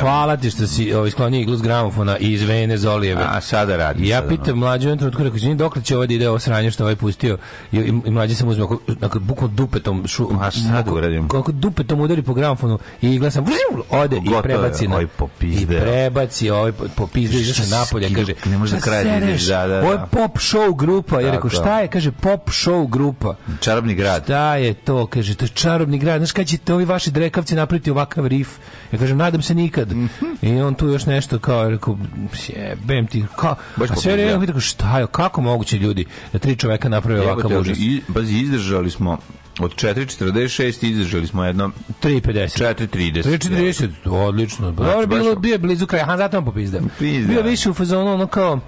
Hvala ti što si ovaj, sklonio iglu s gramofona iz Vene Zolijeve. A sada radi. Ja pitam mlađu jednom trenutku, rekao, dokle će ovaj da sranje što ovaj pustio? I, i, i mlađi sam uzme, ako bukvalno dupetom, šu, a sad uradim. Kako dupetom udari po gramofonu i igla sam, ode Gotovo, i prebaci na... Ovaj I prebaci, ovaj popizde, izašao napolje, kaže, ne može pa kraj kraje, da, da, da, da. Ovo je pop show grupa. Ja da, rekao, šta je? Kaže, pop show grupa. Čarobni grad. Šta je to? Kaže, to je čarobni grad. Znaš, kad ćete ovi vaši drekavci napraviti ovakav rif? Ja kažem, nadam se nikad nikad. Mm -hmm. I on tu još nešto kao rekao, jebem ti, kao, Baš a sve vreme pitao, šta je, kako moguće ljudi da tri čoveka naprave ovakav užas? Bazi, izdržali smo od 4.46 izdržali smo jedno 3.50. 4.30. 3.40, odlično. Znači, dobro, bilo, bio blizu kraja, a zato vam popizdeo. Bio više u fazonu ono kao,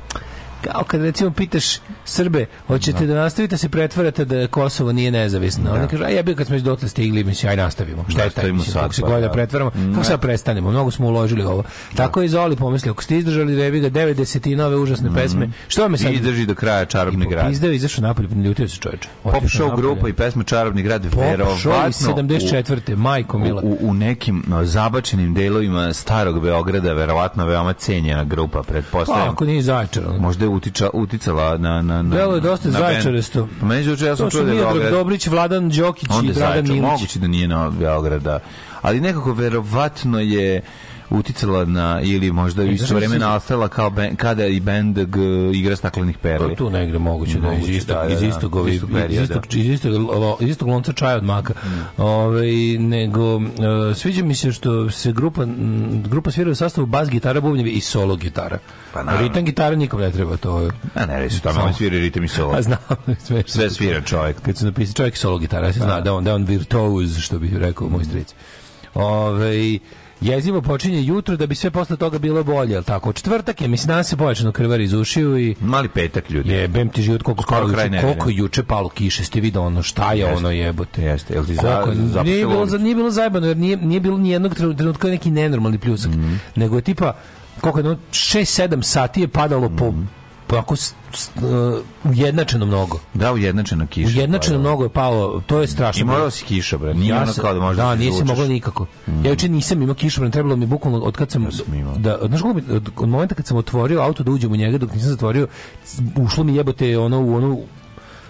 kao kad recimo pitaš Srbe, hoćete da, da nastavite da se pretvarate da Kosovo nije nezavisno. Da. Oni kažu, aj, ja bih kad smo iz dotle stigli, mislim, aj nastavimo. Šta je taj, mislim, kako se pa god da, da. pretvaramo, mm. kako sad da prestanemo, mnogo smo uložili ovo. Tako je Zoli pomislio, ako ste izdržali da je ga 90 nove užasne mm. pesme, što me sad... I Izdrži do kraja Čarobni grad. Izdeo, izašao napolje, ljutio se čoveče. Pop show grupa i pesma Čarobni grad, verovatno... 74. majko Mila. U, u nekim zabačenim delovima starog Beograda, verovatno veoma cenjena grupa, pretpostavljam. Pa, ako nije začar. Možda utiča, uticala na... na, na Delo je dosta zajčaresto. Pa meni je ja sam čuo da je Beograd... Dobrić, Vladan Đokić i Dragan Milić. Moguće da nije na Beograda ali nekako verovatno je uticala na ili možda i istovremeno nastala kao ben, kada i bend igra staklenih perli. Pa tu negde moguće da, da, da, da. iz istog iz istog iz istog iz istog, iz istog, iz istog lonca čaja od maka. Mm. Ove, nego uh, sviđa mi se što se grupa grupa svira u sastavu bas gitara, bubnjevi i solo gitara. Pa na ritam gitara nikom ne treba to. A ne, reći tamo svira ritam i solo. A znam, sve, sve svira čovjek. Kad se napisao čovjek solo gitara, ja se zna da on da on virtuoz što bih rekao moj stric. Ove, Jezivo počinje jutro da bi sve posle toga bilo bolje, al tako. Četvrtak je mislim nas se pojačano krvari iz ušiju i mali petak ljudi. Jebem ti život koliko skoro juče, koliko juče palo kiše, ste video ono šta je jeste, ono jebote. Jeste, jel ti za, za nije bilo za nije bilo zajebano jer nije nije bilo ni jednog trenutka neki nenormalni pljusak, mm -hmm. nego je tipa koliko je 6 7 sati je padalo mm -hmm. po mhm onako e, ujednačeno mnogo. Da, ujednačeno kiša. Ujednačeno pa, da. mnogo je palo, to je strašno. I morao si kišobran, nije ja ono kao da možda Da, da nisam mogao nikako. Mm. Ja juče nisam imao kišobran, trebalo mi bukvalno od kad sam... Ja Da, znaš kako od, od momenta kad sam otvorio auto da uđem u njega, dok nisam zatvorio, ušlo mi jebote ono u onu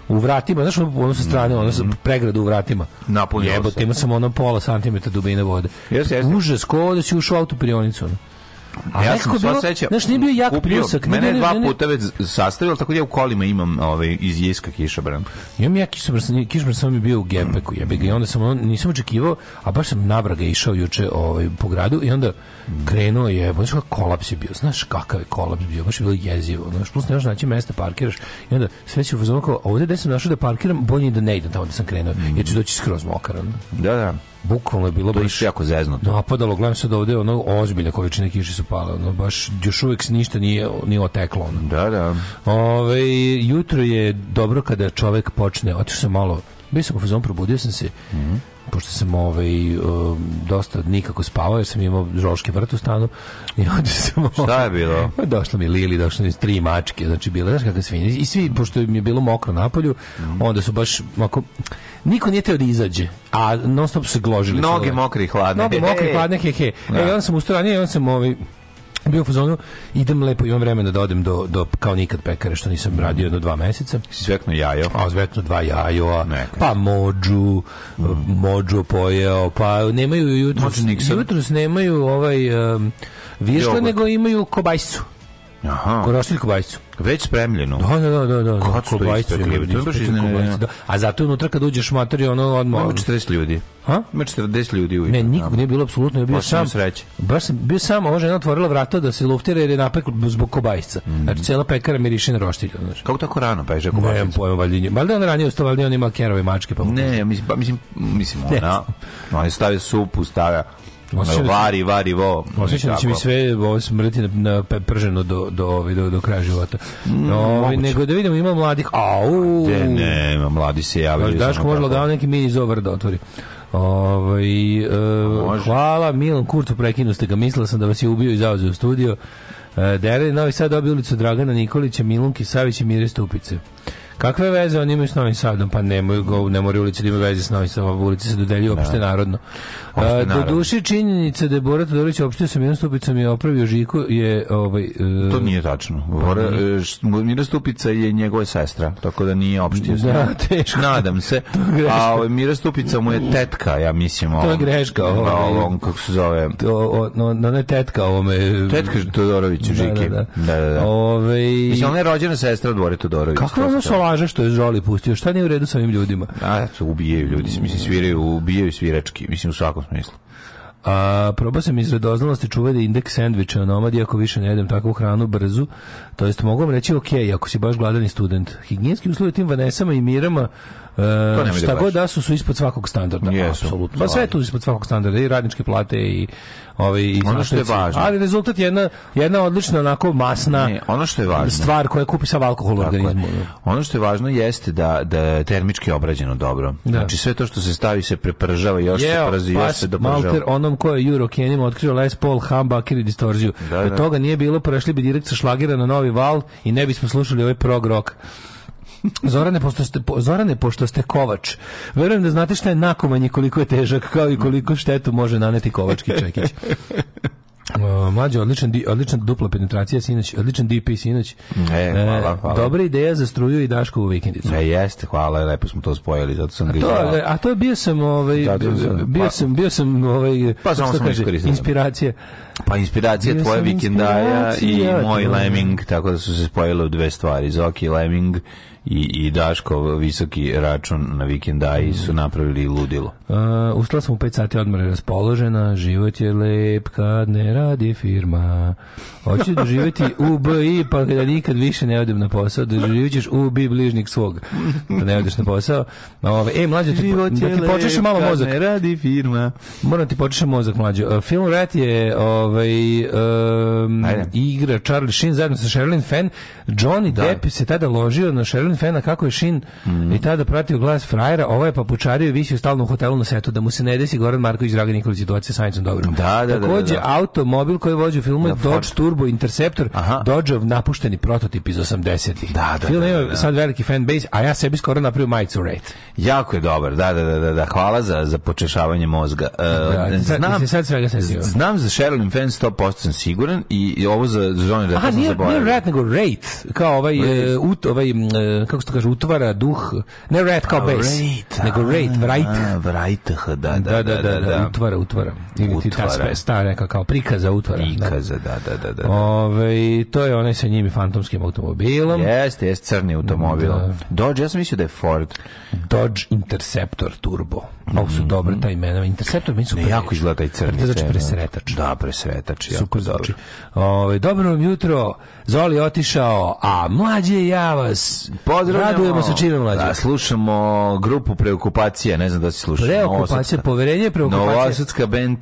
u vratima, znaš, ono sa strane, ono sa mhm. pregradu u vratima. Napunio Jebote, imao sam ono pola santimetra dubine vode. Jeste, jeste. Užas, ko da si ušao u autoprionicu. Ono. A ja sam se seća, znaš, nije bio jak kupio, pljusak. Mene je dva puta već sastavio, tako da ja u kolima imam ovaj, iz jeska kišobran. Imam ja kišobran, kišobran sam mi bio u Gepeku, jebe ga, i onda sam, nisam očekivao, a baš sam navraga išao juče ovaj, po gradu i onda krenuo je, pa znaš kakav kolaps je bio, znaš kakav je kolaps bio, baš je bilo jezivo, znaš, plus nemaš naći mesta, parkiraš, i onda sve ću uzmano kao, ovde gde sam našao da parkiram, bolje da ne idem tamo da sam krenuo, jer ću doći skroz mokar. mokaran. Da, da. Bukvalno je bilo to baš jako zeznuto. Napadalo, gledam sad ovde, ono ozbiljne količine kiše su pale, ono baš još uvek ništa nije nije oteklo ono. Da, da. Ove, jutro je dobro kada čovek počne, otišao sam malo, bio sam u fazonu, probudio sam se. Mm -hmm pošto sam ovaj, um, dosta nikako spavao, jer sam imao žološki vrt u stanu i onda sam... Šta je ovaj, bilo? Pa došla mi Lili, došla mi tri mačke, znači bile, znaš kakve svinje. I svi, pošto mi je bilo mokro napolju, mm. onda su baš, ako, niko nije teo da izađe, a non stop se gložili. Noge mokre i hladne. Noge mokre i e, e. hladne, he, he. E, da. E, onda sam ustao i onda sam ovaj, bio u fazonu, idem lepo, imam vremena da odem do, do kao nikad pekare, što nisam radio jedno dva meseca. Zvekno jajo. A, zvekno dva jajo, pa mođu, mm. mođu pojeo, pa nemaju jutros, jutros nemaju ovaj um, višle, nego imaju kobajsu. Aha. Koraštilj kobajcu. Već spremljeno. Da, da, da, da. Kako da. su to ispekli? je baš iznenadno. Da, a zato unutra kad uđeš materi, ono odmah... Ima 40 ljudi. Ha? Ima 40 ljudi u. Ne, nikog nije bilo apsolutno, je bio sam. Sreće. Baš sam bio sam, ova žena otvorila vrata da se luftira jer je napekla zbog kobajca. Mm. Znači cela pekara miriši na roštilj, znači. Kako tako rano peže kobajca? Nemam pojma, valjda. Valjda on ranije ustao, valjda on ima kerove mačke pa. Ne, mislim, pa, mislim, mislim ona. Ona stavi supu, stavlja Ono, da vari, vari, vo. Osjećam da će mi sve ovo smrti na, na prženo do, do, do, do kraja života. Mm, ovi, nego da vidimo, ima mladih. Au! De, ne, ima mladi se javili. Daško možda da neki mini zover da otvori. Ovaj e, hvala Milan Kurcu prekinu ste ga, mislila sam da vas je ubio i zauzeo u studio. E, Dere Novi Sad dobio ulicu Dragana Nikolića, Milunki Savić i Mire Stupice. Kakve veze oni imaju s Novim Sadom? Pa nemaju go, ne moraju ulici da imaju veze s Novim Sadom, ulici se dodelju da. opšte narodno. A, do duše činjenica da je Bora Todorić opštio sa Miran Stupicom i opravio Žiku je... Ovaj, uh, to nije tačno. Bora, e, Miran Stupica je njegova sestra, tako da nije opštio. Da, teško. Nadam se. A ovaj, Miran Stupica mu je tetka, ja mislim. Ovom, to je greška. Ovaj, on, kako se zove. O, o, no, no, ne tetka ovome. Tetka Todoroviću, da, Žiki. Da, da, da. da, da, da. Ove... Ovaj- mislim, ona je rođena sestra Dvore Todorović. Kako je ona laže što je Žoli pustio. Šta nije u redu sa ovim ljudima? A, to ubijaju ljudi, mislim, sviraju, ubijaju svirački, mislim, u svakom smislu. A, proba sam iz radoznalosti čuvati indeks sandviča nomadi ako više ne jedem takvu hranu brzu. To jest mogu vam reći ok, ako si baš gladan student. Higijenski uslovi tim Vanesama i Mirama E, šta god da su, su ispod svakog standarda. Jesu, apsolutno. Da. Pa sve tu ispod svakog standarda. I radničke plate i ovaj i ono što je važno. Ali rezultat je jedna jedna odlična onako masna ne, ono što je važno. stvar koja kupi sa alkohol u organizmu. Ono što je važno jeste da da je termički obrađeno dobro. Da. Znači sve to što se stavi se prepržava još Jeo, se prazi, još se dopržava. Malter onom ko je Juro Kenima otkrio Les Paul humbucker i distorziju. Da, da. da toga nije bilo prešli bi direkt sa šlagera na novi val i ne bismo slušali ovaj prog rock. Zorane, pošto ste, Zorane, pošto ste kovač, verujem da znate šta je nakomanje koliko je težak, kao i koliko štetu može naneti kovački čekić. Uh, mlađe, odličan, di, odlična dupla penetracija sinoć, odličan DP sinoć. E, hvala, hvala. Dobra ideja za struju i Daškovu vikendicu. E, jeste, hvala, lepo smo to spojili, zato sam a a, a to bio sam, ovaj, bio sam, bio sam, ovaj, pa, sam, sam inspiracija. Pa inspiracija Bio tvoje vikendaja i moj Leming, tako da su se spojile dve stvari. Zoki Leming i, i Daškov visoki račun na vikendaji mm. su napravili ludilo. Uh, ustala sam u 5 sati odmora raspoložena, život je lep kad ne radi firma. Hoću doživjeti da u BI pa da nikad više ne odem na posao, doživit da ćeš u BI bližnik svog da ne odeš na posao. Ove, e, mlađe, ti, da ti počeše malo mozak. ne radi firma. Moram ti počeše mozak, mlađe. Film Rat je ove, ovaj, um, igra Charlie Sheen zajedno sa Sherilyn Fenn. Johnny da. Depp se tada ložio na Sherilyn Fenn, a kako je Sheen mm. i tada pratio glas frajera, ovo je papučario i visio stalno u hotelu na setu, da mu se ne desi Goran Marković, Dragan Nikolić, situacija sa Anicom Dobrom. Da da, da, da, Takođe, da, da, da. automobil koji vođu u filmu je Dodge Ford. Turbo Interceptor, Dodge napušteni prototip iz 80-ih. Da, da, Film da, ima sad veliki fan base, a ja sebi skoro napravio majicu Rate. Jako je dobar, da, da, da, da, hvala za, za počešavanje mozga. Uh, znam, sad svega znam za Sherilyn Fenn Raven 100% sam siguran i, i ovo za Johnny da sam zaboravio. Aha, nije Rat nego Wraith, kao ovaj, Uh, ut, ovaj uh, kako se to kaže, utvara duh, ne Rat kao base, Wraith, nego Wraith, Wraith. Wraith, da, da, da, da, da, da, utvara, utvara. Ili ti ta stara neka kao prikaza utvara. Da. Prikaza, da, da, da. da, da. Ove, to je onaj sa njimi fantomskim automobilom. Jeste, jeste crni automobil. Da. Dodge, ja sam mislio da je Ford. Dodge Interceptor Turbo. Ovo su mm -hmm. dobre ta imena. Interceptor mi su... Ne, jako izgleda taj crni. Da znači presretač. Da, presretač preletač. Super zvuči. Dobro. Znači, ovaj, dobro jutro, Zoli otišao, a mlađe ja vas pozdravljamo. Radujemo se čime mlađe. Da, slušamo grupu preokupacije, ne znam da se slušao. Preokupacija, poverenje preokupacije. Novosadska band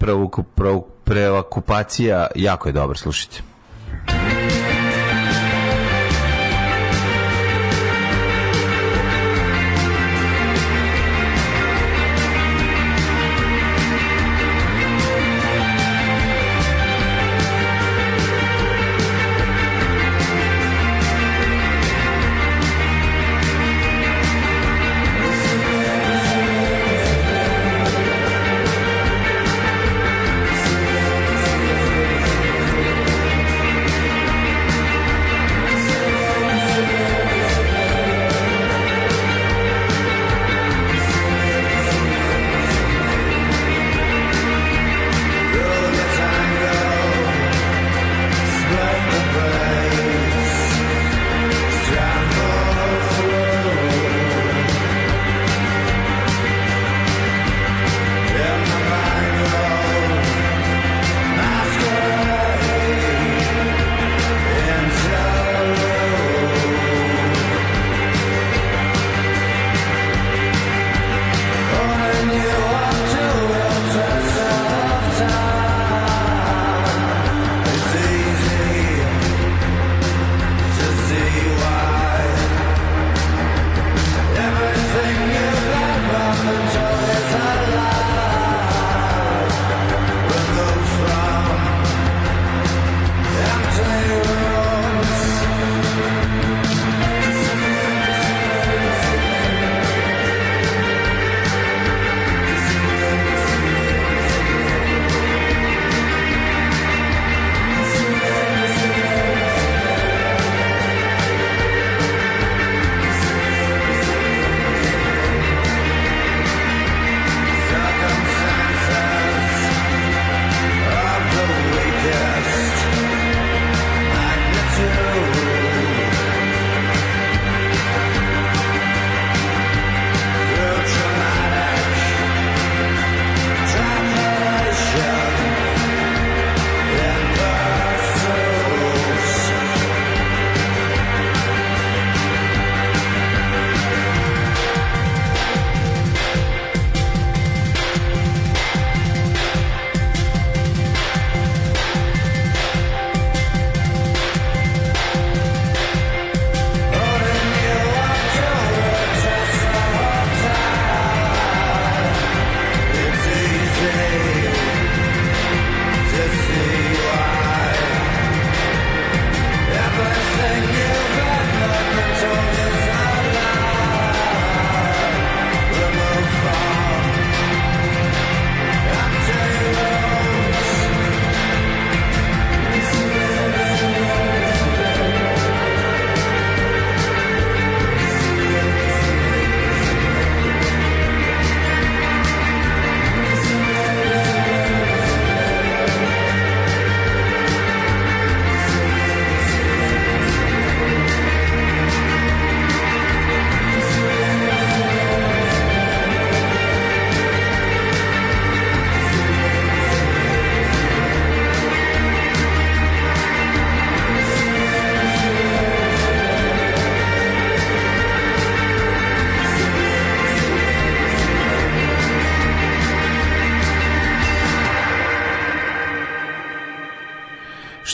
preokupacija, jako je dobro, slušajte.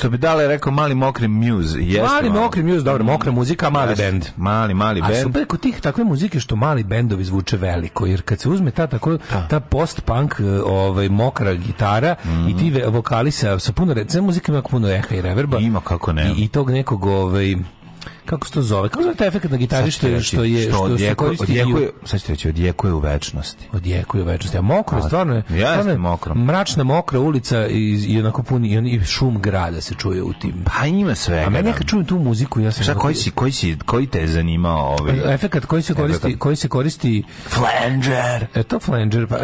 što bi dale rekao mali mokri muse. Jeste, mali malo. mokri muse, dobro, mokra muzika, mali Jest, bend. Mali, mali bend. A super kod tih takve muzike što mali bendovi zvuče veliko, jer kad se uzme ta tako, ta, da. ta post-punk e, ovaj, mokra gitara mm -hmm. i ti vokali sa, sa puno, recimo muzika ima puno eha i reverba. Ima kako ne. I, i tog nekog ovaj, kako se to zove? Kako se zove taj efekt na gitari što je što je što odjekuje, odjekuje, sad ću reći odjekuje u večnosti. Odjekuje u večnosti. A mokro je stvarno, stvarno je mokro. Mračna mokra ulica i, i onako puni i, šum grada se čuje u tim. Pa ima sve. A meni da. kad čujem tu muziku ja se Šta koji si koji si koji te zanima ovaj e, efekat koji se koristi koji se koristi flanger. E to flanger pa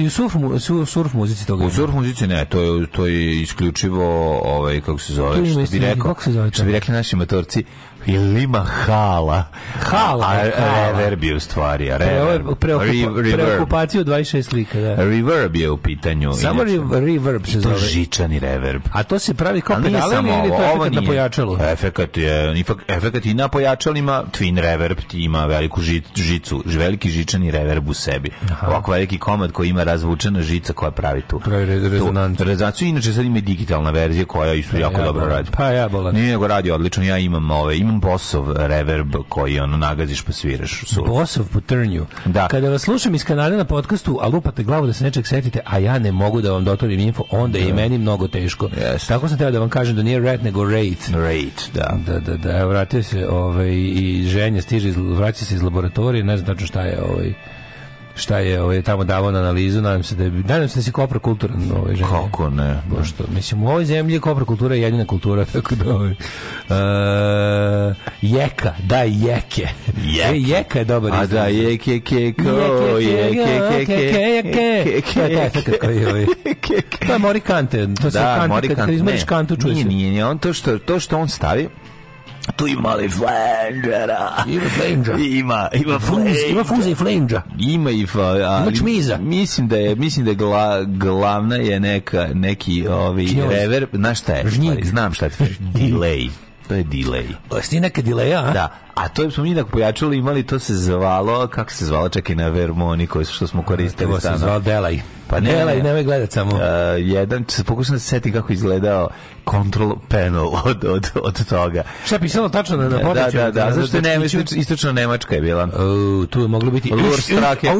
i surf surf, surf muzici toga. U surf muzici ne, to je to je isključivo ovaj kako se zove, što bi rekao, kako se zove, što bi rekli naši motorci c'est Ilima Hala. Hala. A, e, reverb je u stvari. A reverb. Preokupa, preokupaciju 26 slika. Da. Reverb je u pitanju. Samo re, reverb se zove. To žičani reverb. A to se pravi kao pedale ili, to je efekt na pojačalu? Efekt je, efekt i na pojačalima, twin reverb ti ima veliku žit, žicu, veliki žičani reverb u sebi. Aha. Ovako veliki komad koji ima razvučena žica koja pravi tu. Pravi rezonancu. Rezonancu, inače sad ima i digitalna verzija koja isto pa jako ja, dobro radi. Pa ja bolam. Nije nego radi odlično, ja imam ove, imam on Bosov reverb koji ono nagaziš pa sviraš. Surf. Bosov po trnju. Da. Kada vas slušam iz kanala na podcastu, a lupate glavu da se nečeg setite, a ja ne mogu da vam dotorim info, onda je i da. meni mnogo teško. Yes. Tako sam teo da vam kažem da nije rat, nego rate. Rate, da. Da, da, da. Vratio se ovaj, i ženja stiže, iz, vraća se iz laboratorije, ne znam tačno šta je ovaj, šta je ovaj, tamo davao na analizu, nadam se da je, nadam se da si kopra kultura ovaj ovoj Kako ne? Pošto, mislim, u ovoj zemlji kopra kultura je jedina kultura, tako da ovaj, uh, jeka, da jeke. je e, jeka je dobar izraz. A da, jeke, keko, jeke, keke, jeke, keke, e, ovaj, To je Morikante, to se da, Kante, kad izmoriš Kantu, čuje se. Nije, nije, on to što, to što on stavi, tu ima li flanđera? Ima flanđa. Ima, ima flanđa. Ima fuza i flanđa. Ima i flanđa. Ima čmiza. Mislim da je, mislim da je gla, glavna je neka, neki ovi Činjoz. reverb. Znaš šta je? Žnjig. Znam šta je. Delay. To je delay. Ovo pa je neka delay, a? Da. A to smo mi da pojačalu imali, to se zvalo, kako se zvalo, čak i na Vermoni, koji što smo koristili. To se zvalo Delaj. Pa ne, Delaj, nemoj gledat samo. Uh, jedan, pokušam da se setim kako izgledao control panel od, od, od toga. Šta je pisalo tačno na, na da, podeću? Da, da, da, zašto ne, istočno Nemačka je bila. Uh, tu je moglo biti Lurstrake,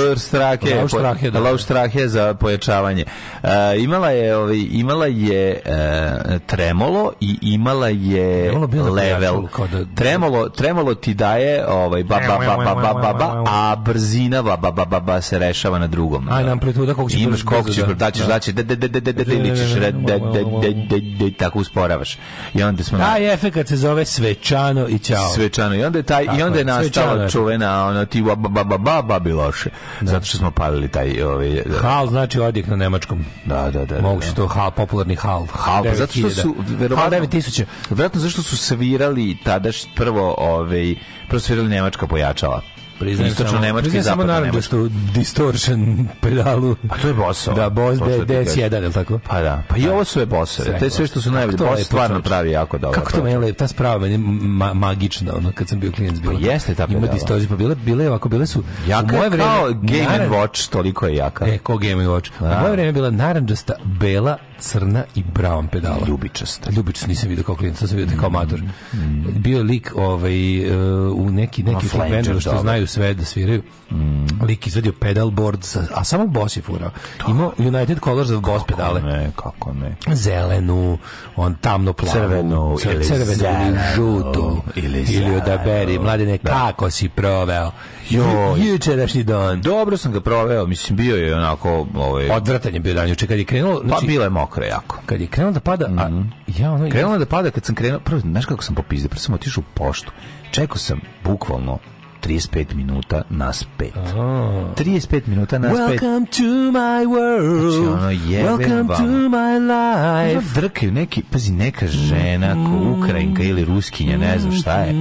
Lurstrake, Lurstrake, da. Lurstrake za pojačavanje. Uh, imala je, ovaj, imala je uh, tremolo i imala je level. Da, tremolo, tremolo ti daje ovaj ba ba ba ba ba ba, ba a brzina ba ba ba ba, ba se rešava na drugom. Aj nam amplituda koliko ćeš imaš koliko ćeš da ćeš da ćeš da da da da da ili ćeš da da da da tako usporavaš. I onda smo taj efekat se zove svečano i ćao. Svečano i onda taj i onda je nastala čuvena ona ti ba ba ba ba ba biloše. Zato što smo palili taj ovaj hal znači odjek na nemačkom. Da da da. Mogu što hal popularni hal. Hal zato što su verovatno 9000. Verovatno zato što su svirali tadaš prvo ovaj prosvirali nemačka pojačala priznajem samo nemački priznajem samo naravno da distortion pedalu pa to je bosso da boss de, DS1 je tako pa da pa i da. ovo sve bosse to je sve što su najbolje pa boss stvarno pravi jako dobro kako to meni ta sprava meni ma, magična ono kad sam bio klijent bilo pa jeste ta ima distortion pa bile bile ovako bile su jaka moje vreme kao Game naran... Watch toliko je jaka e ko Game Watch u da. moje vreme bila narandžasta bela crna i brown pedala. Ljubičasta. Ljubičasta nisam vidio kao klijent, sad sam vidio kao mator. Mm. Bio je lik ovaj, eh, u neki, neki no, što znaju sve da sviraju. Mm. Lik izvedio pedalboard, sa, a samo Boss je furao. Da. Imao United Colors of Boss pedale. Ne, kako ne. Zelenu, on tamno plavu. Crvenu, crvenu ili, crvenu, ili žutu. Ili, ili odaberi, mladine, da. kako si proveo. Jo, jučerašnji dan. Dobro sam ga proveo, mislim bio je onako, ovaj odvratan je bio dan juče kad je krenulo, pa, znači pa bilo je mokro jako. Kad je krenulo da pada, mm -hmm. a mhm. ja ono krenulo da pada kad sam krenuo, prvo znaš kako sam popizdeo, prvo sam otišao u poštu. Čekao sam bukvalno 35 minuta nas 5. Oh. 35 minuta nas 5. Welcome pet. to my world. Znači, Welcome vam. to my life. Znači, neki, pazi, neka žena, ko Ukrajinka ili Ruskinja, ne znam šta je,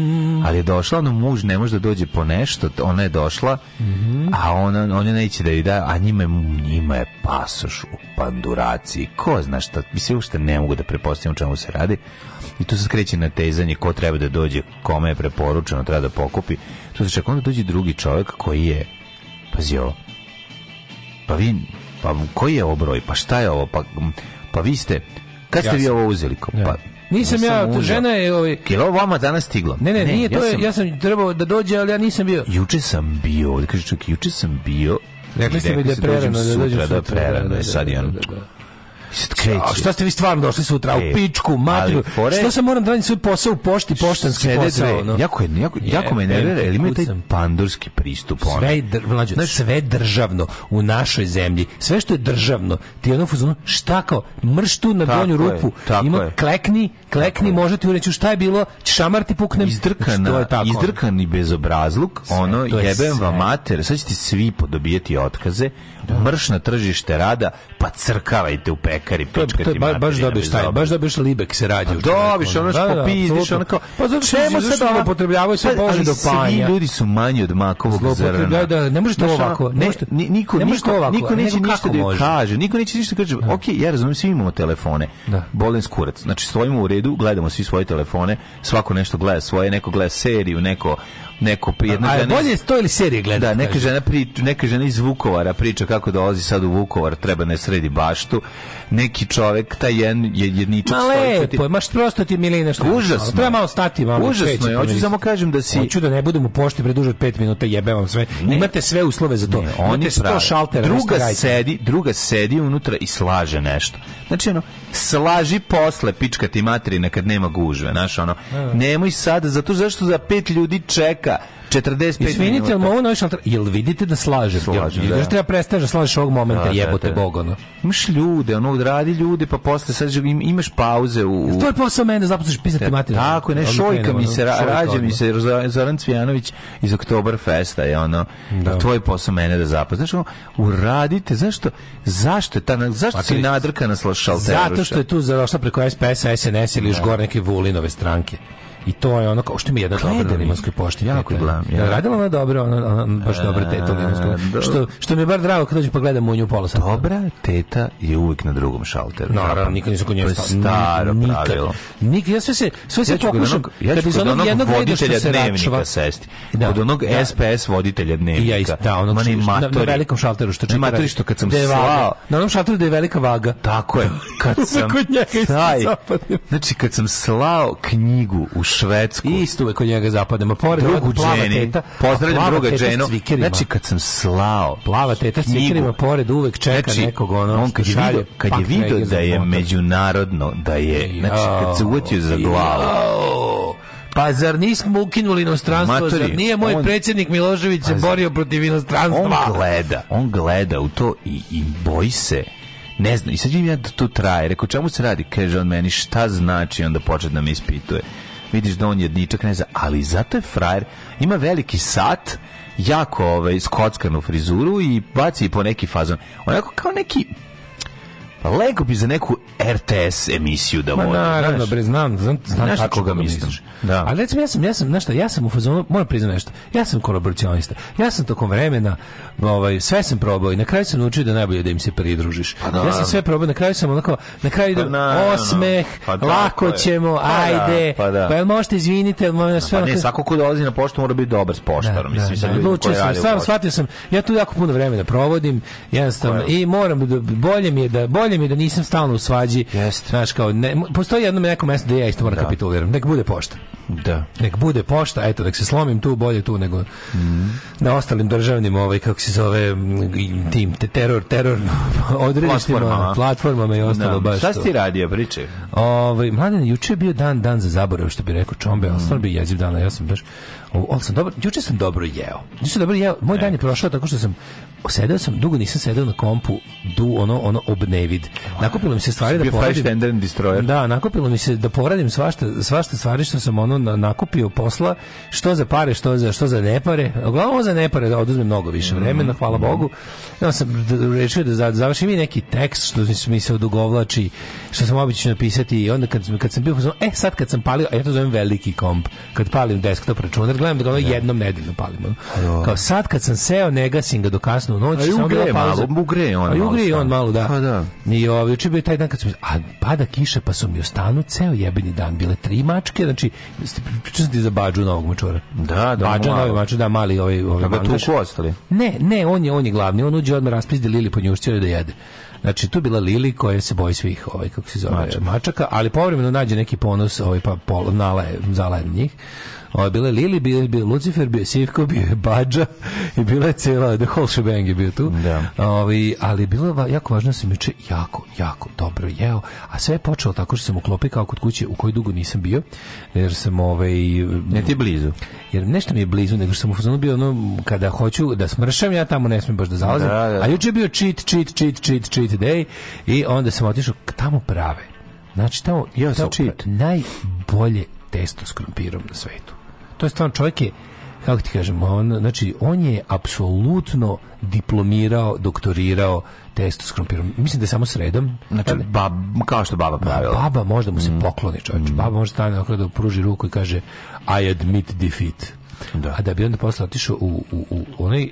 ali je došla, ono muž ne može da dođe po nešto, ona je došla, mm -hmm. a ona, ona neće da ide, da, a njima je, njima je pasoš u panduraciji, ko zna šta, mislim, uopšte ne mogu da prepostavim o čemu se radi, i tu se skreće na tezanje ko treba da dođe, kome je preporučeno, treba da pokupi. Tu se čak onda dođe drugi čovjek koji je, pazi ovo, pa vi, pa koji je obroj, pa šta je ovo, pa, pa vi ste, kad ste vi ovo uzeli? Da. Pa, Nisam ja, ja žena je ovaj Kilo vama danas stiglo. Ne, ne, ne nije ja to je, sam... ja sam trebao da dođe, ali ja nisam bio. Juče sam bio, kaže čovjek, juče sam bio. Rekli ste mi da je da prerano da dođem sutra, da, da prerano je sad jedan. A šta ste vi stvarno došli sutra u e, pičku, materiju? Fore... Što se moram da radim svoj posao u pošti, poštanski posao? No? Jako je, jako, jako me nervira, ili imaju taj pandurski pristup. Sve, dr, mlađo, Znaš, sve državno u našoj zemlji, sve što je državno, ti je ono fuzonu, šta kao, mrš tu na donju rupu, tako ima je. klekni, klekni, tako može ureći šta je bilo, šamar ti puknem. Izdrkana, je tako, izdrkan i bezobrazluk, sve, ono, jebem vam mater, sad ćete svi podobijati otkaze, da. mrš na tržište rada, pa crkavajte u pek pekari, pička ti ba, baš dobiš taj, baš dobiš libek se radi. Pa dobiš, ono što da, da popizdiš, ono kao, pa zato što se da upotrebljavaju se bože do panja. ljudi su manji od makovog zrna. Da, da, ne možete ovako, ne možete, niko, niko, niko neće ništa da kaže, niko neće ništa da kaže, da. ok, ja razumijem, svi imamo telefone, bolen skurac, znači stojimo u redu, gledamo svi svoje telefone, svako nešto gleda svoje, neko gleda seriju, neko neko jedna A, bolje sto ili serije gleda. Da, neka žena, pri, neka žena iz Vukovara priča kako da dolazi sad u Vukovar, treba ne sredi baštu. Neki čovek, taj jedan je jedničak Ma lepo, maš prosto ti milina što. Užasno. Treba malo stati, malo. Užasno je, hoću samo kažem da si Hoću da ne budem u pošti preduže od 5 minuta, jebem vam sve. Ne. Imate sve uslove za to. Ne, oni Imate 100 šaltera. Druga sedi, druga sedi unutra i slaže nešto. Znači, ono, slaži posle pička ti materina kad nema gužve, znaš, ono, da, da. nemoj sada, zato zašto za pet ljudi čeka 45 Isvinite, minuta. Jel, novi šalter, jel vidite da slaže? Slažem, jel, da. treba prestaje da slažeš ovog momenta, da, da jebote da, da. bog, ono. Imaš ljude, ono, radi ljude, pa posle sad im, imaš pauze u... Jel, to je posao mene da zaposliš pisati da, materiju. Tako, ne, šojka mi se, ra, rađa mi se Zoran Cvijanović iz Oktoberfesta, je ono, da. to je posao mene da zaposliš. Znaš, ono, uradite, zašto, zašto ta, zašto pa, si nadrka na šalteru? Zato što je tu zarošla preko SPS-a, SNS ili još da. gore neke Vulinove stranke i to je ono kao što mi je jedna dobra na limanskoj pošti jako je gledam ja. radila ona dobro ona, ona baš da, dobra teta limanskoj što, što mi je bar drago kad dođem pa gledam u nju pola sata dobra teta je uvijek na drugom šalteru naravno nikad nisam kod nje stao staro pravilo nikad ja sve se sve se pokušam kad iz onog jednog voditelja dnevnika sesti da. kod onog SPS da. voditelja dnevnika ja da onog na velikom šalteru što čeka matori što kad sam slao na onom šalteru da je velika vaga tako je kad sam taj znači kad sam slao knjigu u Švedsku. Isto uvek kod njega zapadamo. Pored drugu Jenny. Teta, Pozdravljam druga Jenny. Znači kad sam slao plava teta s vikerima pored uvek čeka znači, nekog ono on kad je video, kad je video da je međunarodno da je znači kad se uvatio za glavu. Pa zar nismo ukinuli inostranstvo? Matori, zar nije moj on, predsjednik Milošević se pa borio protiv inostranstva? On gleda, on gleda u to i, i boji se ne znam, i sad vidim ja da to traje. Rekao, čemu se radi? Kaže on meni, šta znači? Onda počet da me ispituje vidiš da on je jedničak, ne znam, ali zato je frajer, ima veliki sat, jako ovaj, skockanu frizuru i baci po neki fazon. Onako kao neki Pa lego bi za neku RTS emisiju da Ma, vodi. naravno, bre, znam, znam, znam Znaš kako ga da misliš. Da. Ali recimo, ja sam, ja sam, znaš ja sam u fazonu, moram priznati nešto, ja sam kolaboracionista. Ja sam tokom vremena, ovaj, sve sam probao i na kraju sam naučio da najbolje da im se pridružiš. Pa, ja sam sve probao, na kraju sam onako, na kraju pa, da, osmeh, pa, da, lako je. ćemo, pa, da, ajde, pa, da. pa jel možete izvinite, molim sve. Pa ne, svako ko dolazi na poštu mora biti dobar s poštarom. Da, mislim, da, da, sam, sam shvatio sam, ja tu jako puno vremena provodim, jednostavno, i moram, da, bolje mi je da, bolje Dovolje mi da nisam stalno u svađi. Yes. Znaš, kao, ne, postoji jedno neko mesto da ja isto moram da. kapituliram. Nek bude pošta. Da. Nek bude pošta, eto, nek se slomim tu, bolje tu nego mm. na ostalim državnim, ovaj, kako se zove, tim, te, teror, teror, odredištima, platformama. platformama i ostalo da. baš Šta si ti radio, priče? Ovaj, mladen, juče je bio dan, dan za zaborav, što bi rekao Čombe, mm. stvarno bi jeziv dana, ja sam baš ali sam dobro, juče sam dobro jeo. Juče sam dobro jeo. Moj dan je prošao tako što sam sedeo sam, dugo nisam sedeo na kompu, du ono ono obnevid. Nakupilo mi se stvari da poradim. Da, nakupilo mi se da poradim svašta, svašta stvari što sam ono nakupio posla, što za pare, što za što za nepare. Uglavnom za nepare da oduzme mnogo više vremena, hvala mhm. Bogu. Ja sam rešio da završim i neki tekst što mi se odugovlači, što sam obično napisati i onda kad, kad sam bio, e sad kad sam palio, ja to zovem veliki komp, kad palim desktop računar, gledam da ga ono da. jednom nedeljno palimo. Kao sad kad sam seo, ne gasim ga do kasno u noć. A i ugre malo, ugre on. A i ugre on malo, da. Pa da. I ovaj, uče bio taj dan kad sam, a pada kiša pa su mi u stanu ceo jebeni dan. Bile tri mačke, znači, pričao sam ti za bađu novog mačora. Da, da. Bađa novi mačor, da, mali ovaj, ovaj da tu ostali? Ne, ne, on je, on je glavni. On uđe odmah raspizdi Lili po njušću da jede. Znači tu bila Lili koja se boji svih, ovaj kako se zove, mačaka, ali povremeno nađe neki ponos, ovaj pa pol, nalaje, zalaje njih. Ovo je bila Lili, bio, bio Lucifer, bio Sivko, bio je Badža i bila je cijela, the whole shebang je bio tu. Da. Ovi, ali je bilo jako važno da sam juče jako, jako dobro jeo, a sve je počelo tako što sam u kao kod kuće u kojoj dugo nisam bio, jer sam ovaj... Ne ti je blizu. Jer nešto mi je blizu, nego što sam u fazonu bio ono, kada hoću da smršam, ja tamo ne smijem baš da zalazim. Da, da, da. A juče je bio cheat, cheat, cheat, cheat, cheat day i onda sam otišao tamo prave. Znači tamo, ja tamo, tamo najbolje testo s krumpirom na svetu to je stvarno čovjek je kako ti kažem, on, znači, on je apsolutno diplomirao, doktorirao testo s krompirom. Mislim da je samo sredom. Znači, bab, kao što baba pravila. Baba možda mu se mm. pokloni, čovječ. Mm. Baba možda stane okrada, pruži ruku i kaže I admit defeat. Da. A da bi onda posle otišao u, u, u onaj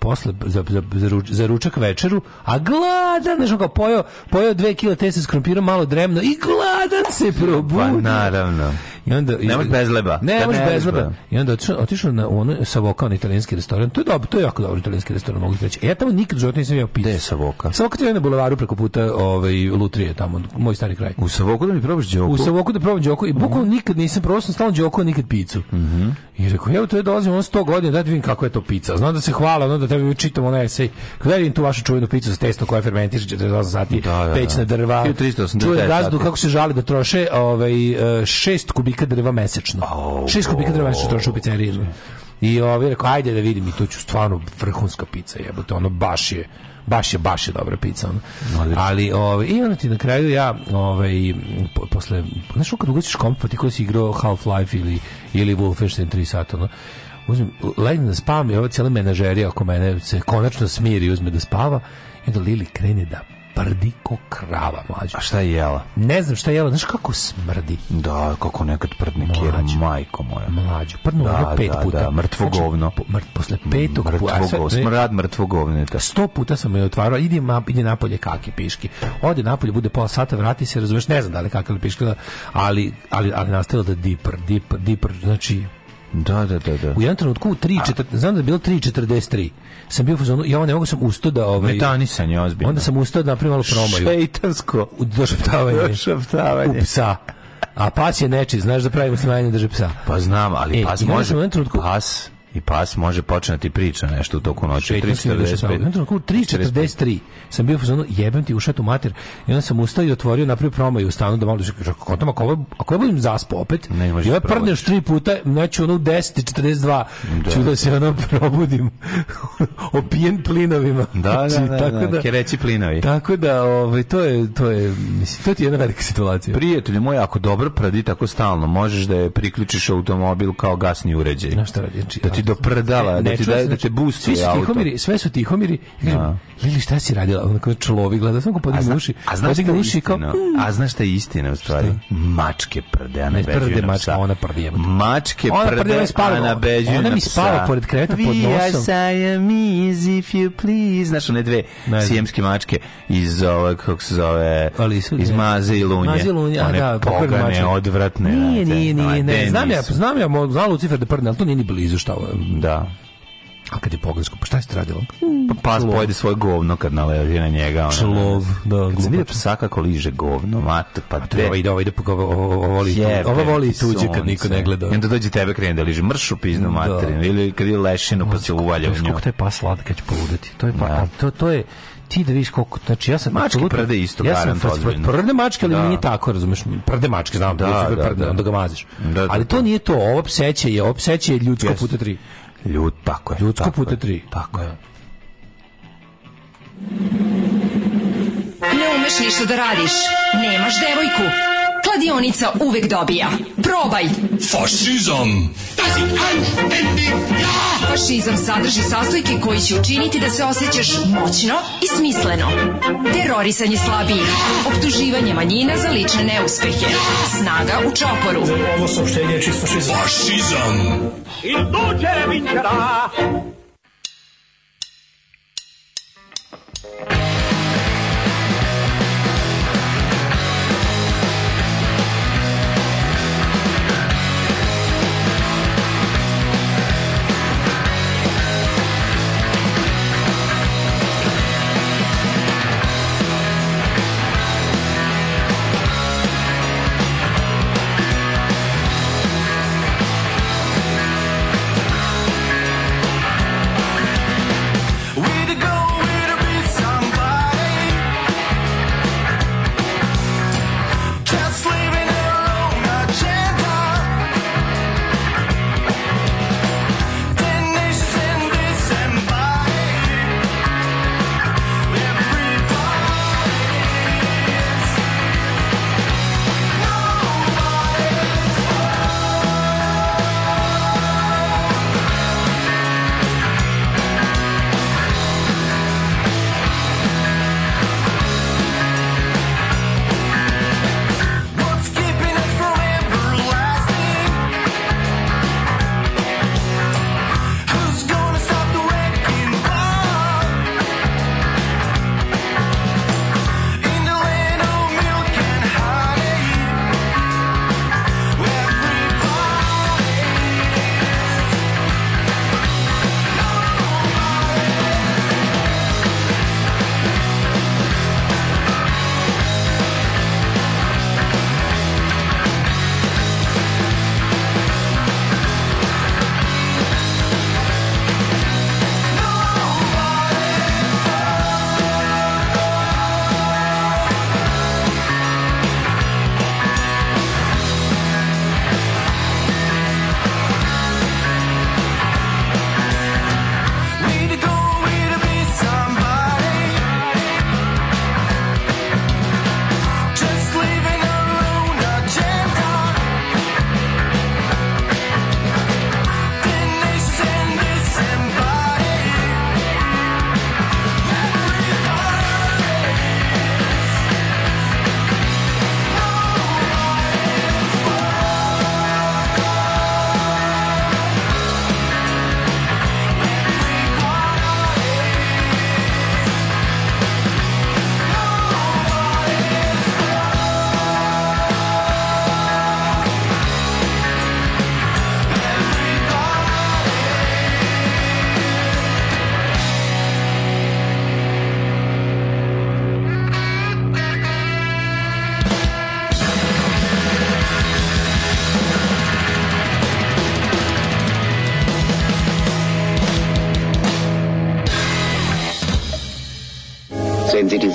posle za, za, za, ruč, za ručak večeru, a gladan, znaš, on kao pojeo, pojeo dve kila testa s krompirom, malo dremno i gladan se probudio. Pa naravno. I onda ne možeš bez leba. Ne, ne možeš bez leba. I onda otišao na ono Savoka, on italijanski restoran. To je dobro, to je jako dobro italijanski restoran, mogu ti reći. E, ja tamo nikad životno nisam jeo pizzu. Gde Savoka? Savoka ti je na bulevaru preko puta ovaj Lutrije tamo, moj stari kraj. U Savoku da mi probaš đoku. U Savoku da probam đoku i mhm. bukvalno uh -huh. nikad nisam probao, sam stalno đoku nikad picu. Mhm. Uh I rekao, evo to je dolazim on 100 godina, da vidim kako je to pica. Znam da se hvala, onda da tebi čitam onaj esej. Kada vidim tu vašu čuvenu picu sa testom koja fermentira 48 sati, da, da, da. pećna drva. 380 Čujem gazdu kako se žali da troše ovaj 6 e, kubika kubika drva mesečno. Oh, šest kubika drva mesečno troši u pizzeriji. I ovi rekao, ajde da vidim i tu ću stvarno vrhunska pizza jebote, ono baš je baš je baš je dobra pizza ono. ali ovaj i onda ti na kraju ja ovaj po, posle znaš kad ugaćiš komp pa ti koji si igrao Half-Life ili ili Wolfenstein 3 sata ono uzmem legnem da spavam i ova cijela menažerija oko mene se konačno smiri i uzme da spava i onda Lili krene da smrdi ko krava, mlađe. A šta je jela? Ne znam šta je jela, znaš kako smrdi? Da, kako nekad prdne kjera, majko moja. Mlađo, prdnu da, pet da, puta. Da, mrtvo znači, govno. Po, mrt, posle mm, petog puta. Mrtvo smrad mrtvo govno. Da. Sto puta sam me otvarao, idi, ma, idi napolje kake piški. Ode napolje, bude pola sata, vrati se, razumeš, ne znam da li kake ili piški, ali, ali, ali nastavila da dipr, dipr, dipr, znači Da, da, da, da. U jednom trenutku 3 4, znam da je bilo 3:43. Sam bio u ja ne mogu sam ustao da ovaj metanisanje ozbiljno. Onda sam ustao da napravim malo promaju. Šejtansko došaptavanje. Došaptavanje. psa. A pas je neči, znaš da pravimo smanjenje drže psa. Pa znam, ali e, pas može. U jednom trenutku pas i pas može početi priča nešto u toku noći 345 343 da sam bio u fazonu jebem ti ušat u mater i onda sam ustao i otvorio napravio promaj u stanu da malo da kako ako ako ja budem zaspo opet i ja prdneš tri puta neću ono u 10:42 da. ću da se ono probudim opijen plinovima da da znači, da, tako da, da- reći plinovi tako da ovaj to je to je mislim to ti je jedna velika situacija prijatelju moj ako dobro pradi tako stalno možeš da je priključiš automobil kao gasni uređaj znači da ti ti do doprdava, da ne, da ti da, da te busti Svi su tihomiri, sve su tihomiri. No. Da. Lili, šta si radila? Ona kao človi gleda, samo pod uši. A znaš šta je istina? Hmm. A znaš šta je istina u stvari? Mačke prde, a ne prde mačka, ona prde. Mačke prde, a na beđu. Ona mi spava pored kreveta pod nosom. We are Siamese if you please. Znaš one dve sijemske mačke iz ove, kako se zove, iz Maze i Lunje. Maze i Lunje, a da, pogane, odvratne. Nije, nije, nije, ovaj ne. Znam ja, znam ja, znam Lucifer da prdne, ali to nije ni blizu šta ovo Da. A kad je pogreško, pa šta ste radilo? Hmm. Pa pas Člov. pojede svoje govno kad naleži na njega. Ona, Člov, da. Kad glupač. se vidi da psa kako liže govno, mat, pa te... Da ovaj ovo ide, ovo ide, ovo, ovo voli, ovo voli tuđe kad niko ne gleda. I onda dođe tebe krene da liže mršu piznu da. materinu, ili kad je lešinu pa se uvalja u nju. Kako taj pas slat kad će poludeti? To je, pa, to, to je, ti da vidiš koliko znači ja sam mačke absolutno, prde isto ja sam prde mačke ali da. nije tako razumeš prde mačke znam da, da, prde, da. onda ga maziš da, da ali to da. nije to ovo pseće je ovo pseće je ljudsko yes. puta tri ljud tako je ljudsko tako puta tri tako je ne umeš ništa da radiš nemaš devojku kladionica uvek dobija. Probaj! Fašizam! Das ist anständig, ja! Fašizam sadrži sastojke koji će učiniti da se osjećaš moćno i smisleno. Terorisanje slabijih, optuživanje manjina za lične neuspehe, snaga u čoporu. Ovo saopštenje je čisto šizam. Fašizam! I dođe vinčera,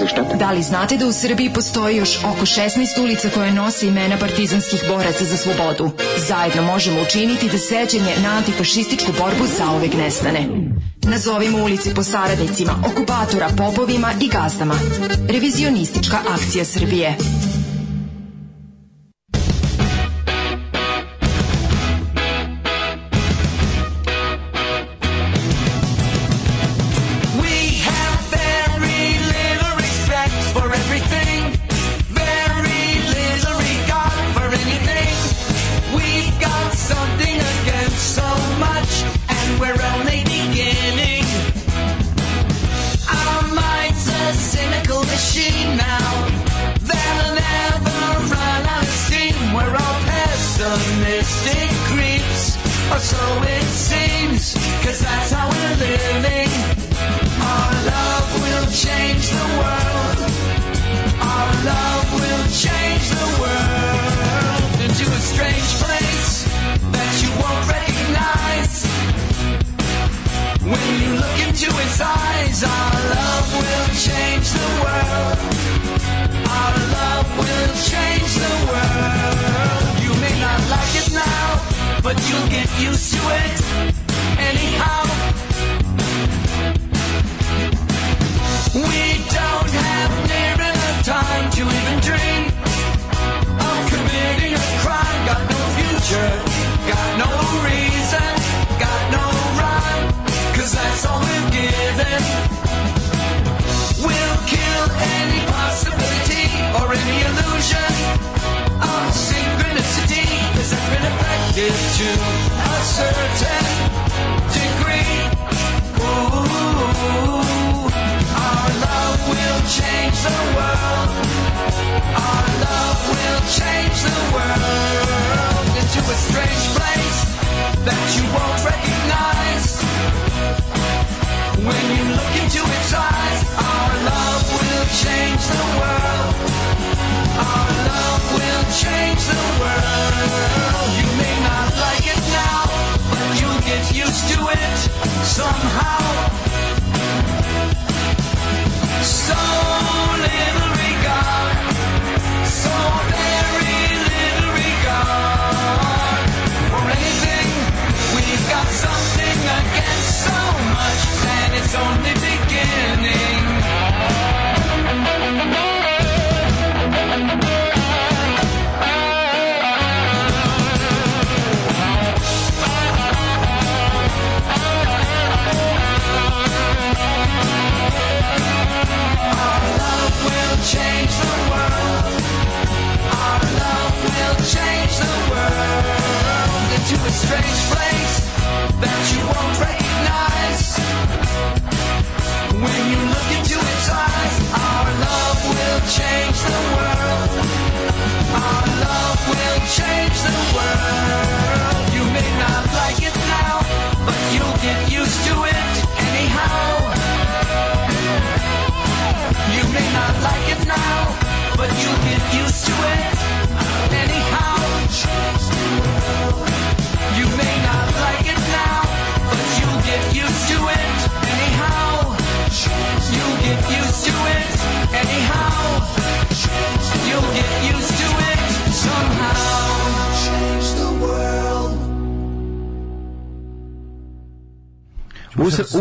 za štete. Da li znate da u Srbiji postoji još oko 16 ulica koje nose imena partizanskih boraca za slobodu? Zajedno možemo učiniti da seđenje na antifašističku borbu zaovek nestane. Nazovimo ulice po saradnicima, okupatora, popovima i gazdama. Revizionistička akcija Srbije.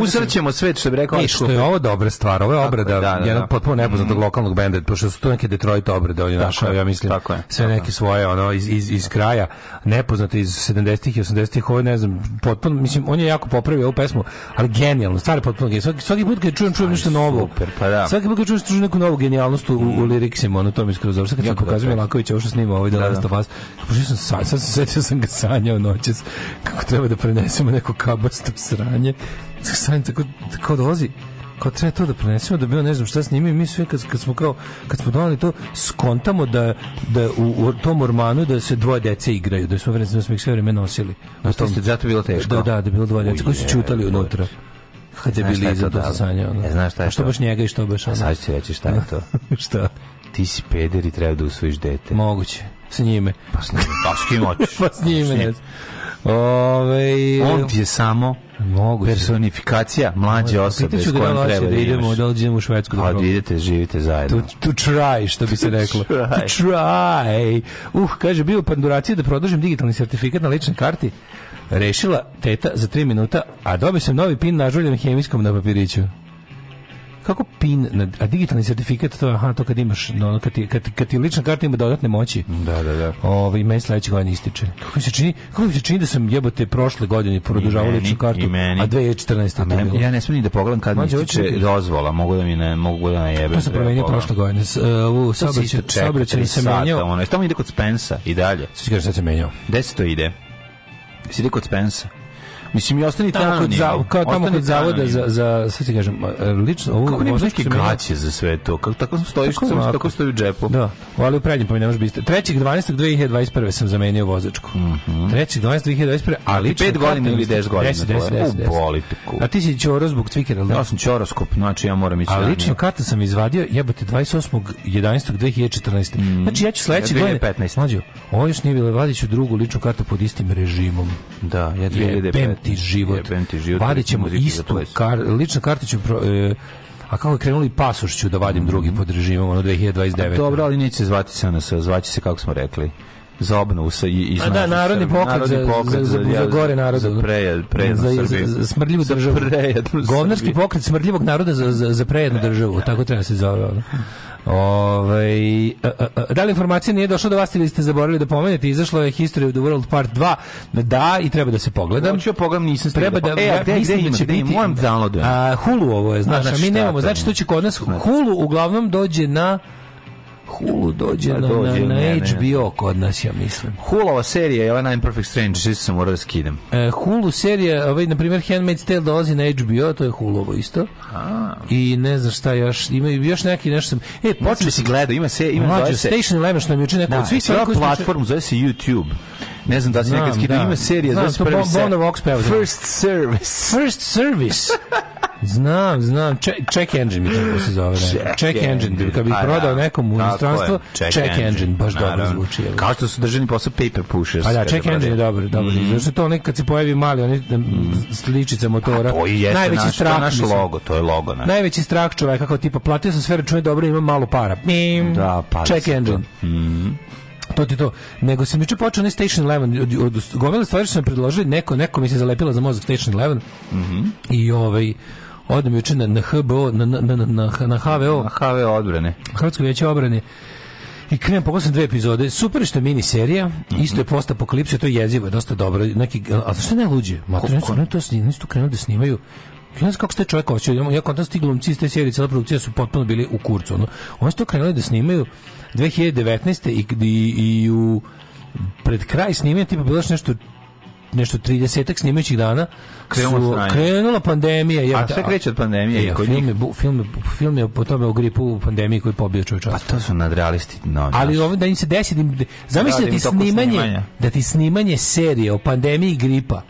Usrćemo svet što bi rekao. Ne, što je ovo dobra stvar, ovo je obrada da, da, jedan da. potpuno mhm. nepoznatog lokalnog benda, pošto su to neke Detroit obrade, oni našao, ja mislim, tako je, sve neke svoje ono iz, iz, iz kraja nepoznate iz 70-ih i 80-ih, ovo ne znam, potpuno mislim on je jako popravio ovu pesmu, ali genijalno, stari potpuno. Svaki, svaki put kad čujem čujem nešto novo. Super, pa da. Svaki put kad čujem čujem neku novu genijalnost u, u mhm. liriksima, ono to mi skroz dobro. Kad pokazujem Lakovića, ovo što snima ovaj Dallas da, Vas. Da. Pošto sam sad, sad se setio sam ga sanjao noćas kako treba da prenesemo neko kabasto sranje Stavim tako, kao dolazi, kao treba to da prenesemo da bi on ne znam šta snimio mi sve kad, kad smo kao kad smo donali to skontamo da, da u, u tom ormanu da se dvoje dece igraju da smo recimo da smo ih sve vreme nosili a da, to ste zato bilo teško da da da bilo dvoje dece koji su čutali unutra kad je bili za to sanje ono. Ne znaš šta je što baš njega i što baš ono. Sad ću ti reći šta je to. šta? Ti si peder i treba da usvojiš dete. Moguće. S njime. Pa s njime. Pa s kim hoćeš. pa s njime. Pa Ove... On ti je samo Moguće. Personifikacija mlađe osobe s kojom da treba da idemo, da idemo da u Švedsku. Pa da idete, živite zajedno. To, to try, što bi se reklo. to try. Uh, kaže, bio panduracija da prodržim digitalni sertifikat na lične karti. Rešila teta za tri minuta, a dobio sam novi pin na nažuljen hemijskom na papiriću kako pin a digitalni sertifikat to aha to kad imaš no, kad, ti, kad, kad ti lična karta ima dodatne moći da da da ovaj meni sledeće godine ističe kako se čini kako se čini da sam jebote prošle godine produžavao ličnu kartu a 2014 a meni, ja ne smem ni da pogledam kad mi ističe da dozvola mogu da mi ne mogu da najebem. jebem pa to sam promenio prošle godine S, uh, e, u saobraćaj se menjao ono e, tamo ide kod Spensa i dalje sve kaže se menjao to ide Sidi kod Spensa Mislim, i ostani tamo kod, za, kao, tamo kod zavoda za, za, sad ti kažem, e, lično... Ovo, kako nemaš neke gaće za sve to? Kako, tako stojiš, tako, samo tako stoji u džepu. Da, ali u prednjem pa mi ne može biti. 2021. sam zamenio vozačku. Mm -hmm. 12. A Ali 5 godina ili 10 godina? 10, 10, 10. 10. Uboli ku. A ti si čoro zbog cvikera, da? Ja sam čoroskop, znači ja moram ići. A lično kartu sam izvadio, jebote, 28.11.2014. Mm -hmm. Znači ja ću sledeće godine... 2015. Mlađo, ovo još nije bilo Vladiću drugu ličnu kartu pod istim režimom. Da, ja 2015 ti život. život. Vadit ćemo istu, kar, lična karta ću... Pro, e, a kako je krenuli pasoš ću da vadim drugi mhm. pod da režimom, ono 2029. A dobro, ali neće se zvati SNS, zvaće se kako smo rekli za obnovu sa i iz da narodni pokret, narodni pokret za, za, za, za, gore naroda za prejed, preje za, za, za smrdljivu državu prejednu govnarski pokret smrdljivog naroda za za, za prejednu državu tako treba se zove Ove, ovaj, e, e, da li informacija nije došla do vas ili ste zaboravili da pomenete? Izašlo je History of the World Part 2. Da, i treba da se pogledam. Hoću ja pogledam, nisam treba da, da, e, a gde, mislim gde, da će gde, biti. Moram da downloadujem. Hulu ovo je, znaš, a, znači, mi nemamo. Znači, to će kod nas. Znači. Hulu uglavnom dođe na Hulu dođe, pa na, dođe na, na, ne, HBO kod nas, ja mislim. Hulova serija je ovaj Nine Perfect Strange, što sam morao da skidam. E, Hulu serija, ovaj, na primjer, Handmaid's Tale dolazi na HBO, to je Hulovo isto. A. I ne znam šta još, ima još neki nešto sam... E, počeo da si gledao, ima se... Ima mlađe, se... Station Eleven, što nam je učinio neko da, od svih... Da, platform, zove se YouTube. Ne znam da li si nekad skidao. Da. Ima serija, zove se prvi service. First service. First service. Znam, znam. Check, check engine mi tako se zove. Check, check engine. engine. Da kad bi pa da. prodao nekom u inostranstvo, check, check, engine. Baš Naravno. dobro zvuči. Je. Kao što su držani posle paper pushers. A pa da, check engine je dobro. dobro. Mm. Zašto to nekad se pojavi mali, oni mhm. sličica motora. A pa to i najveći naš, strah, to naš logo, to je logo. Naš. Najveći strah čoveka, kako tipa, platio sam sve račune, dobro, imam malo para. Mim, da, pa check engine. Mm. To ti to. Nego sam juče počeo na Station 11 Od, od, od gomile stvari što sam predložio, neko, neko mi se zalepila za mozak Station 11. Mm -hmm. I ovaj, odem juče na, na HBO, na, na, na, na, na HVO. Na HVO odbrane. Hrvatsko vijeće obrane. I krenem, pogledao dve epizode. Super što je mini serija, mm -hmm. isto je post apokalipsa, to je jezivo, je dosta dobro. Neki, a zašto ne luđe? Mater, oni to snimaju, nisu krenuli da snimaju. Ja znam kako ste čovjek osjećao, ja kontam stiglom, glumci iz te serije, cijela produkcija su potpuno bili u kurcu. Ono. Oni su to krenuli da snimaju, 2019. i, i, i u pred kraj snimanja tipa bilo nešto nešto 30 snimajućih dana su, krenula pandemija. Ja, a sve kreće od pandemije. Ja, e, film, je, film, film je po tome o gripu u pandemiji koji pobio čovječanstvo. Pa to su nadrealisti. No, Ali ovo, da im se desi, da, zamisli da ti snimanje, snimanja. da ti snimanje serije o pandemiji gripa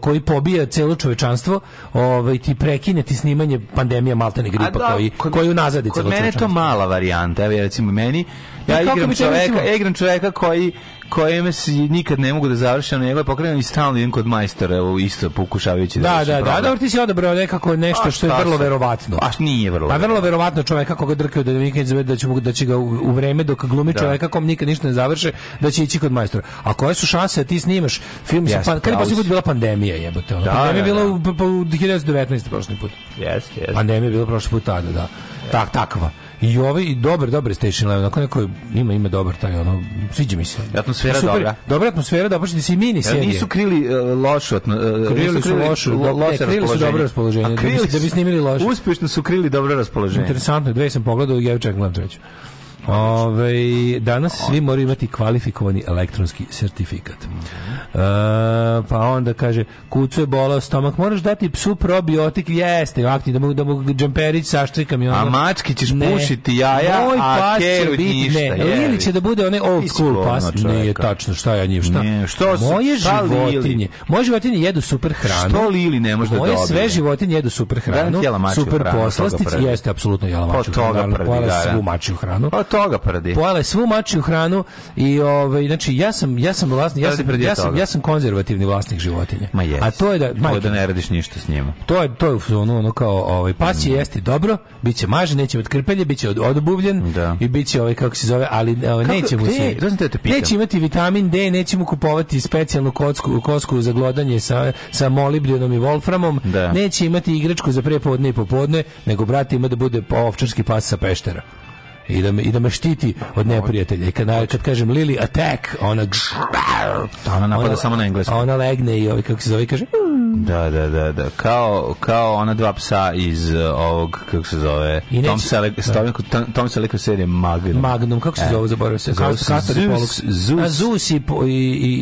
koji pobija celo čovečanstvo, ovaj ti prekine ti snimanje pandemija maltene gripa da, koji kod, koju nazadi Kod mene to mala varijanta, evo recimo meni ja igram čoveka, ja igram čoveka koji koje se nikad ne mogu da završim, nego je pokrenuo i stalno idem kod majstora, evo isto pokušavajući da Da, da, da, da, ti si odabrao nekako nešto što je vrlo verovatno. A nije vrlo. A pa vrlo verovatno kako ga drkaju da nikad ne da će da će ga u vreme dok glumi da. čovjeka kom nikad ništa ne završe, da će ići kod majstora. A koje su šanse da ti snimaš film sa pa kad je bila pandemija, jebote. Ona. Da, pandemija je da, bila da. u 2019. Pa, pa, prošli put. Jeste, jeste. Pandemija je bila prošli put tada, da. Tak, takva. I ovaj i dobar, dobar station level, onako neko ima ima dobar taj ono, sviđa mi se. Atmosfera Super, dobra. Dobra atmosfera, da baš da se mini serije. Nisu krili uh, lošu, uh, krili su lošu, lo, loše ne, krili su dobro raspoloženje, krili da bi, da bi snimili loše. Uspešno su krili dobro raspoloženje. Interesantno, dve sam pogledao, ja gledam treću. Ove, danas svi moraju imati kvalifikovani elektronski sertifikat. E, pa onda kaže, kucu je bolao stomak, moraš dati psu probiotik, jeste, akni, da mu, da mu džemperić saštrikam i onda... A mački ćeš ne. pušiti jaja, Moj a keru ništa. Ne, Lili će da bude onaj old school pas. Nije tačno, šta ja njim, šta? Nije, što su, moje šta životinje, lili? moje životinje jedu super hranu. Što Lili ne može da dobije? Moje sve životinje jedu super da hranu, super poslastić, pa jeste, apsolutno jela mačju da, da. hranu. Pa toga svu mačju hranu. Pa toga prdi. Pojela je svu mačju hranu i ovaj znači ja sam ja sam vlasnik, ja sam, ja sam, ja sam konzervativni vlasnik životinja. Ma jes. A to je da majke, da ne radiš ništa s njima. To je to je ono, ono kao ovaj pas će mm. jesti dobro, biće mažen, neće od krpelje, biće od odbuvljen da. i biće ovaj kako se zove, ali ovaj, kako, neće mu se. Neće imati vitamin D, neće mu kupovati specijalnu kocku, kosku za glodanje sa sa molibdenom i volframom. Da. Neće imati igračku za prepodne i popodne, nego brate ima da bude ovčarski pas sa peštera i da me, i da me štiti od neprijatelja. I kad, kad kažem Lily attack, ona ona napada ona, samo na engleskom. Ona legne i ovi kako se zove kaže mm. da, da, da, da. Kao, kao ona dva psa iz e, ovog, kako se zove, I Tom, Selleck, da. Tom, Selleck serije Magnum. Magnum, kako se e, zove, zaboravio se. Zove se Zeus, Zeus. Zeus i, i, i,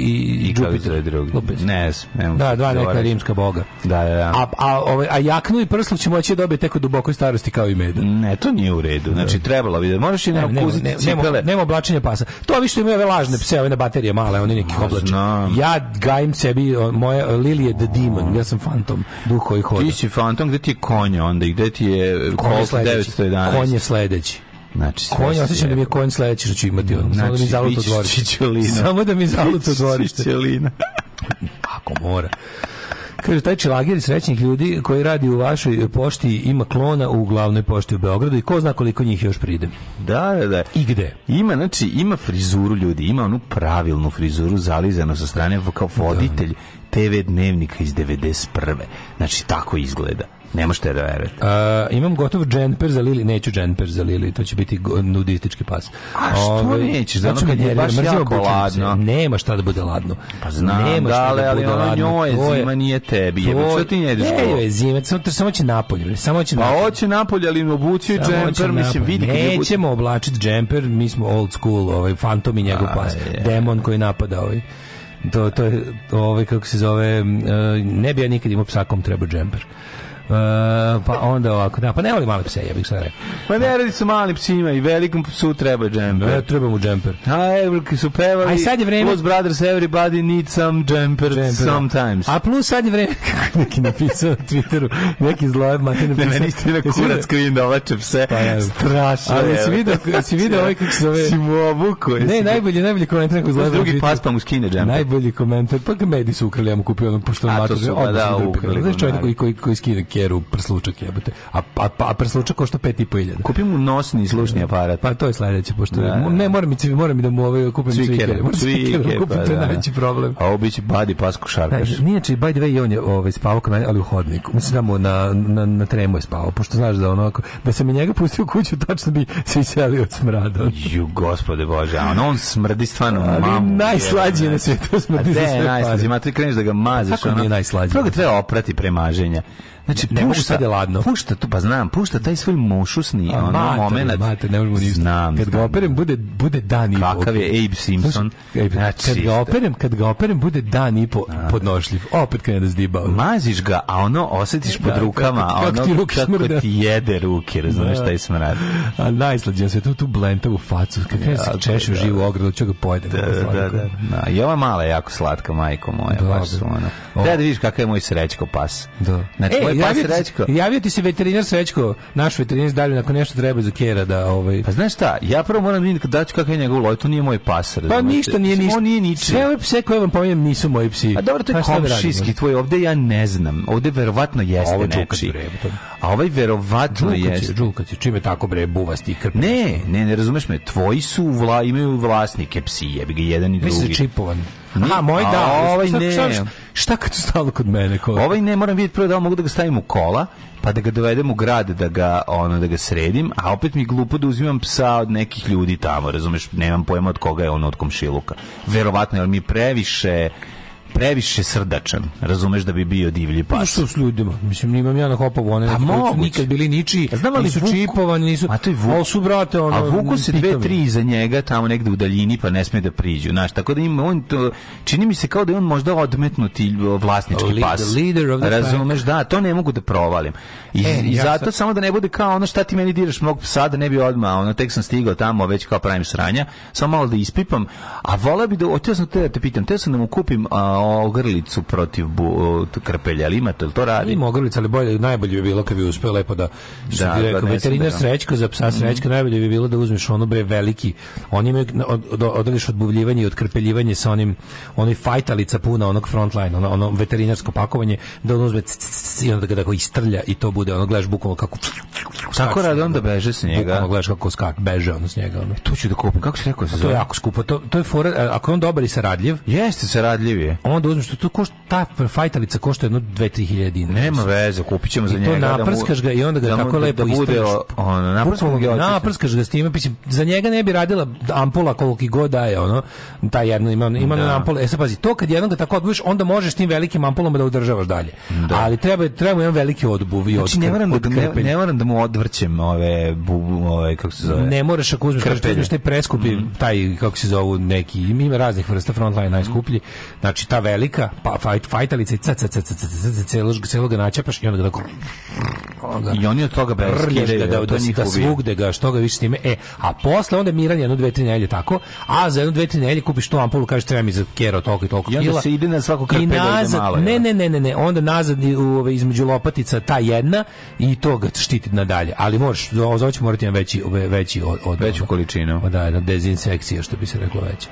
i Jupiter. drugi. Lupit. Ne, ne Da, dva neka rimska boga. Da, da, da. A, a, ove, ovaj, a jaknu i prslov će moći da dobiti teko dubokoj starosti kao i meda. Ne, to nije u redu. Znači, trebalo bi da ide. Da Možeš i ne, nema, nema, nema, nema oblačenja pasa. To vi što imaju ove lažne pse, ove na baterije male, oni nekih oblače. Ja gajim sebi, moje Lilije the Demon, ja sam fantom, duh koji hoda. Ti si fantom, gde ti je konja onda i gde ti je Colt 911? Konje sledeći. Znači, konj, osjećam da mi je konj sledeći što ću imati. Ono. Znači, Samo da mi znači, zaluta u dvorište. Samo da mi zaluta u dvorište. Ako mora. Kaže, taj čelagir srećnih ljudi koji radi u vašoj pošti ima klona u glavnoj pošti u Beogradu i ko zna koliko njih još pride. Da, da, da. I gde? Ima, znači, ima frizuru ljudi, ima onu pravilnu frizuru zalizanu sa strane kao da. voditelj TV dnevnika iz 91. Znači, tako izgleda. Nema šta da verujete. Uh, imam gotov džemper za Lili, neću džemper za Lili, to će biti nudistički pas. A što Ove, nećeš? Zato kad je baš jako ladno. Nema šta da bude ladno. Pa znam, Nema šta dale, da ali ono njoj je zima, nije tebi. To, što ti ne ideš Ne, joj je zima, samo, samo će napolje. Samo će pa napolje. Pa hoće napolje, ali obući džemper, mislim, vidi. Nećemo oblačiti džemper, mi smo old school, ovaj, fantom i njegov pas. Demon koji napada ovaj. To, to je, ovaj, kako se zove, e, ne bi ja nikad imao psakom treba džemper. E, pa onda ovako, da, pa ne volim male pse, ja bih sad rekao. Pa ne radi su mali psima i velikom psu treba džemper. Ne, treba mu džemper. A evrki su pevali, Aj, sad je vreme... plus Brothers Everybody need some jumper, da. sometimes. A plus sad je vreme, kako neki napisao na Twitteru, neki zlojev mate napisao. Ne, meni ste na kurac krim da vlače pse, pa, ja, strašno. Ali si vidio, si vidio ovaj kako se zove. Si mu obuko. Ne, najbolji, najbolji komentar kako zlojev. Drugi pas pa mu skine džemper. Najbolji komentar, pa ga mediji su ukrali, ja mu kupio ono, pošto on mato. A to su, pa da, ukrali. Znaš čovjek koji, koji, koji skine keru prslučak jebote. A, a, a prslučak košta 5.500. Kupim mu nosni slušni da. aparat. Pa to je sledeće, pošto da, da. ne moram mi, moram mi da mu ovaj kupim cvikere. Cvikere, da kupim, pa, to je pa da. najveći problem. A ovo biće badi pasku šarkaš. Da, nije, čaj by the way, on je ovaj, spavao kod mene, ali u hodniku. Mislim da mu na, na, na tremu je spavao, pošto znaš da onako, da se sam njega pustio u kuću, tačno bi se iselio od smrada. Ju, gospode Bože, a on, on smrdi stvarno mamu. Najslađe na svetu smrdi za sve ma ti kreneš da ga pa maziš. Kako ono, nije najslađe? To ga treba oprati pre maženja. Znači, ne mogu sad je ladno. Pušta tu, pa znam, pušta taj svoj mušusni A, ono mater, moment. ne možemo ništa. Znam, kad znam. ga operem, bude, bude dan i po. Kakav je Abe Simpson. Znaš, znači, kad ga operem, kad ga operem, bude dan i po podnošljiv. Opet kad da zdibao. Maziš ga, a ono osetiš pod da, rukama, a ono ti ruke smrde. ti jede ruke, razumeš da. taj smrad. A najslađe se tu tu u facu, kad ja, da se češu živu ogradu, ću ga pojede. Da, da, da. Na, I ova mala jako slatka, majko moja, baš su ona. Da, da vidiš kakav je moj srećko pas. Da. Znači, e, je pa javio, Srećko. Javio ti se veterinar Srećko, naš veterinar dalje ako nešto treba za kera da ovaj. Pa znaš šta, ja prvo moram da da ću kakav je njegov loj, to nije moj pas. Pa ništa nije ništa. On nije niče. Sve ove pse koje vam pominjem nisu moji psi. A dobro, to je pa da komšijski tvoj, ovde ja ne znam. Ovde verovatno jeste ovo nečiji. A ovaj verovatno jeste. Džukac je, čime tako bre buvasti i krpni. Ne, ne, ne razumeš me, tvoji su vla, imaju vlasnike psi, jebi ga jedan i drugi. Misliš čipovan. Aha, moj da, ovaj šta, ne. Šta, šta, šta kad su stalno kod mene? Ko? Ovaj ne, moram vidjeti prvo da mogu da ga stavim u kola, pa da ga dovedem u grad da ga ono da ga sredim, a opet mi je glupo da uzimam psa od nekih ljudi tamo, razumeš, nemam pojma od koga je ono od komšiluka. Verovatno jer mi previše previše srdačan, razumeš da bi bio divlji pa pas. Što s ljudima? Mislim, nimam ja na hopovu, one pa moguć. nikad bili ničiji, Znam nisu Vuku? čipovani, nisu... A to je Vuku. su, brate, ono... A Vuku se dve, tri iza njega, tamo negde u daljini, pa ne sme da priđu. Znaš, tako da ima, on to... Čini mi se kao da je on možda odmetnuti vlasnički leader, pas. Leader of the razumeš, da, to ne mogu da provalim. I, e, i ja zato sam... samo da ne bude kao ono šta ti meni diraš mog psa, da ne bi odmah, ono, tek sam stigao tamo, već kao pravim sranja, samo malo da ispipam, a vola bi da, htio sam te da te pitam, te sam da mu kupim a, ogrlicu protiv bu, krpelja, ali imate li to radi? Ima ogrlica, ali bolje, najbolje bi bilo kad bi uspeo lepo da, što da, rekao, da, da, veterinar da. srećko za psa mhm. srećka, mm. najbolje bi bilo da uzmeš ono bre veliki, oni imaju, od, odališ odbuvljivanje i odkrpeljivanje sa onim, onoj fajtalica puna onog frontline, ono, ono veterinarsko pakovanje, da on uzme c, c, c, i onda ga tako istrlja i to bude, ono, gledaš bukvalno kako... Tako radi, onda beže s njega. Bukvalno gledaš kako skak, beže ono s njega. Ono. E, to ću da kupim, kako si rekao se zove? To je jako skupo, to, to je fora, ako je on dobar i saradljiv... Jeste, saradljiv je. On onda uzmeš to, to koš, ta fajtalica košta jedno 2-3 hiljade dinara. Nema veze, kupićemo za njega. I da to naprskaš ga i onda ga da tako da lepo da bude ono, naprskaš ga, naprskaš ga s time, mislim, za njega ne bi radila ampula koliko god daje, ono, ta jedna ima, ima da. ampula. E sad pazi, to kad jednog tako odbuviš, onda možeš tim velikim ampulama da udržavaš dalje. Da. Ali treba, treba jedan veliki odbuv i znači, ne moram, da, ne, ne moram da mu odvrćem ove, bubu, ove, kako se zove. Ne moraš ako uzmeš, uzmeš taj preskupi, mhm. taj, kako se zove, neki, ima raznih vrsta, frontline najskuplji, znači ta velika, pa fight fightalice i ca, ca, ca, ca, ca, ca, ca, celo, celo ga načepaš i onda ga I oni od toga brski skidaju, da, da, da, da svugde ga, što ga više s time. E, a posle onda Miran jedno, dve, tri nelje tako, a za jedno, dve, tri nelje kupiš tu ampulu, kažeš treba mi za kero toliko i toliko I onda se ide na svako krpe da ide malo. Ne, da? ne, ne, ne, ne, onda nazad u ove, između lopatica ta jedna i to ga štiti nadalje. Ali možeš, za ovo morati jedan veći, veći od, veću količinu. Pa da, da, dezinsekcija, što bi se reklo veća.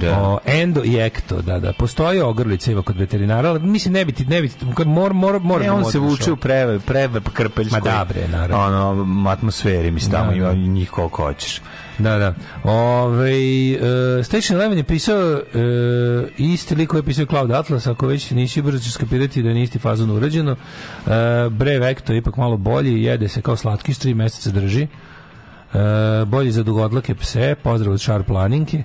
Da. O, endo i ekto, da, da. Postoje ogrlice ima kod veterinara, ali mislim ne biti, ne biti, mor, mor, mor, ne, da on se vuče u preve, preve krpeljskoj. Ma dabre, naravno. Ono, atmosferi, mislim, tamo da, ima da. njih koliko hoćeš. Da, da. Ove, uh, e, Station Eleven je pisao uh, isti lik koji je pisao Cloud Atlas, ako već nisi brzo ćeš skapirati da je isti fazon urađeno. Uh, e, Bre Vector je ipak malo bolji, jede se kao slatkiš, tri meseca drži. Uh, bolji za dugodlake pse, pozdrav od Sharp Planinke. Uh,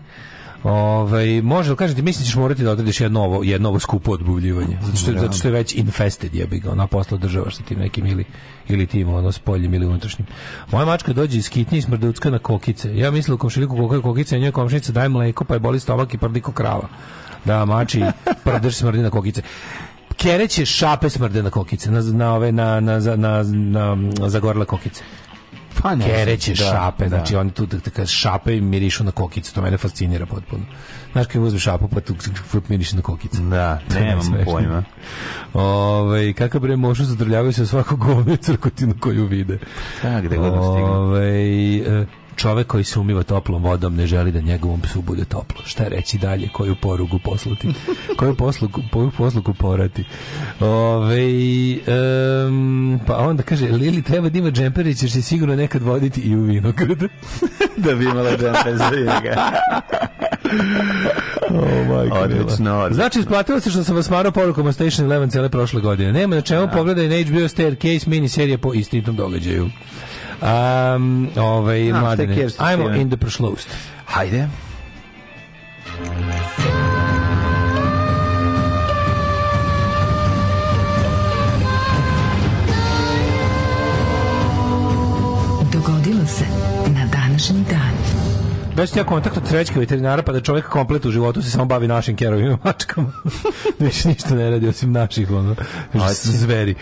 Ove, ovaj, može kažete mislim da ćeš morati da odrediš jedno ovo jedno ovo skupo odbuvljivanje. Zato što, zato što je već infested je bi ga na posla država sa tim nekim ili ili tim ono s poljem ili unutrašnjim. Moja mačka dođe iz kitnje i smrducka na kokice. Ja mislim u komšiluku kokaju kokice, a njoj komšinica daje mleko pa je boli stomak i prdi krava. Da, mači prdrš smrdi na kokice. Kereće šape smrde na kokice, na, na ove na, na, na, na, na zagorle kokice pa ne, kereće, da, šape, da. znači oni tu tako da, da šape i mirišu na kokicu, to mene fascinira potpuno. Znaš kad uzmeš šapu pa tu miriše na kokicu. Da, nemam ne pojma. Ove, ovaj, kakav bre mošu zadrljavaju se svako govne crkotinu koju vide. Tak, pa, gde god da Ove, ovaj, e, čovek koji se umiva toplom vodom ne želi da njegovom psu bude toplo. Šta reći dalje, koju porugu poslati? koju posluku, koju posluku porati? Ove, um, pa onda kaže, Lili treba da ima džemper i ćeš se sigurno nekad voditi i u vinograd. da bi imala džemper za vinograd. oh odlično, Znači, isplatilo se što sam vas marao porukom o Station Eleven cele prošle godine. Nema na čemu ja. Da. pogledaj na HBO Staircase miniserije po istinitom događaju. Um, ovaj, Mladene. Ajmo in the prošlost. Hajde. Hajde. Da već ja kontakt od srećke veterinara, pa da čovjek komplet u životu se samo bavi našim kerovima mačkama. Već ništa ne radi osim naših, ono, zveri.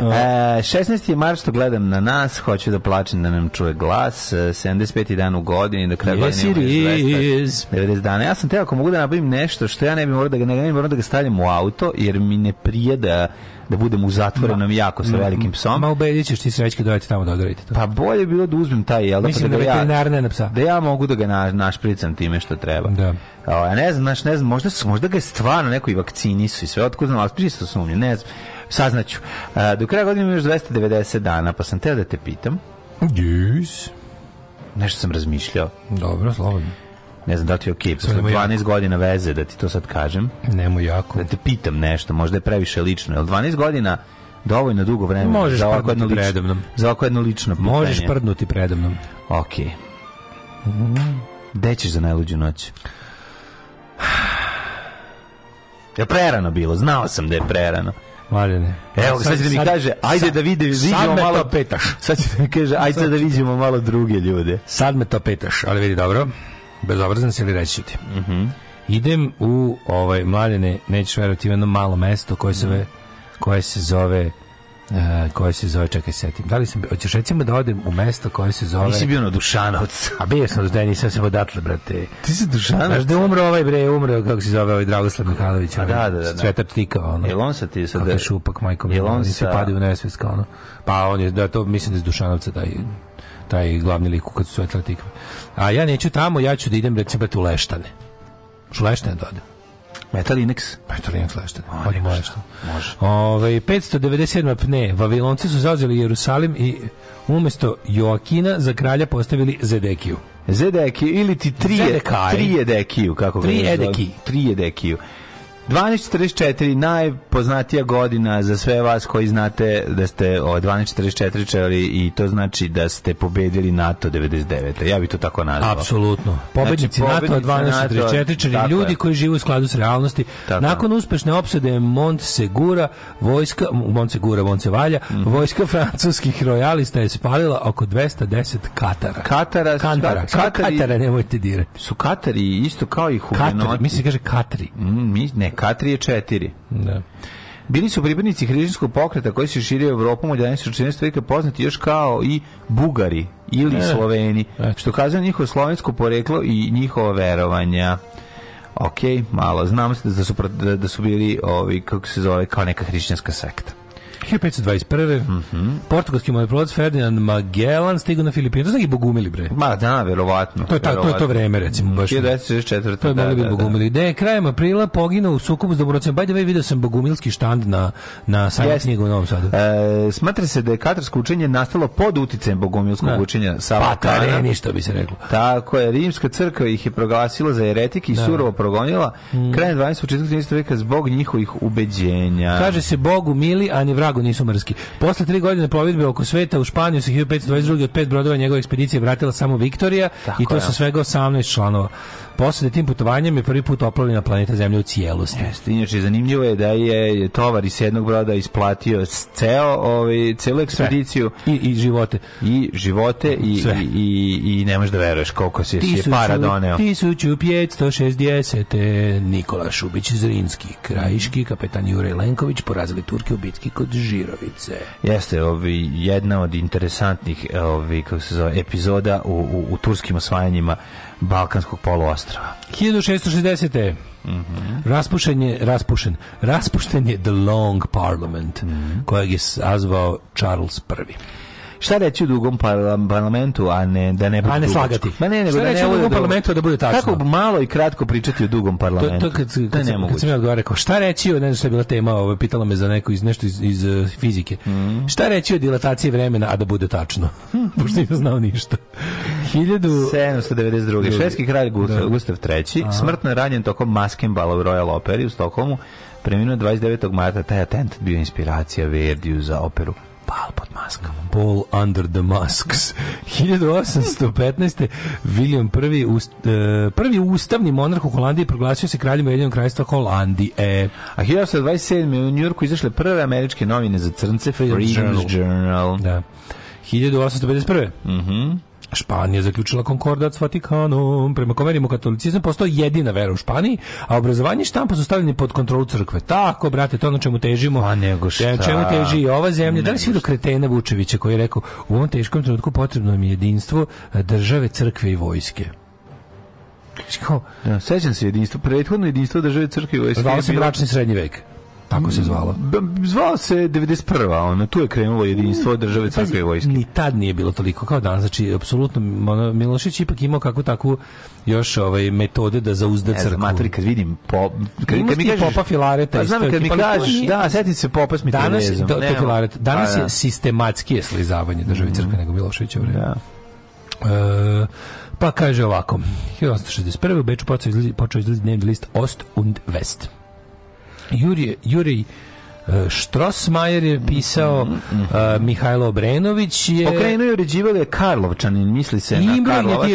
E, 16. mart što gledam na nas, hoću da plačem da nam čuje glas, 75. E, dan u godini, do kraja yes, godine 90 dana. Ja sam teo, ako mogu da nabavim nešto što ja ne bi morao da ga, ne, ne bi morao da ga stavljam u auto, jer mi ne prije da da budem u zatvorenom jako sa velikim psom. Ma ubedit ćeš ti srećke dojete tamo da odradite to. Pa bolje bilo da uzmem taj, jel? Da, pa Mislim pa da, da, ga da ja, na psa. da ja mogu da ga na, našpricam time što treba. Da. A, ja ne znam, znaš, ne znam, možda, su, možda ga je stvarno neko i vakcinisu i sve, otkud znam, ali pristo sumnje, ne znam, saznaću. A, do kraja godine ima još 290 dana, pa sam teo da te pitam. Yes. Nešto sam razmišljao. Dobro, slobodno. Ne znam da ti je okej, okay. posle 12 jako. godina veze, da ti to sad kažem. Nemo jako. Da te pitam nešto, možda je previše lično. Jel 12 godina dovoljno dugo vremena Možeš za ovako jedno lično, za ovako jedno lično pitanje. Možeš prdnuti predamnom. Ok. Gde ćeš za najluđu noć? Ja prerano bilo, znao sam da je prerano. Marjane. Evo, sad, sad da mi kaže, ajde sad, da vide, vidimo me malo... Sad petaš. Sad će da mi kaže, ajde da vidimo malo druge ljude. Sad me to petaš, ali vidi, dobro bezobrazan se ili reći ću ti. Mm -hmm. Idem u ovaj, mladene, nećeš verovati, u jedno malo mesto koje se, mm -hmm. koje se zove Uh, e, koje se zove, čekaj setim. Da li sam, hoćeš recimo da odem u mesto koje se zove... Nisi bio na Dušanovac. A bio sam, da nisam se odatle, brate. Ti si Dušanovac? Znaš da umro ovaj, bre, umro, kako se zove ovaj Dragoslav Mihajlović. A ovaj, da, da, da. da. Cvetar Tika, ono. Jel on sa ti sad... Kako je šupak, majko, jel on sa... se padi u nesvest, ono. Pa on je, da, to mislim da je Dušanovca taj taj glavni lik kad su Cvetar Tika. A ja neću tamo, ja ću da idem, recimo, u Leštane. U Leštane da odem. Metalinx? Metalinx je da, Oni može. Može. Ove, 597. pne. Vavilonci su zauzeli Jerusalim i umesto Joakina za kralja postavili Zedekiju. Zedeki ili ti trije, Zedekaj. trije dekiju, kako ga Tri edekiju. Trije dekiju. 1244 najpoznatija godina za sve vas koji znate da ste o 1244 čeli i to znači da ste pobedili NATO 99. Ja bih to tako nazvao. Apsolutno. Znači, pobednici znači, NATO 1244 NATO, ljudi koji žive u skladu s realnosti. Tako. Nakon uspešne opsade Montsegura, vojska Montsegura, Montsevalja, mm -hmm. vojska francuskih royalista je spalila oko 210 Katara. Katara, Kantara. Katara, Katara nemojte dirati. Su Katari isto kao i Hugenoti. Katari, mi se kaže Katri. Mm, mi, ne, Katrije 4. Da. Bili su pripadnici hrišćanskog pokreta koji se širio Evropom od 11. veka poznati još kao i Bugari ili ne, Sloveni, ne. što kazuje njihovo slovensko poreklo i njihova verovanja. Ok, malo. Znam se da su, da, da su bili ovi, kako se zove, kao neka hrišćanska sekta. 1521. Mm -hmm. Portugalski moreplovac Ferdinand Magellan stigao na Filipine. To su neki bogumili, bre. Ma da, verovatno. To je, ta, to, je to vreme, recimo. Baš. 1964. To je da, da, da, bogumili. Da, je krajem aprila poginuo u sukobu s dobroćem. Bajde, već video sam bogumilski štand na, na sajmu yes. knjigu u Novom Sadu. E, smatra se da je katarsko učenje nastalo pod uticajem bogumilskog da. učenja. Sa Patareni, ništa bi se reklo. Tako je, rimska crkva ih je proglasila za jeretike i da. surovo progonila mm. krajem 20. 14. veka zbog njihovih ubeđenja. Kaže se Bogu mili, a ne vrat tragu nisu mrski. Posle tri godine plovidbe oko sveta u Španiju se 1522. od pet brodova njegove ekspedicije vratila samo Viktorija i to je. sa svega 18 članova. Posle tim putovanjem je prvi put oplovljena planeta Zemlje u cijelosti. Jeste, inače zanimljivo je da je tovar iz jednog broda isplatio ceo, ovaj, celu ekspediciju. I, I, živote. I živote i, Sve. i, i, i ne možeš da veruješ koliko se je para doneo. 1560. Nikola Šubić Zrinski, krajiški kapetan Jure Lenković porazili Turke u bitki kod Žirovice. Jeste, ovi, jedna od interesantnih e, ovi, kako se zove, epizoda u, u, u turskim osvajanjima Balkanskog poluostrava. 1660. Mm -hmm. Raspušen je, raspušen, raspušten je The Long Parliament, mm -hmm. kojeg je sazvao Charles I. Šta reći u dugom parlamentu, a ne da ne bude A ne slagati. Ma ne, nego da ne u dugom parlamentu da bude tačno. Kako malo i kratko pričati o dugom parlamentu. To, to kad, kad, ne kad sam ja odgovarao rekao, šta reći ne znam šta je bila tema, ovo, pitala me za neko iz, nešto iz, iz uh, fizike. Mm. Šta reći o dilataciji vremena, a da bude tačno? Pošto nisam znao ništa. 1792. Švedski kralj da. Gustav, Gustav III. Aha. Smrtno je ranjen tokom maskenbala u Royal Operi u Stokholmu. preminuo 29. marta taj atent bio inspiracija Verdiju za operu Bal pod maskom. Ball under the masks. 1815. William I, ust, uh, prvi ustavni monarh u Holandiji proglasio se kraljem Ujedinjenog kraljestva Holandije. A 1927. u Njurku izašle prve američke novine za crnce Freedom Journal. Journal. Da. 1851. Mhm. Mm Španija zaključila konkordat s Vatikanom. Prema kome katolicizam postoji jedina vera u Španiji, a obrazovanje štampa su stavljeni pod kontrolu crkve. Tako, brate, to na čemu težimo. A pa nego šta? Čemu teži i ova zemlja? Da li si do kretena Vučevića koji je rekao u ovom teškom trenutku potrebno mi je jedinstvo eh, države, crkve i vojske? Kao, ja, sećam se jedinstvo, prethodno jedinstvo države crkve i vojske. Zvalo se mračni srednji vek. Tako se zvalo. Zvao se 91. Ona tu je krenulo jedinstvo države crkve i vojske. Ni tad nije bilo toliko kao danas. Znači apsolutno ono, Milošić ipak imao kakvu tako još ovaj metode da zauzda e, crkvu. Ne matri kad vidim po, kad, kad mi kažeš popa filareta pa, znam kad mi kažeš da setim se popa s danas do, to filaret. Danas je pa da. sistematski slizavanje države crkve mhm. nego Miloševićevo vreme. Da. E, pa kaže ovako 1861. u Beču počeo izlazi dnevni list Ost und West Juri, Jurij Štrosmajer e, je pisao mm -hmm. uh, Mihajlo Obrenović je pokrenuo i uređivao je Karlovčanin misli se na Karlovac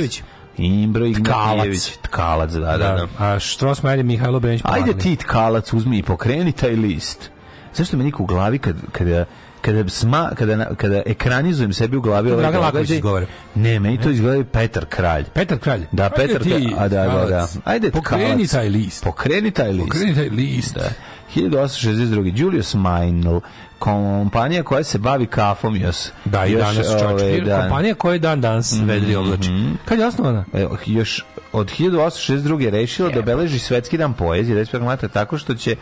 Imbro Ignatijević. Tkalac. da, da, da. da. A Štrosmajer je Mihajlo Obrenović Ajde ti Tkalac, uzmi i pokreni taj list. Zašto me niko u glavi kad, kad ja kada sma kada kada ekranizujem sebi u glavi ovaj događaj ne meni to izgleda Petar Kralj Petar Kralj da ajde Petar ti, a da da da ajde pokreni taj list pokreni taj list pokreni taj list da. 1862. Julius Meinl, kompanija koja se bavi kafom još. Da, i još, danas čačkir, ovaj, dan. kompanija koja je dan danas mm -hmm. vedri oblači. Kad je osnovana? E, još od 1862. rešila da beleži svetski dan poezije, da je tako što će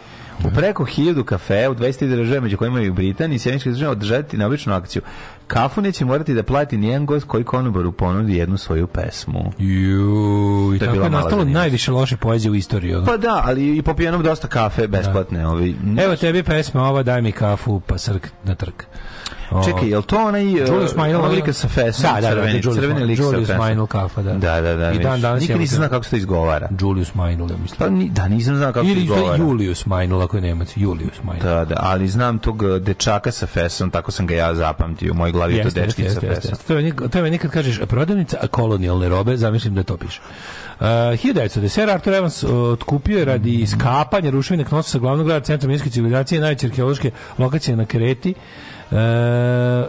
U preko hiljadu kafe u 23 države, među kojima je i Britanija, Sjemička država održati na akciju. Kafu neće morati da plati nijedan gost koji konobaru ponudi jednu svoju pesmu. Juuu, tako je nastalo najviše loše poezije u istoriji. Pa da, ali i popijenom dosta kafe besplatne. Da. Ovi, Evo tebi pesma, ova daj mi kafu, pa srk na trk. Čekaj, je li to onaj Julius uh, Meinl ona lika sa fesom? Da, da, crveni, da, da, crveni lik Julius Meinl kafa, da. Da, da, da. I dan danas nikad nisam znao kako se to izgovara. Julius Meinl, ja mislim. Pa ni, da, nisam znao kako se izgovara. Ili Julius Meinl, ako je Nemac, Julius Meinl. Da, da, ali znam tog uh, dečaka sa fesom, tako sam ga ja zapamtio, u mojoj glavi je to dečki sa fesom. To je nekad kažeš, prodavnica kolonijalne robe, zamislim da to piše. Uh, 1910. Arthur Evans uh, otkupio je radi iskapanja ruševine knosa sa glavnog grada centra minske civilizacije najveće arheološke lokacije na Kreti E,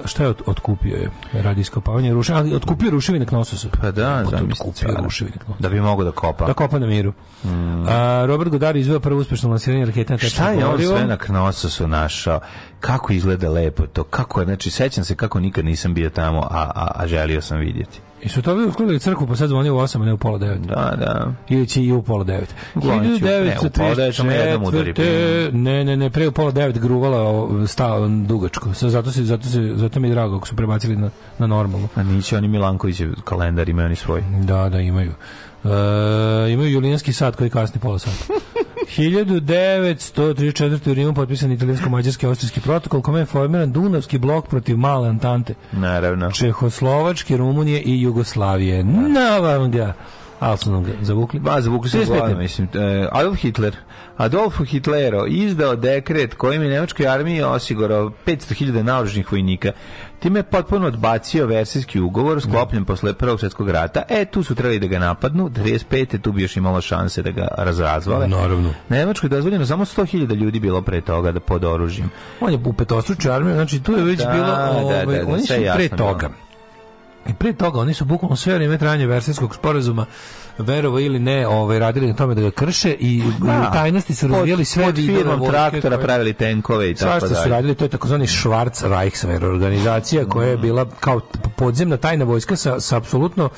šta je otkupio je radijsko opavanje ruševine, ali otkupio ruševine Knosusa. Pa da, pa otkupio ruševine Knosusa. Da bi mogao da kopa. Da kopa na miru. Mm. A, Robert Godard izveo prvo uspešno lansiranje rakete na Šta je on sve na Knosusu našao? Kako izgleda lepo to? Kako, znači, sećam se kako nikad nisam bio tamo, a, a, a želio sam vidjeti. I su to otkrili crkvu, pa sad zvoni u 8, a ne u pola 9. Da, da. Ili će i u pola 9. Uglavnom ću, ne, u pola 9 ćemo jednom udari. Ne, ne, ne, pre u pola 9 gruvala stao dugačko. Sad, zato, se, zato, se, zato mi je drago ako su prebacili na, na normalno. A niće, oni Milankoviće kalendar imaju oni svoj. Da, da, imaju. E, imaju julijanski sat koji kasni pola sata. 1934. u Rimu potpisan italijansko-mađarski austrijski protokol kome je formiran Dunavski blok protiv male Antante. Naravno. Čehoslovačke, Rumunije i Jugoslavije. Na vam ga. Ali su ga zavukli? Ba, zavukli su ga, mislim. E, Adolf Hitler. Adolfo Hitlero izdao dekret kojim je nemačkoj armiji osigurao 500.000 naoružnih vojnika. Time je potpuno odbacio versijski ugovor sklopljen posle Prvog svjetskog rata. E, tu su trebali da ga napadnu. 35. tu bi još imalo šanse da ga razrazvale. Naravno. Nemačkoj je dozvoljeno samo 100.000 ljudi bilo pre toga da pod oružjem. On je u petostruču armiju, znači tu je već da, bilo... Da, Ove, ovaj, da, da, oni su pre toga. I e, prije toga oni su bukvalno sve vreme trajanja Versajskog sporazuma verovo ili ne, ovaj radili na tome da ga krše i da. tajnosti su razvijali sve pod firmom traktora koje, pravili tenkove i tako dalje. Sve su radili, to je takozvani Schwarz Reichswehr organizacija koja je mm. bila kao podzemna tajna vojska sa, sa apsolutno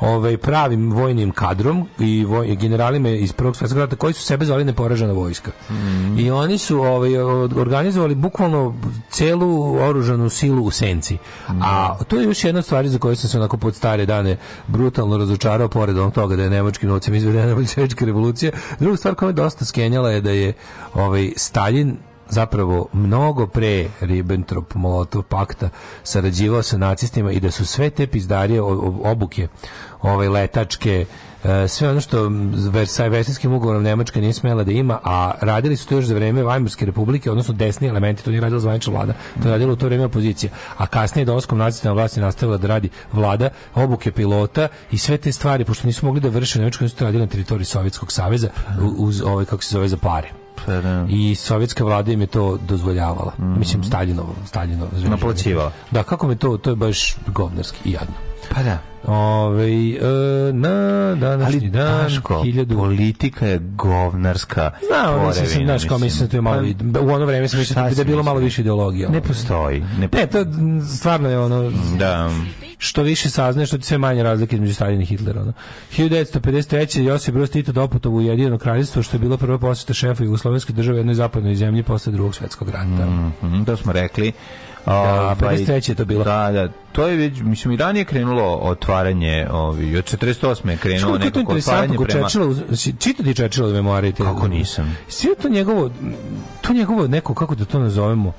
ovaj, pravim vojnim kadrom i voj, generalima iz Prvog svjetskog rata koji su sebe zvali neporažena vojska. Mm I oni su ovaj, organizovali bukvalno celu oružanu silu u senci. Mm A to je još jedna stvar za koju sam se onako pod stare dane brutalno razočarao, pored onog toga da je nemačkim novcem izvedena bolševička revolucija. Druga stvar koja me dosta skenjala je da je ovaj, Stalin zapravo mnogo pre Ribbentrop-Molotov pakta sarađivao sa nacistima i da su sve te pizdarije obuke ovaj letačke e, sve ono što sa Versajskim ugovorom Nemačka nije smela da ima, a radili su to još za vrijeme Vajmurske republike, odnosno desni elementi, to nije radila zvanična vlada, to je radila u to vrijeme opozicija. A kasnije dolaskom nacista na vlasti nastavila da radi vlada, obuke pilota i sve te stvari, pošto nisu mogli da vrše Nemačka, nisu to radili na teritoriji Sovjetskog saveza uz ovaj, kako se zove, za pare. Pa da. I sovjetska vlada im je to dozvoljavala. Mm -hmm. Mislim, Staljinovo. Staljinovo Naplaćivala. Da, kako mi to, to je baš govnarski i jadno. Pa da. Ove, e, na današnji Ali, dan Daško, hiljadu... politika je govnarska Znao, porevina, mislim, sam, znaš, kao mislim, da to je malo, pa da, u ono vreme sam mislim da je bilo malo više ideologije. Ne postoji. Ne, ne to stvarno je ono... Da što više saznaje, što ti sve manje razlike između Stalina i Hitlera. Ono. 1953. Josip Broz Tito Doputovu u Jedino kraljevstvo, što je bilo prva posjeta šefa Jugoslovenske države jednoj zapadnoj zemlji posle drugog svetskog rata. Mm -hmm, to smo rekli. Da, 53. Ovaj, je to bilo. Da, da, to je već, mislim, i ranije krenulo otvaranje, ovi, od 48. je krenulo Čekaj, nekako otvaranje prema... Čečilo, čitati Čečilove memoarije. Kako nisam? Sve to njegovo, to njegovo neko, kako da to nazovemo,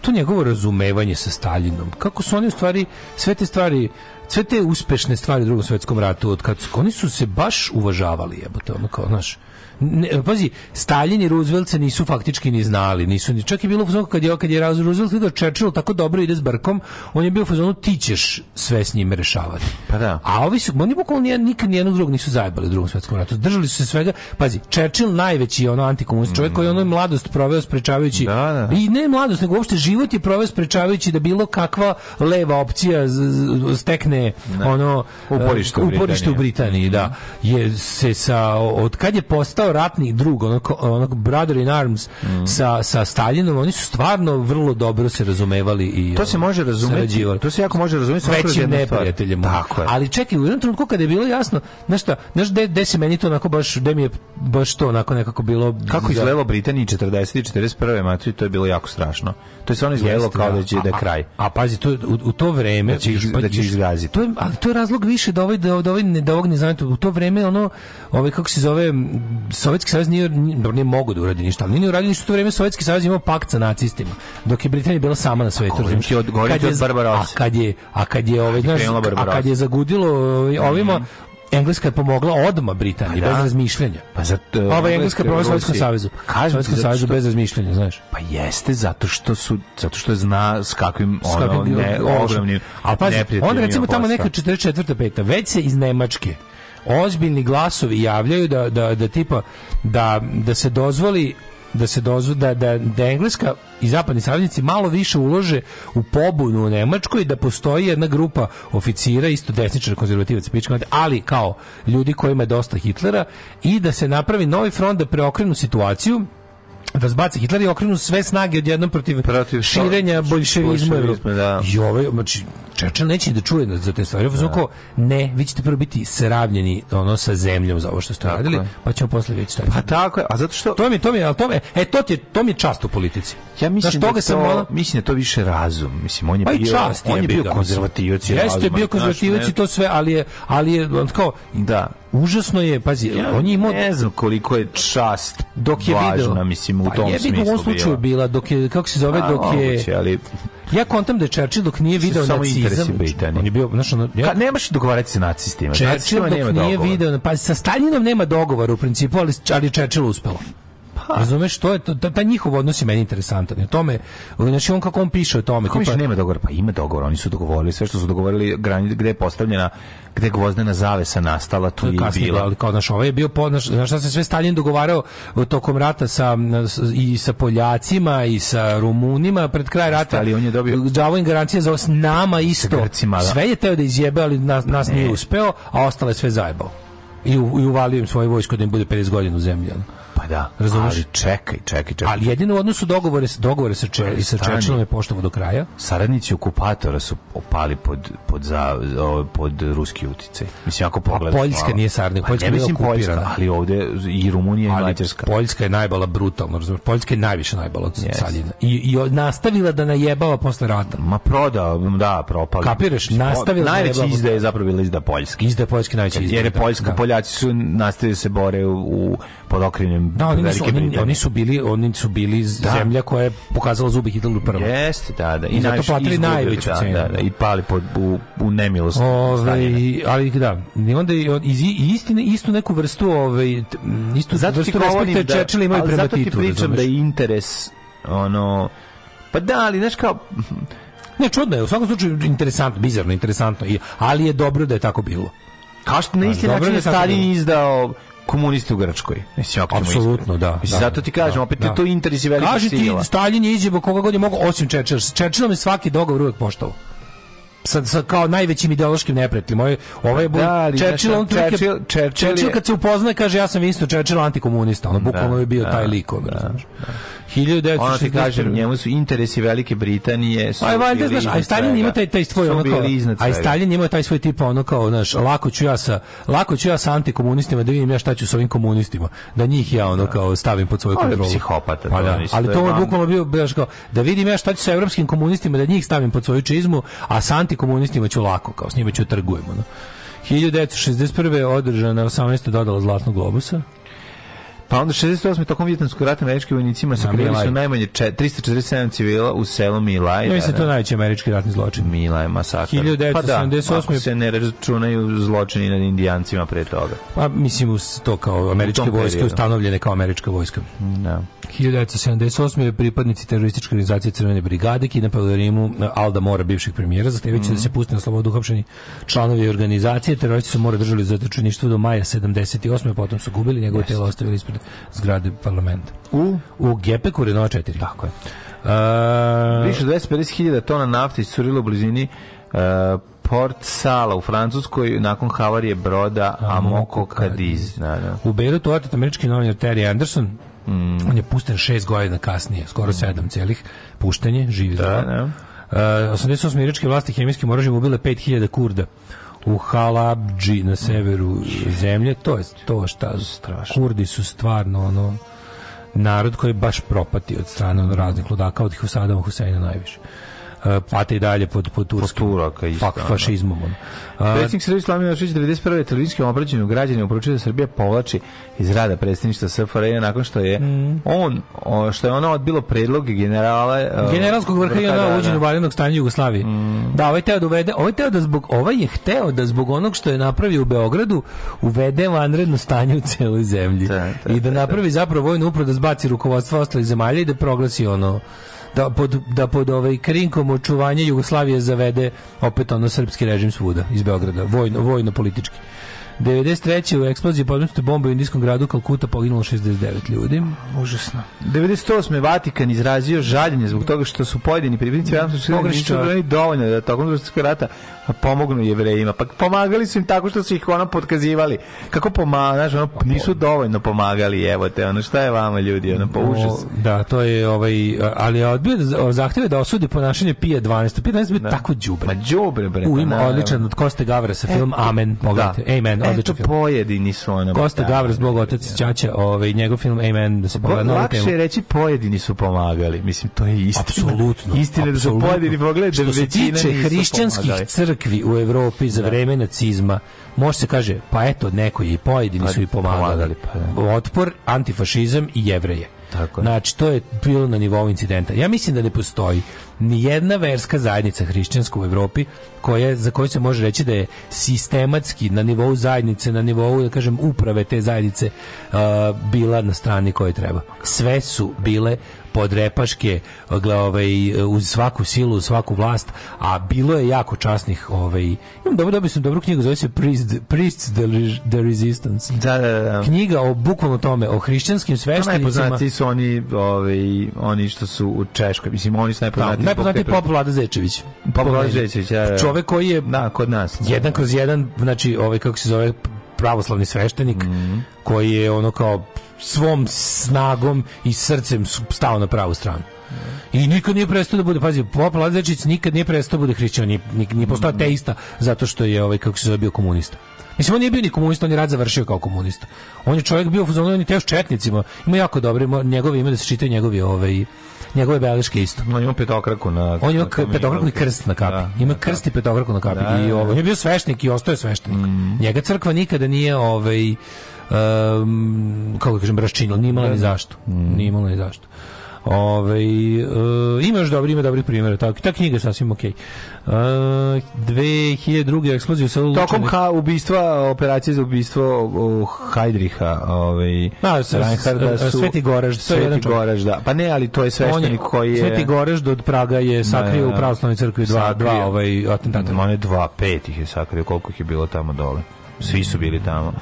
to njegovo razumevanje sa Stalinom, kako su oni u stvari sve te stvari sve te uspešne stvari u drugom svetskom ratu od kad su, oni su se baš uvažavali jebote ono kao znaš ne, e, pazi, Stalin i Roosevelt se nisu faktički ni znali, nisu ni čak i bilo fuzon kad je kad je Roosevelt video Churchill tako dobro ide s Brkom, on je bio u fuzonu ti ćeš sve s njim rešavati. Pa da. A ovi su oni bukvalno nikad, nikad ni jednog drugog nisu zajebali u Drugom svetskom ratu. Držali su se svega. Pazi, Churchill najveći ono antikomunist, čovjek mm. koji ono mladost proveo sprečavajući da, da. i ne mladost, nego uopšte život je proveo sprečavajući da bilo kakva leva opcija z, z, stekne ne. Da. ono uporište e, u, u Britaniji, da. Je se sa od kad je postao kao ratni drug, onog, onog brother in arms mm. sa, sa Staljinom, oni su stvarno vrlo dobro se razumevali i to se um, može razumeti, to se jako može razumeti sa većim neprijateljem. Tako je. Ali čekaj, u jednom trenutku kada je bilo jasno, znaš šta, znaš de, de se meni to onako baš, de mi je baš to onako nekako bilo... Kako izgledalo Britaniji 40. i 41. matri, to je bilo jako strašno. To je stvarno izgledalo kao da, da će da kraj. A, pazi, to, u, u to vreme... Da će, pa, da će izgaziti. To je, ali to je razlog više da ovaj, da, da ovaj, da ovog ne znate, u to vreme ono, ovaj, kako se zove, Sovjetski savez nije, dobro, nije mogu da uradi ništa, ali nije uradio ništa u to vrijeme Sovjetski savez imao pakt sa nacistima, dok je Britanija bila sama na svetu. Ti od, kad je, od a kad je, a kad je, ovaj, znaš, a kad je zagudilo ovaj, mhm. ovima, mm -hmm. Engleska je pomogla odma Britaniji pa bez da. razmišljanja. Pa za Ova Engleska je Sovjetskom savezu. Pa kažem Sovjetskom bez razmišljanja, znaš. Pa jeste zato što su zato što zna s kakvim s ono ne ogromnim, a pa on recimo tamo neka 44. peta, već se iz Nemačke ozbiljni glasovi javljaju da, da, da tipa da, da se dozvoli da se dozvo, da, da, da Engleska i zapadni saveznici malo više ulože u pobunu u Nemačkoj da postoji jedna grupa oficira isto desničar konzervativac ali kao ljudi kojima je dosta Hitlera i da se napravi novi front da preokrenu situaciju da zbace Hitler i okrenu sve snage odjednom protiv, protiv širenja boljševizma. Da. I ovaj, znači, Čečan neće da čuje za te stvari. Da. Kao, ne, vi ćete prvo biti sravljeni ono sa zemljom za ovo što ste radili, pa ćemo posle vidjeti šta. Pa tako je, a zato što To mi to mi, al to mi, e to ti to mi je čast u politici. Ja mislim Znaš, da toga da to, sam, mislim da to više razum, mislim on je pa bio čast, on je, je bio konzervativac, jeste bio konzervativac i to sve, ali je ali je on kao da užasno je, pazi, ja, on je imao... Ne znam koliko je čast dok je važna, video, mislim, u pa tom smislu. Pa je bi u ovom slučaju bila, dok je, kako se zove, A, pa, dok je... Moguće, ali Ja kontam da je Churchill dok nije video samo interesi On znači, je bio, znaš, ono, ja... Ka, nemaš dogovarati sa nacistima. Churchill znači, dok nije dogovor. video, pa sa Stalinom nema dogovora u principu, ali, ali Churchill uspelo. Razumeš što je to, ta njihov odnos je meni interesantan. O tome, znači on kako on piše o tome, kako tipa, nema dogovora, pa ima dogovor, oni su dogovorili sve što su dogovorili, granice gde je postavljena, gde gvozdena zavesa nastala, tu je, je bila. Ali kao naš, ovaj je bio podnaš, znaš šta se sve Stalin dogovarao tokom rata sa i sa Poljacima i sa Rumunima pred kraj rata. Ali on je dobio davo garancije za os nama isto. Grcima, da. sve je teo da izjebe, ali nas, nas nije uspeo, a ostale sve zajebao i, u, i uvalio im svoje vojsko da im bude 50 godina u zemlji. Ali. Pa da, Razumeš? Ali čekaj, čekaj, čekaj. Ali jedino u odnosu dogovore, dogovore sa, če, sa Čečilom je poštovo do kraja. Saradnici okupatora su opali pod, pod, za, pod ruski uticaj. Mislim, ako pogledaš... A Poljska nije saradnik, pa Poljska je okupirana. Poljska, ali ovde i Rumunija ali i Mađarska. Poljska je najbala brutalno, razumeš? Poljska je najviše najbala od yes. Caljina. I, I nastavila da najebava posle rata. Ma proda, da, propali. Kapiraš, nastavila da najebava. najveći izde je zapravo bila izda Poljska. Izda je Poljska najveći izda. Jer je da. Poljska, da. Poljaci su nastavili da se bore u, u pod okrenjem da, oni Velike su, oni, oni, su bili, oni su bili da. zemlja koja je pokazala zube Hitleru prvo. Jeste, da, da. I, I zato platili najveću da, cenu. Da, da, I pali pod, u, u nemilost. Ove, ovaj, ali da, i onda i, i istine, istu neku vrstu, ove, ovaj, istu zato vrstu respekta da, Čečela imaju prema Titu. Zato ti pričam da razumeš. da je interes, ono, pa da, ali, znaš kao, ne, čudno je, u svakom slučaju interesantno, bizarno, interesantno, ali je dobro da je tako bilo. Kaš na isti način da je Stalin izdao komuniste u Grčkoj. Mislim, Apsolutno, da, da, Zato ti kažem, da, opet da. to interes i velika Kaži ti, Stalin je izjebo koga god je mogao, osim Čečena. S je svaki dogovor uvek poštovao sa, sa kao najvećim ideološkim neprijateljima. Ovaj ovaj je da, Churchill, on Churchill, Churchill, Churchill kad se upozna kaže ja sam isto Churchill antikomunista, ono bukvalno da, je bio da, taj lik, ono, da, 1960. Ono ti kažem, njemu su interesi Velike Britanije su Aj, pa, valjda, znaš, a Stalin ima taj, taj svoj ono kao, a Stalin ima taj svoj tip ono kao, znaš, lako ću ja sa, lako ću ja sa antikomunistima da vidim ja šta ću sa ovim komunistima, da njih ja ono da. kao stavim pod svoju pa, kontrolu. On je psihopata. Pa, da, ali to je bukvalno bio, znaš, kao, da vidim ja šta ću sa evropskim komunistima, da njih stavim pod svoju čizmu, a sa antikomunistima ću lako, kao s njima ću trgujem, ono. 1961. održana 18. dodala Zlatnog globusa. Pa onda 68. tokom Vjetnamskog rata američki vojnicima sakrili su najmanje če, 347 civila u selu Milaj. Ja mislim da, da da. to najveći američki ratni zločin. Milaj masakr. 1978. Pa da, ako se ne računaju zločini nad indijancima pre toga. Pa mislim to kao američke vojske ustanovljene kao američka vojska. Da. 1978. je pripadnici terorističke organizacije Crvene brigade kidnapali u Rimu Alda Mora, bivšeg premijera, zahtevajući mm -hmm. da mhm. se pusti na slobodu uhapšeni članovi organizacije. Teroristi su Mora držali za zatočeništvu do maja 78. potom su gubili, njegovo yes. telo ostavili ispred zgrade parlamenta. U? U Gepeku Renault 4. Tako je. Uh, Više 250.000 tona nafte iscurilo u blizini uh, Port Sala u Francuskoj nakon havarije broda Amoko Cadiz. Da, da. U Beirutu otet američki novinar Terry Anderson mm. on je pušten šest godina kasnije, skoro mm. sedam celih puštenje, živi da, da. Uh, e, 88. američke vlasti hemijskim oružjem ubile 5000 kurda u Halabdži na severu zemlje, to je to šta strašno. Kurdi su stvarno ono narod koji je baš propati od strane ono, raznih ludaka, od Husadama Huseina najviše. Eh, pate i dalje pod, pod turskim pod isto, fak, da. fašizmom. Ono. Eh, Predsjednik Srbije Slavimir Milošević 91. televizijskom obraćanju građanima poručio da Srbija povlači iz rada predsjedništva SFRJ nakon što je mm. on što je ono odbilo predloge generala eh, generalskog vrha JNA u da. vanrednog stanja Jugoslavije. Mm. Da, ovaj teo da uvede, ovaj teo da zbog ovaj je hteo da zbog onog što je napravio u Beogradu uvede vanredno stanje u celoj zemlji. Da, da, I da, da napravi zapravo vojnu upravo da zbaci rukovodstva ostalih zemalja i da proglasi ono da pod, da pod ovaj krinkom očuvanja Jugoslavije zavede opet ono srpski režim svuda iz Beograda, vojno, vojno politički. 93. u eksploziji podmetnute bombe u indijskom gradu Kalkuta poginulo 69 ljudi. Užasno. 98. Vatikan izrazio žaljenje zbog toga što su pojedini pripadnici da, Vatikanskog nisu da- bili dovoljno da tokom drugog rata pomognu jevrejima. Pa pomagali su im tako što su ih ono potkazivali. Kako pomagaš, ono pa nisu dovoljno pomagali, evo te, ono šta je vama ljudi, ono pa užas. da, to je ovaj ali je odbio da zahteve da osudi ponašanje Pije 12. Pije 12 bi tako đubre. Ma đubre bre. U ima odličan od Koste Gavra sa film e, Amen, pogledajte. Amen. Pa, odličan pojedini su ono. Kosta da, Gavras, Bog da, da, otac Ćaća, ovaj, njegov film Amen, da se pogleda. Lakše je reći pojedini su pomagali. Mislim, to je istina. Apsolutno. Istina da su pojedini pogleda. Što se tiče hrišćanskih crkvi u Evropi za vreme nacizma, može se kaže, pa eto, neko je i pojedini pa, su i pomagali. Pa Otpor, antifašizam i jevreje. Tako je. Znači, to je bilo na nivou incidenta. Ja mislim da ne postoji ni jedna verska zajednica hrišćanska u Europi koja za koju se može reći da je sistematski na nivou zajednice, na nivou da kažem uprave te zajednice uh, bila na strani koje treba. Sve su bile podrepaške ovaj, uz svaku silu, uz svaku vlast, a bilo je jako časnih ovaj, imam dobro, dobio sam dobru knjigu, zove se Priest, Priests the, the Resistance. Da, da, da, da. Knjiga o bukvalno tome, o hrišćanskim sveštenicima. Najpoznati su oni, ovaj, oni što su u Češkoj, mislim, oni su najpoznatiji. Da, najpoznatiji Pop Vlada Zečević. Pop Vlada Zečević, ja, da, ja. Da. Čovek koji je da, kod nas. jedan kroz jedan, znači, ovaj, kako se zove, pravoslavni sveštenik mm -hmm. koji je ono kao svom snagom i srcem stao na pravu stranu. I nikad nije prestao da bude, pazi, Pop Lazarević nikad nije prestao da bude hrišćan, nije, nije postao mhm. teista zato što je, ovaj, kako se zove, bio komunista. Mislim, on nije bio ni komunista, on je rad završio kao komunista. On je čovjek bio, on je teo četnicima, ima jako dobro, njegove ime da se čitaju njegovi ovaj, njegove beleške isto. On ima petokraku na On ima petokraku i krst na da, kapi. Da, ima da, krst i petokraku na kapi da, i da, da. ovo. Ovaj, on je bio sveštenik i ostao je sveštenik. Mm. Njega crkva nikada nije ovaj um, kako kažem raščinila, nije imala ni zašto. Mm. Nije imala ni zašto. Ove, ovaj, e, ima još dobri, ima dobrih primjera. Ta, ta knjiga je sasvim okej. Okay. E, 2002. eksplozija u selu Tokom ha, ubistva, operacije za ubistvo u Hajdriha, ovaj, A, s, Reinharda su... Sveti Gorežd. Sveti Gorežd, da. Pa ne, ali to je sveštenik koji je... Sveti Gorežd od Praga je da, sakrio da, u da. pravoslavnoj crkvi dva, dva ovaj, atentata. On je dva, pet ih je sakrio, koliko ih je bilo tamo dole svi su bili tamo.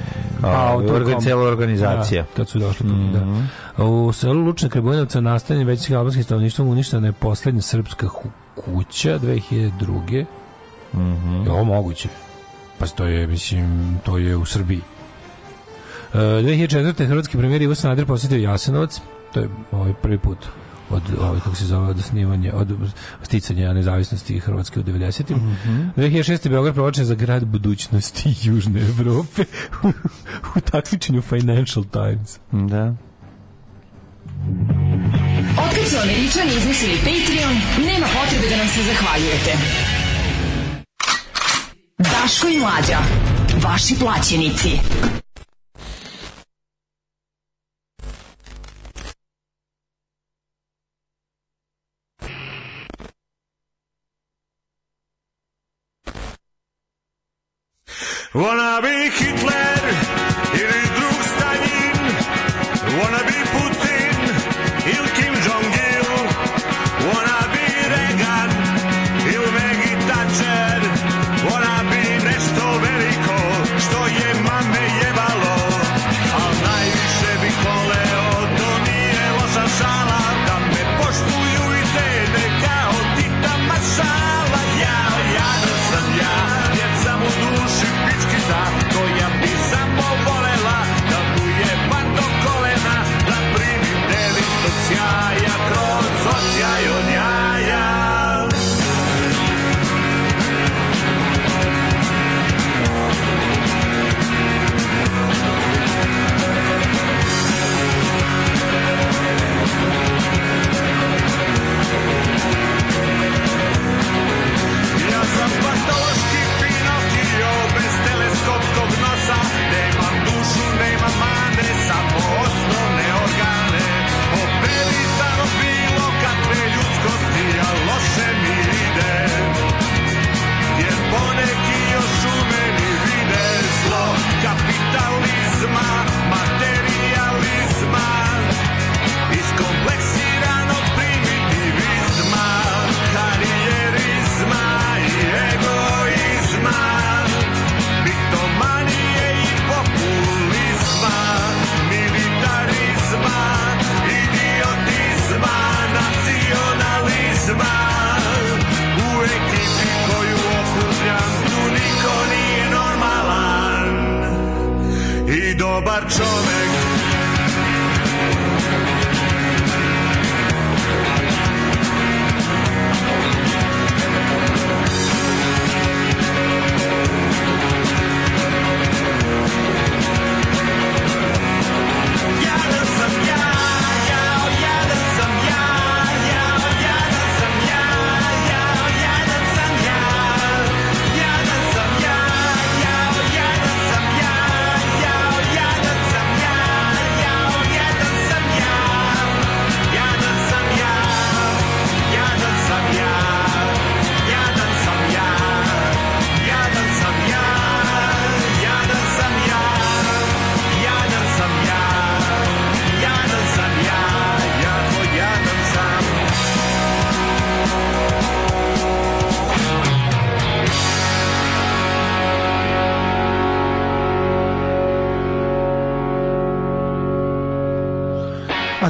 Pa, organ, cela da, organizacija. Da, kad su došli. Mm -hmm. da. Mhm. U selu Lučna Krebunovca nastanje većih albanskih stanovništvom uništena je poslednja srpska kuća 2002. Mm -hmm. Je ovo moguće? Pa to je, mislim, to je u Srbiji. E, 2004. hrvatski premijer Ivo Sanader posjetio Jasenovac, to je ovaj prvi put od ovaj kako se zove od osnivanja od sticanja nezavisnosti Hrvatske u 90. Mm -hmm. 2006. Beograd proglašen za grad budućnosti Južne Evrope u takmičenju Financial Times. Da. Otkad su američani izmislili Patreon, nema potrebe da nam se zahvaljujete. Daško i Mlađa, vaši plaćenici. Wanna be Hitler?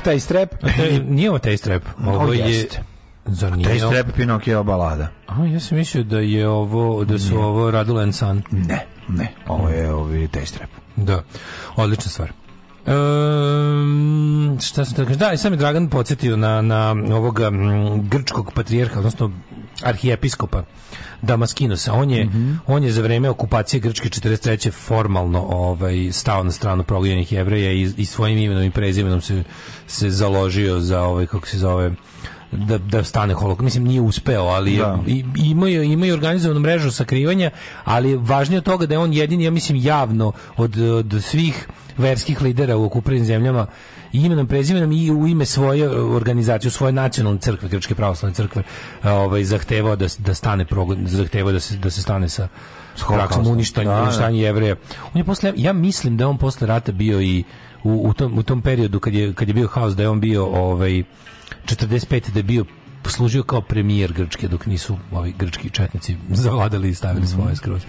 taj strep? nije ovo taj strep. Ovo je... Zar nije? Taj strep Pinokio balada. A, ja sam mislio da je ovo, da su ovo radila Ensan. Ne, ne. Ovo je ovi taj strep. Da, odlična stvar. Um, šta sam da kažem? Da, i sam je Dragan podsjetio na, na ovoga mm, grčkog patrijarha, odnosno arhijepiskopa Damaskinosa. On je, mm -hmm. on je za vreme okupacije Grčke 43. formalno ovaj, stao na stranu progonjenih jevreja i, i svojim imenom i prezimenom se, se založio za ovaj, kako se zove, da, da stane holok. Mislim, nije uspeo, ali da. imaju, imaju organizovanu mrežu sakrivanja, ali važnije od toga da je on jedini, ja mislim, javno od, od svih verskih lidera u okuprenim zemljama i imenom prezimenom i u ime svoje e, organizacije, svoje nacionalne crkve, Grčke pravoslavne crkve, e, ovaj zahtevao da da stane progon, zahtevao da se da se stane sa praksom uništanja, da, da. uništanja jevreja. On je posle ja mislim da on posle rata bio i u, u, tom, u tom periodu kad je kad je bio haos da je on bio ovaj 45 da je bio poslužio kao premijer Grčke dok nisu ovi grčki četnici zavladali i stavili mm -hmm. svoje skroz.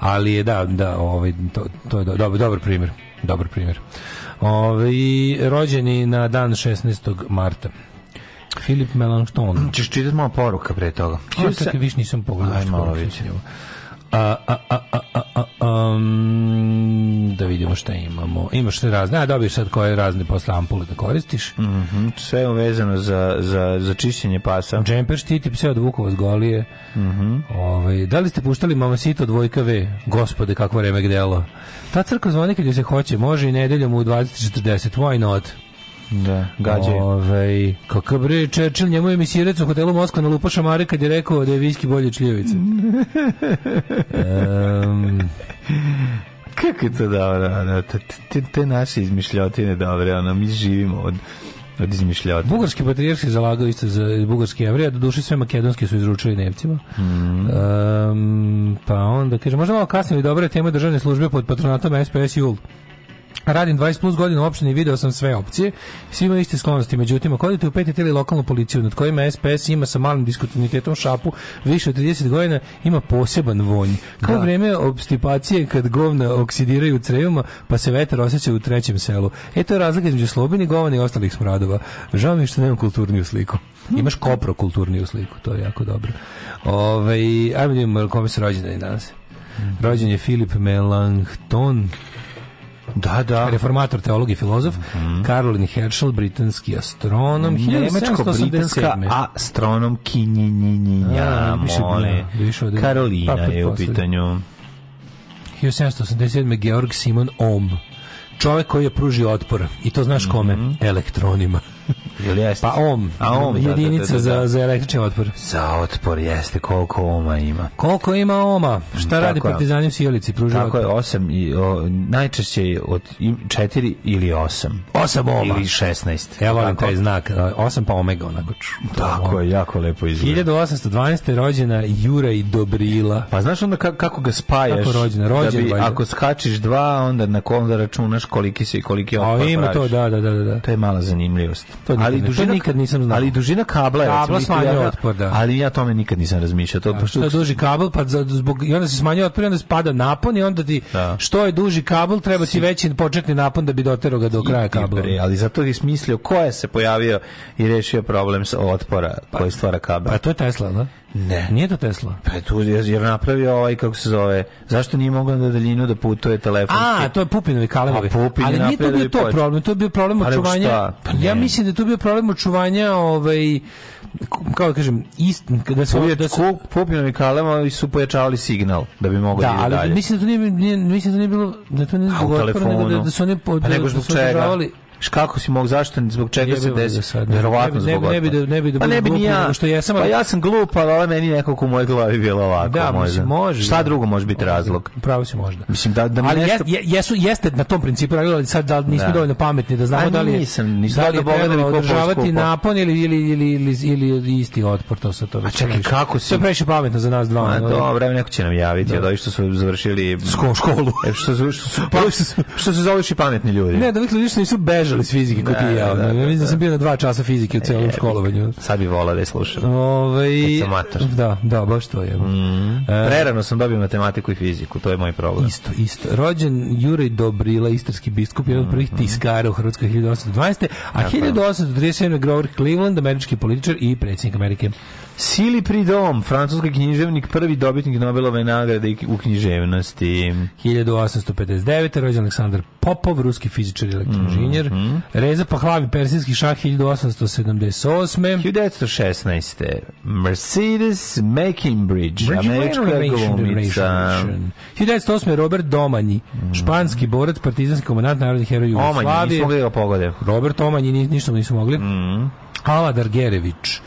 Ali je da, da, ovaj, to, to je do, dobar, dobar primjer. Dobar primjer. Ove, rođeni na dan 16. marta. Filip Melanchthon. Češ čitati moja poruka pre toga. Ja, pa, viš nisam pogledao. Ajmo, A, a, a, um, da vidimo šta imamo. Imaš sve razne, a dobiješ sad koje razne posle ampule da koristiš. Mm -hmm. Sve je uvezano za, za, za čišćenje pasa. Džemper štiti pse od vukova zgolije. Mm -hmm. Ove, ovaj, da li ste puštali Mamacito dvojka V? Gospode, kakvo vreme gdelo. Ta crkva zvoni kad se hoće, može i nedeljom u 20.40, why not? Da, gađe. Ove, ovaj, kako bre Čečil, njemu je misirec u hotelu Moskva na Lupa Šamare kad je rekao da je viski bolje čljevice. um, kako je to dobro, da, te, te naše izmišljotine dobre, ono, mi živimo od od izmišljavati. Bugarski patrijarh se zalagao isto za bugarski jevrije, do duše sve makedonski su izručili Nemcima. Mm. Um, pa onda, kaže, možda malo kasnije, dobra je tema državne službe pod patronatom SPS i ULT. Pa radim 20 plus godina u opštini, i video sam sve opcije, svi imaju iste sklonosti. Međutim, ako odete u PTT ili lokalnu policiju, nad kojima SPS ima sa malim diskutivnitetom šapu više od 30 godina, ima poseban vonj. Kao da. vreme obstipacije kad govna oksidiraju u crevima, pa se vetar osjeća u trećem selu. E to je razlika između slobini, govana i ostalih smradova. Žao mi je što nemam kulturniju sliku. Hm. Imaš kopro kulturniju sliku, to je jako dobro. Ove, ajmo da vidimo kome se rođeni danas. Hm. Rođen je Filip Melanchthon. Da, da. Reformator, teolog i filozof. Mm -hmm. Karolin Herschel, britanski astronom. Nemačko-britanska astronom kinjinjinja, mole. Više, Karolina Papir je u pitanju. 1787. Georg Simon Ohm. Čovjek koji je pružio otpor. I to znaš mhm. kome? Mm -hmm. Elektronima. Ili jeste? Pa ohm. A ohm, da, da, da, Jedinica da, da, da, za, za električni otpor. Za otpor, jeste. Koliko oma ima? Koliko ima oma? Šta Tako radi partizani u Sijelici? Pruža Tako je, osam, i, o, najčešće je od četiri ili osam. Osam oma. Ili šestnaest. Ja volim taj znak. Osam pa omega, onako. Tako je, jako lepo izgleda. 1812. rođena i Dobrila. Pa znaš onda kako ga spajaš? Kako rođena? Rođen, da bi, ako skačiš dva, onda na kom da računaš koliki si i koliki otpor A, ima to, da, da, da, da. To je mala zanimljivost. To je ali dužina, nikad nisam znao. Ali dužina kabla je kabla smanjuje otpor, da. Ali ja tome nikad nisam razmišljao. To da, što duži kabl pa zbog i onda se smanjuje otpor i onda spada napon i onda ti da. što je duži kabl, treba ti veći početni napon da bi doterao ga do kraja kabla. ali zato je smislio ko je se pojavio i rešio problem sa otpora pa- koji stvara kabl. Pa to je Tesla, da? Ne. Nije to Tesla? Pa tu jer napravio ovaj, kako se zove, zašto nije mogao na daljinu da putuje telefon? A, to je Pupinovi Kalemovi. A, pa, Pupin Ali nije to bio to poč... problem, to je bio problem Ali pa, očuvanja. Pa ja mislim da je to bio problem očuvanja ovaj, kao da kažem istin kada su da su da Pupin i Kalema su pojačavali signal da bi mogli da, da ide dalje. Da, ali mislim da to nije, nije mislim da nije bilo da to nije pa, zbog nego da, da su oni pa nego da zbog čega kako si mog zašto zbog čega se desi verovatno zbog ne bi ne bi da ne bi da pa ne bi ja što ja sam pa ja sam glup ali ona meni nekako u mojoj glavi bilo ovako da, možda može šta da. drugo može biti razlog pravo se možda mislim da da mi ali nešto... jesu jeste na tom principu ali sad da nismo da. dovoljno pametni da znamo da li nisam nisam da li da održavati napon ili ili ili ili isti otpor to sa to a čekaj kako se to previše pametno za nas dva dobro neko će nam javiti da. od ovih što su završili školu što su što su pa- što su završili pametni ljudi ne da ljudi nisu bež izdržali s fizike kako da, ja. Da, da Mislim da, da sam bio na dva časa fizike u celom e, školovanju. Sad bi volao da je slušam. Ovaj Da, da, baš to je. Mm. Prerano sam dobio matematiku i fiziku, to je moj problem. Isto, isto. Rođen Juraj Dobrila, istarski biskup, jedan od prvih mhm. tiskara u Hrvatskoj 1820. A 1837. Grover Cleveland, američki političar i predsjednik Amerike. Sili Pridom, francuski književnik, prvi dobitnik Nobelove nagrade u književnosti. 1859. rođen Aleksandar Popov, ruski fizičar i elektroinženjer. Mm Mm. Reza Pahlavi, persijski šah 1878. 1916. Mercedes Mockingbridge, američka glumica. 1908. Robert Domanji, mhm. španski borac, partizanski komandant narodnih heroja Jugoslavije. Omanji, nismo mogli da ga pogode. Robert Omanji, ništa mu nisu mogli. Mm. Hala Dargerević,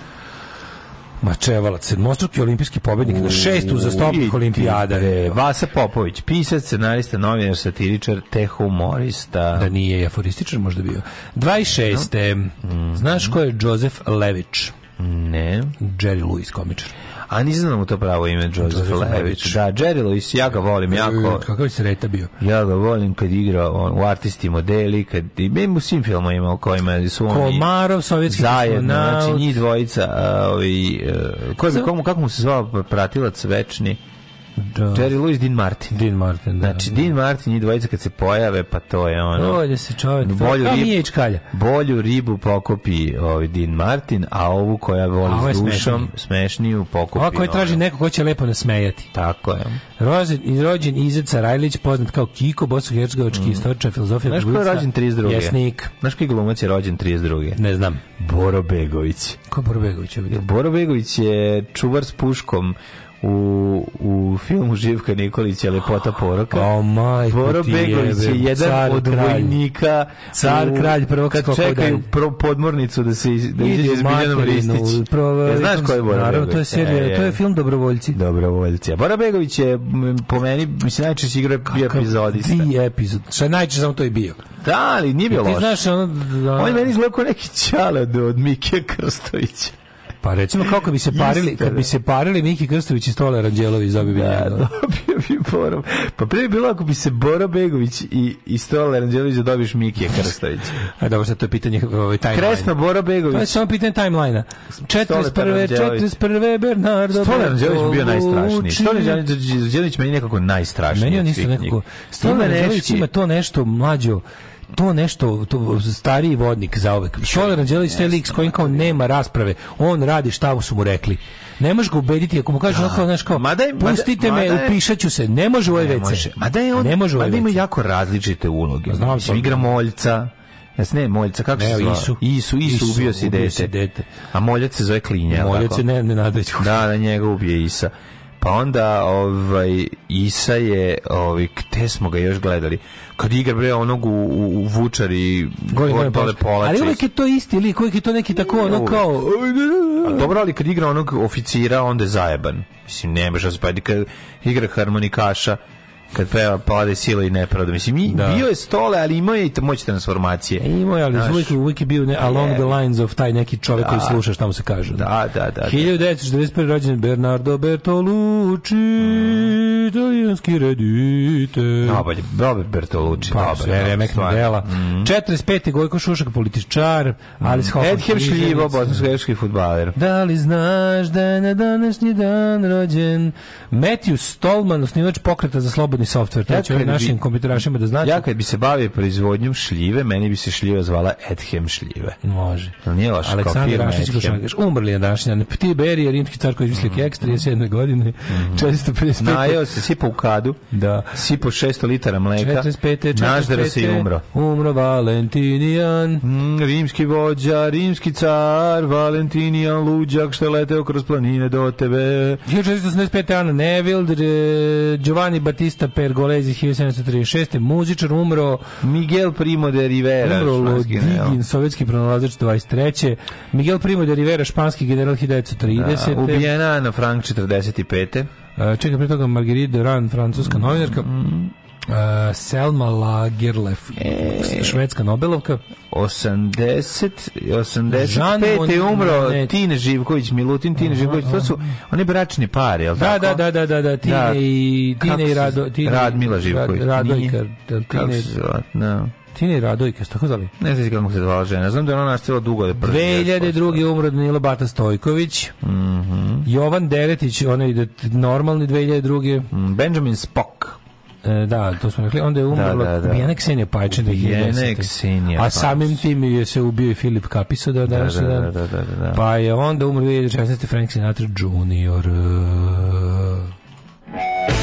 Mačevalac, sedmostruki olimpijski pobednik na šestu uzastopnih olimpijada. Re, Vasa Popović, pisac, scenarista, novinar, satiričar, te humorista. Da nije aforističar možda bio. 26. No. Mm Znaš ko je Joseph Lević? Ne. Jerry Lewis, komičar. A nisam znam mu to pravo ime, Joseph Lević. Da, Jerry Lewis, ja ga volim e, jako. Kakav je reta bio? Ja ga volim kad igra on, u artisti modeli, kad i u svim filmovima u kojima su oni... Komarov, sovjetski zajedno, znači njih dvojica. A, ovi, a, e, ko, kako mu se zvao pratilac večni? Da. Jerry Lewis, Dean Martin. Dean Martin, da. Znači, da. Dean Martin i dvojica kad se pojave, pa to je ono... Bolje se čovjek, bolju to nije ičkalja. Bolju ribu pokopi ovaj Dean Martin, a ovu koja voli s dušom, smešniju, pokopi... Ova koja traži neko ko će lepo nasmejati. Tako je. Rođen, rođen Izeca Rajlić, poznat kao Kiko, bosohercegovački mm. istoričar, filozofija... Znaš ko je rođen 32. Jesnik. Znaš koji glumac je rođen 32. Ne znam. Boro Begović. Ko je Boro Begović? Boro Begović je čuvar s puškom u, u filmu Živka Nikolića Lepota poroka. O oh, majko Boro Begović je jedan car, od kralj. vojnika car u, kralj prvog kad čekaju pro, podmornicu da se da izađe iz Miljanom Ristić. Pro, ja, e, znaš ko je Boro Naravno, to je serija, e, to je film Dobrovoljci. Dobrovoljci. A Boro Begović je po meni mislim najčešće igra epizodista. Ti epizod. Šta najčešće samo to i bio. Da, ali nije bio loš. Ti znaš ono, da, On meni izgleda kao neki čale od, od Mikija Krstovića. Pa recimo kako bi se parili, Jeste, kad bi da. se parili Miki Krstović i Stola Ranđelović dobio bi da, dobio bi Boro. Pa prije bilo ako bi se Bora Begović i, i Stola Ranđelović da dobiš Mikija Krstovića. A e, dobro, sad to je pitanje ovaj, timeline. Kresno Boro Begović. To je samo pitanje timeline-a. 41. 41. Bernardo Stola Ranđelović bio najstrašniji. Stola Ranđelović meni nekako najstrašniji. Meni on isto nekako... Stola Ranđelović ima to nešto mlađo to nešto to stariji vodnik zaovek. Šoler Anđelović je lik s kojim kao nema rasprave. On radi šta mu su mu rekli. Ne možeš ga ubediti ako mu kažeš da. onako, znaš kao, mada je, pustite mada, me, mada upišaću se, ne može u ove ne vece. Mada je on, ne može mada ima jako različite uloge. Pa znam, Svi pa- igra moljca, Jes ne, Moljca, kako ne, se zove? Isu. Isu, Isu, Isu ubio si ubio dete. dete. A Moljac se zove Klinja. Moljac se ne, ne nadveć. Da, da, njega ubije Isa. Pa onda ovaj, Isa je, ovaj, te smo ga još gledali? kad igra bre onog u, u, u Vučari gore dole pola ali uvek je to isti lik uvek je to neki tako ono uvijek. kao a dobro ali kad igra onog oficira onda je zajeban mislim ne može se kad igra harmonikaša kad peva Palade sile i nepravda. Mislim, i, da. bio je stole, ali imao je i moć transformacije. E, imao je, ali Znaš, uvijek, uvijek je bio ne, along je. the lines of taj neki čovjek da. koji sluša šta mu se kaže. Da, da, da. 1941. Da. rođen Bernardo Bertolucci, mm. italijanski reditelj. Dobar, dobar Bertolucci, pa, dobar. Sve vreme dela. Mm. 45. Gojko Šušak, političar, mm. Mm-hmm. Alice Hoffman. Edhem Šljivo, bosansko-greški futbaler. Da li znaš da je na današnji dan rođen Matthew Stolman, osnivač pokreta za slobodne napredni softver, to će našim kompjuterašima da znači. Ja kad bi se bavio proizvodnjom šljive, meni bi se šljiva zvala Edhem šljive. Može. Ali Nije loš Aleksandar Rašić Košagaš, umrli je Rašićan. je rimski car koji je izmislio mm. keks 37. godine, mm. 455. Najeo se, sipa u kadu, da. sipo 600 litara mleka, 45, 45, se i umro. Umro Valentinijan. Mm, rimski vođa, rimski car, Valentinijan, luđak što je leteo kroz planine do tebe. 1475. Ana Neville, Giovanni Battista Pergolezi 1736. Muzičar umro Miguel Primo de Rivera. Umro Lodigin, sovjetski pronalazač 23. Miguel Primo de Rivera, španski general 1930. Da, ubijena Ana Frank 45. Uh, čekaj, prije toga Marguerite Duran, francuska novinarka. Mm -hmm. Uh, Selma Lagerlef, e, švedska Nobelovka. 80, 85. je umro ne, Tine Živković, Milutin Tine uh, Živković, to su oni bračni pare, jel da, tako? Da, da, da, da, da, Tine da, i, Tine i Rado, Tine, Radmila Živković. Rad, Radojka, da, Tine, da. Tine Radojka, tako zvali? Ne znam kako se zvala žena. Znam da je ona nastala dugo da prvi. 2002. umro Danilo Bata Stojković. Mm -hmm. Jovan Deretić, onaj normalni 2002. Mm, Benjamin Spock. E, da, to smo rekli. Onda je da, umrla da, da, da. ubijena Ksenija Pajčin 2010. Ksenija A samim tim je se ubio i Filip Kapiso da, da, da, da, da, da, da, da. Pa je onda umro 2016. Frank Sinatra Junior. Uh...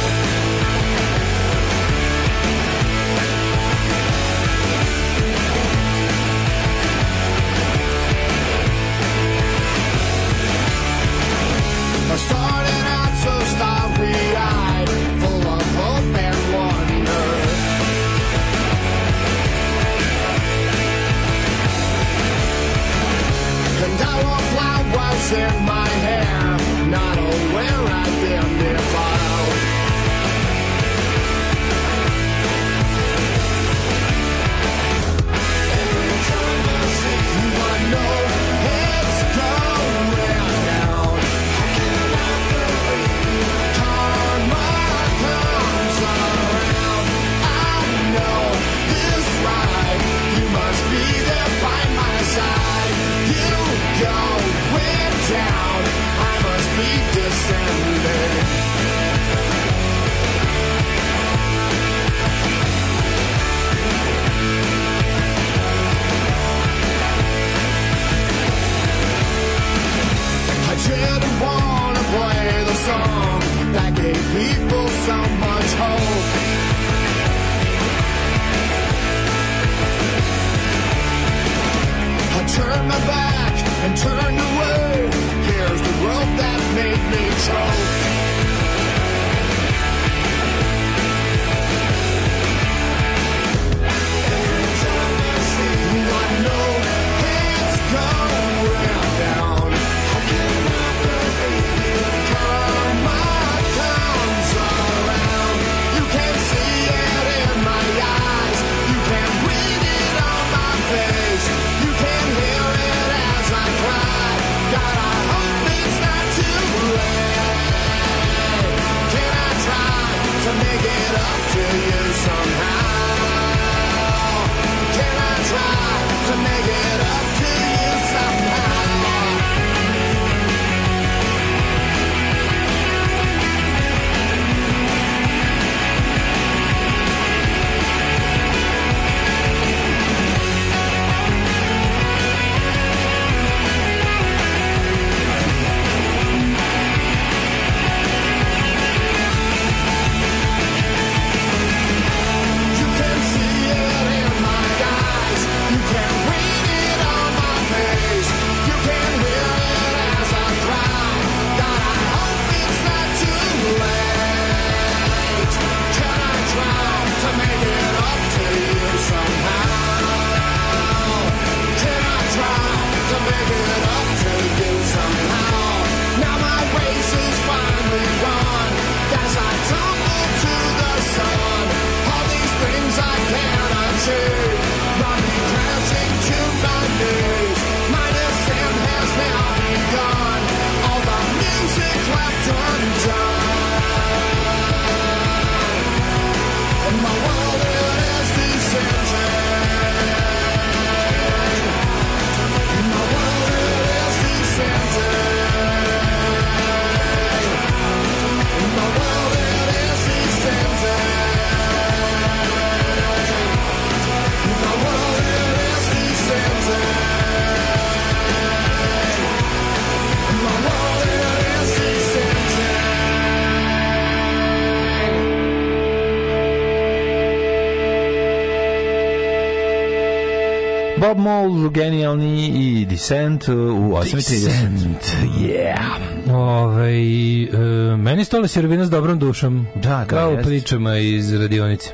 Mall, genijalni i Descent e, u 8.30. Descent, yeah. Ove, e, meni stole sirovina s dobrom dušom. Da, da kao jest. pričama iz radionice.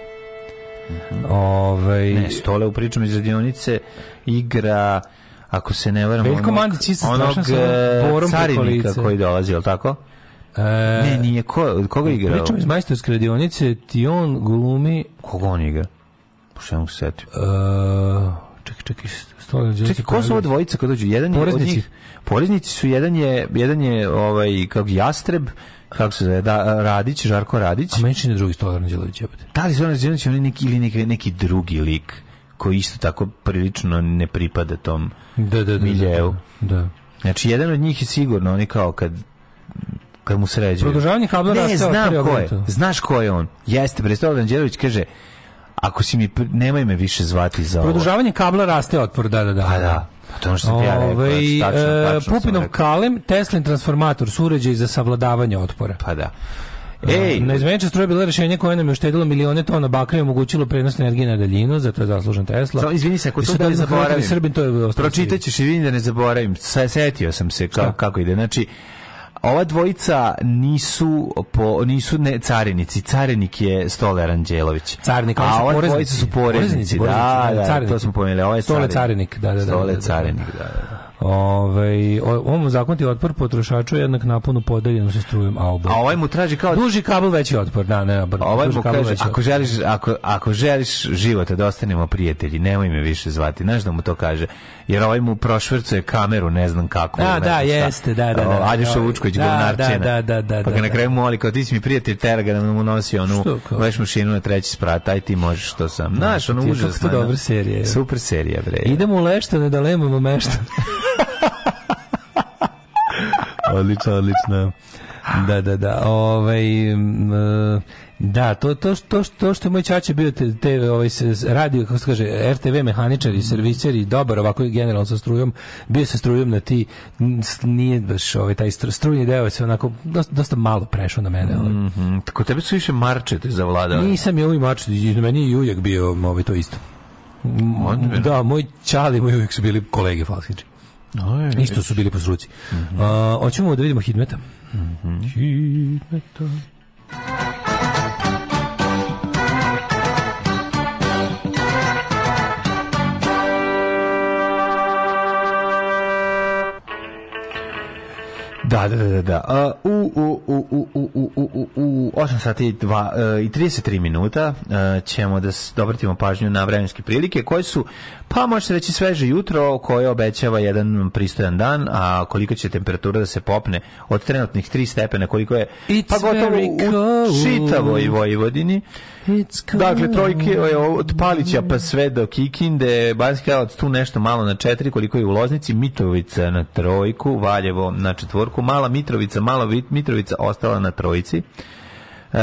Uh mhm. -huh. Ove, ne, stole u pričama iz radionice igra ako se ne varam Veljko Mandić isto onog e, carinika koji dolazi, je li tako? E, ne, nije, ko, koga igra? Pričam iz majstorske radionice, ti on glumi... Koga on igra? Po čemu se setim? E, Da čekaj, čekaj, stole Đorđe. Čekaj, ko su ova dvojica kad dođu? Jedan poreznici. je od poreznici su jedan je, jedan je ovaj kak Jastreb, kako se zove, da, Radić, Žarko Radić. A meni čini drugi Stojan Anđelović. Da li su Anđelović oni neki ili neki, neki drugi lik koji isto tako prilično ne pripada tom da, da, da, miljevu. Da, da. da. Znači, jedan od njih je sigurno, oni kao kad kad mu sređuje. Produžavanje kabla Ne, znam ko je. Znaš ko je on. Jeste, Brestov Anđelović kaže, Ako si mi, nemoj me više zvati za ovo. kabla raste otpor, da, da, da. A, pa da. Pa to ono što Ove, ja rekao, tačno, ovaj, znači, tačno e, Pupinov kalem, Teslin transformator su uređaj za savladavanje otpora. Pa da. Ej, na izmeniča stroje bilo rešenje koje nam je uštedilo milione tona bakra i omogućilo prenos energije na daljinu, zato je zaslužen Tesla. Za, izvini se, ako to da ne zaboravim, Srbim, to je pročitaćeš i vidim da ne zaboravim, setio sam se ka, kako ide. Znači, ova dvojica nisu po nisu ne carinici. Carinik je Stoler Anđelović. carnik a ova dvojica su poreznici. poreznici da, da, da, to smo pomenuli. Ovo Stole carinik, da, da, da. Stole da, da, da. carinik, da, da. da. Ovaj on mu zakonti otpor potrošaču jednak napunu podeljenu sa strujom aubo. A ovaj mu traži kao duži kabel veći otpor, da, ne, a ovaj mu kaže ako želiš ako ako želiš živote da ostanemo prijatelji, nemoj me više zvati. Znaš da mu to kaže. Jer ovaj mu prošvrcuje kameru, ne znam kako. Da, da, jeste, da, da. da Aljoša ovaj, Vučković da, da, da, da, da, Pa ga da, na da. kraju moli kao ti si mi prijatelj, terga da mu nosi onu veš mašinu na treći sprat, aj ti možeš to sam. Znaš, ono užasno. Super serija. Super serija, bre. Idemo u Leštane da lemamo meštane. odlično, odlično. Da, da, da. Ovaj, m, e, da, to, to, to, to što je moj čače bio te, te ovaj, radio, kako se kaže, RTV mehaničar i servicer i dobar ovako i generalno sa strujom, bio sa strujom na ti, nije baš ovaj, taj strujni deo se onako dosta, dosta malo prešao na mene. Ali. Ovaj. Mm -hmm. Tako tebe su više marče te zavladali. Nisam je uvijek marčete, meni je uvijek bio ovaj, to isto. da, moj čali, moji uvijek su bili kolege falsiči. Aj, Isto su bili po struci. Mm -hmm. A, hoćemo da vidimo Hidmeta. Mm -hmm. Hidmeta. Da, da, da, da. U, u, u, u, u, u, u 8 sati i, 2, e, i 33 minuta e, ćemo da dobratimo da pažnju na vremenske prilike koje su, pa može se reći sveže jutro koje obećava jedan pristojan dan, a koliko će temperatura da se popne od trenutnih 3 stepena koliko je, It's pa gotovo u čitavoj Vojvodini. Dakle, trojke je od Palića pa sve do Kikinde, Banski Karlovac tu nešto malo na četiri, koliko je u Loznici, Mitrovica na trojku, Valjevo na četvorku, Mala Mitrovica, Mala Mitrovica ostala na trojici. E,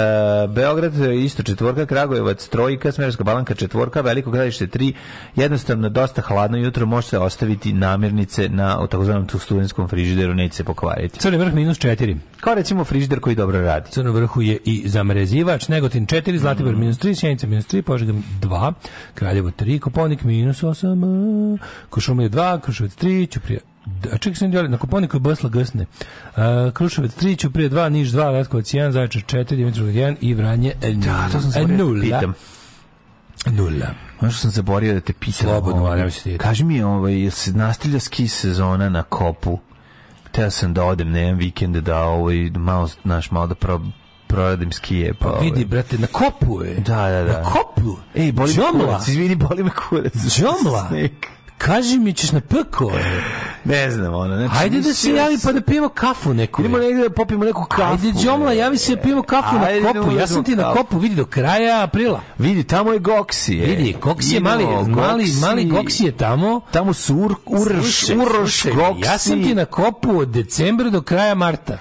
Beograd isto četvorka, Kragujevac trojka, Smerska balanka četvorka, Veliko gradište tri. Jednostavno dosta hladno jutro može se ostaviti namirnice na takozvanom studentskom frižideru, neće se pokvariti. Crni vrh minus četiri. Kao recimo frižider koji dobro radi. Crno vrhu je i zamrezivač, Negotin 4, Zlatibor mm minus 3, Sjenica minus 3, Požega 2, Kraljevo 3, Koponik minus 8, Košumlje 2, Košovac 3, Ćuprija Da, ček sam djeli, na Koponiku je Bosla Gsne. Uh, Kruševac 3, Ćuprije 2, Niš 2, Leskovac 1, Zaječar 4, Dimitrov 1 i Vranje 0. Da, se da pitam. Nula. Ono što sam zaborio da te pisao. Slobodno, ovaj, Kaži mi, ovaj, se nastavlja ski sezona na kopu? Teo sam da odem na jedan vikend da ovaj, malo, naš, malo da probam proradim skije. Pa, pa ovaj. vidi, brate, na kopu je. Da, da, da. Na kopu. Ej, boli Džomla. me kurac, izvini, boli me kurac. Džomla. Sneg. Kaži mi, ćeš na pko? E? Ne znam, ono. Znači, Hajde da se javi pa da pijemo kafu neku. Idemo negde da popijemo neku kafu. Hajde, džomla javi se da pijemo kafu Ajde, na kopu. Ja da sam ti na kopu vidi do kraja aprila. Vidi, tamo je Goksi. Je. Vidi, Goksi je mali, goksi, mali, mali Goksi je tamo. Tamo su ur, urš, urš, urš, urš Goksi. Ja sam ti na kopu od decembra do kraja marta.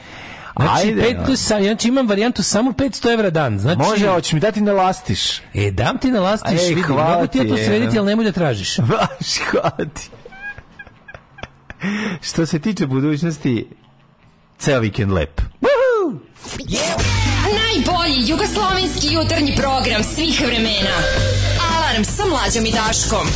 Znači, Ajde, pet, sa, znači imam varijantu samo 500 evra dan. Znači, Može, hoćeš mi dati na da lastiš. E, dam ti na lastiš, Ej, vidim, mogu ti ja to srediti, ali nemoj da tražiš. Baš, hvati. Što se tiče budućnosti, ceo vikend lep. Woohoo! Yeah! Najbolji jugoslovenski jutarnji program svih vremena. Alarm sa mlađom i Daškom.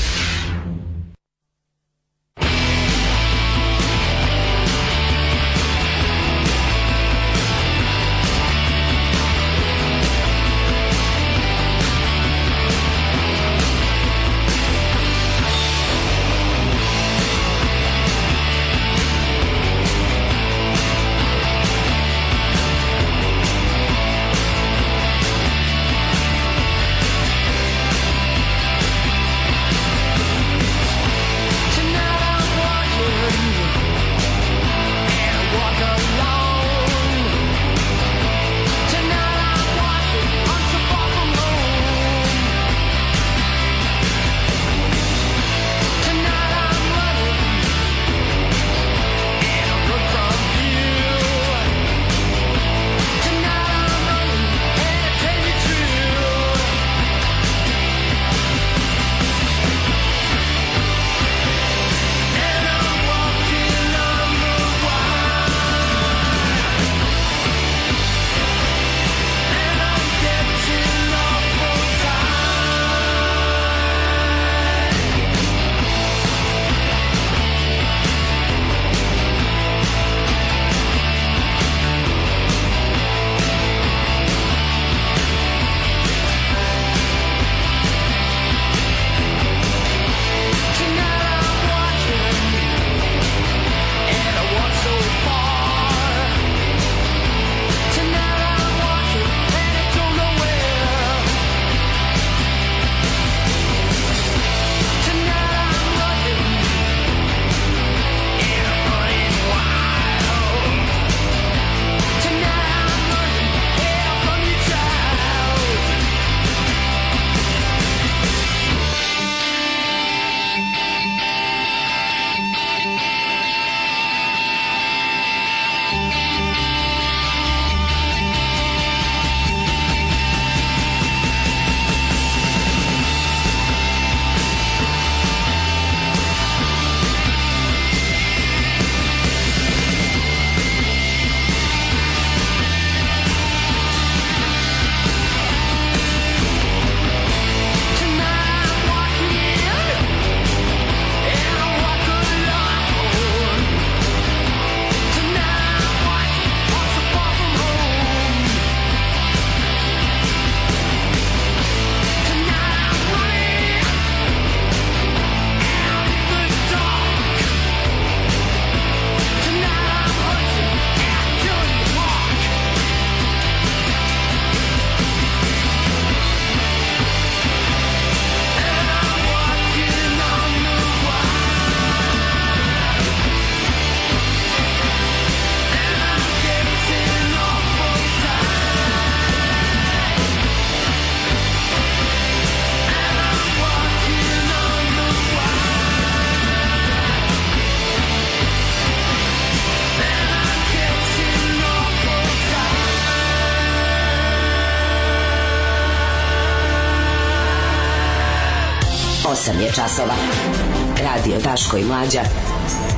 Daško i Mlađa.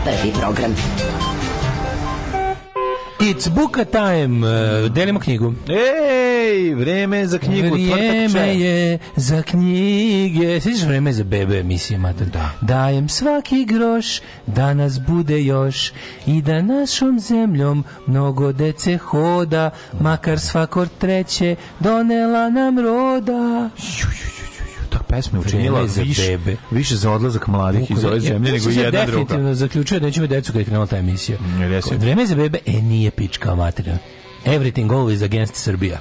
Prvi program. It's book time. E, delimo knjigu. Ej, vreme za knjigu. Vreme je za knjige. Sjećaš vreme za bebe emisije, mater? Da. Dajem svaki groš, da nas bude još i da našom zemljom mnogo dece hoda, makar svakor treće donela nam roda. Ju, ju, ju pesma je učinila za više, bebe. više za odlazak mladih iz ove zemlje nego jedna druga. Definitivno zaključio da nećemo decu kad je krenula ta emisija. Vreme za bebe, e, nije pička materija. Everything always against Srbija.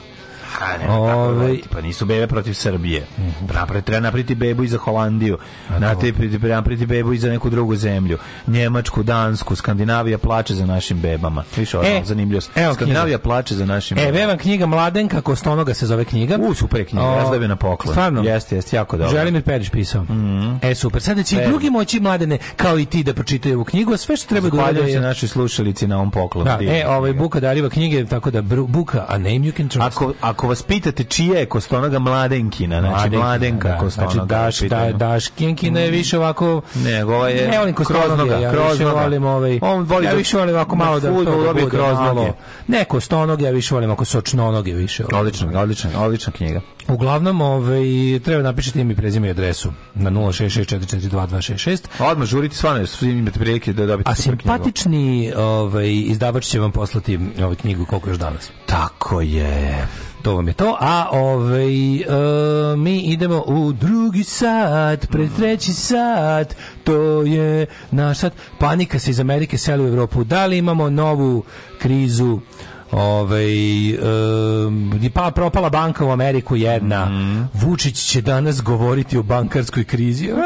A ne, da, Ove... Ovaj- pa nisu bebe protiv Srbije. Uh -huh. treba napriti bebu i za Holandiju. Znate, treba napriti bebu i za neku drugu zemlju. Njemačku, Dansku, Skandinavija plače za našim bebama. Više e, zanimljivost. Evo Skandinavija knjiga. plače za našim e, bebama. knjiga Mladenka Kostonoga se zove knjiga. U, super knjiga, o, razdobljena poklon. Stvarno? Jeste, jeste, jako dobro. Želimir Perić pisao. Mm -hmm. E, super. Sada će i drugi moći mladene, kao i ti, da pročitaju ovu knjigu, a sve što treba da urade... se našoj slušalici na ovom poklonu. Da, e, ovaj Buka dariva knjige, tako da Buka, a name you can trust. Ako, ako ako vas pitate čija je Kostonaga mladenkina, znači mladenkina, mladenka da, znači Kostonaga. Znači Daš, da, Daškinkina je mm. više ovako... Ne, ovo ovaj je ne, volim Kroznoga. Ja kroznoga. više volim ovaj... On voli ja da više volim ovako malo da... Futbol da bude Kroznoga. Ne, Kostonog ja više volim ako Sočnonog je više. Ovaj. Odlično, odlično, odlična knjiga. Uglavnom, ovaj, treba napišete ime i prezime i adresu na 066442266. Odmah žurite stvarno, imate prilike da dobite A simpatični ovaj, izdavač će vam poslati ovu ovaj knjigu koliko još danas. Tako je. To vam je to. A ovaj, uh, mi idemo u drugi sat, pre treći sat, to je naš sat. Panika se iz Amerike seli u Evropu Da li imamo novu krizu? Ovaj e, pa propala banka u Ameriku jedna. Mm Vučić će danas govoriti o bankarskoj krizi.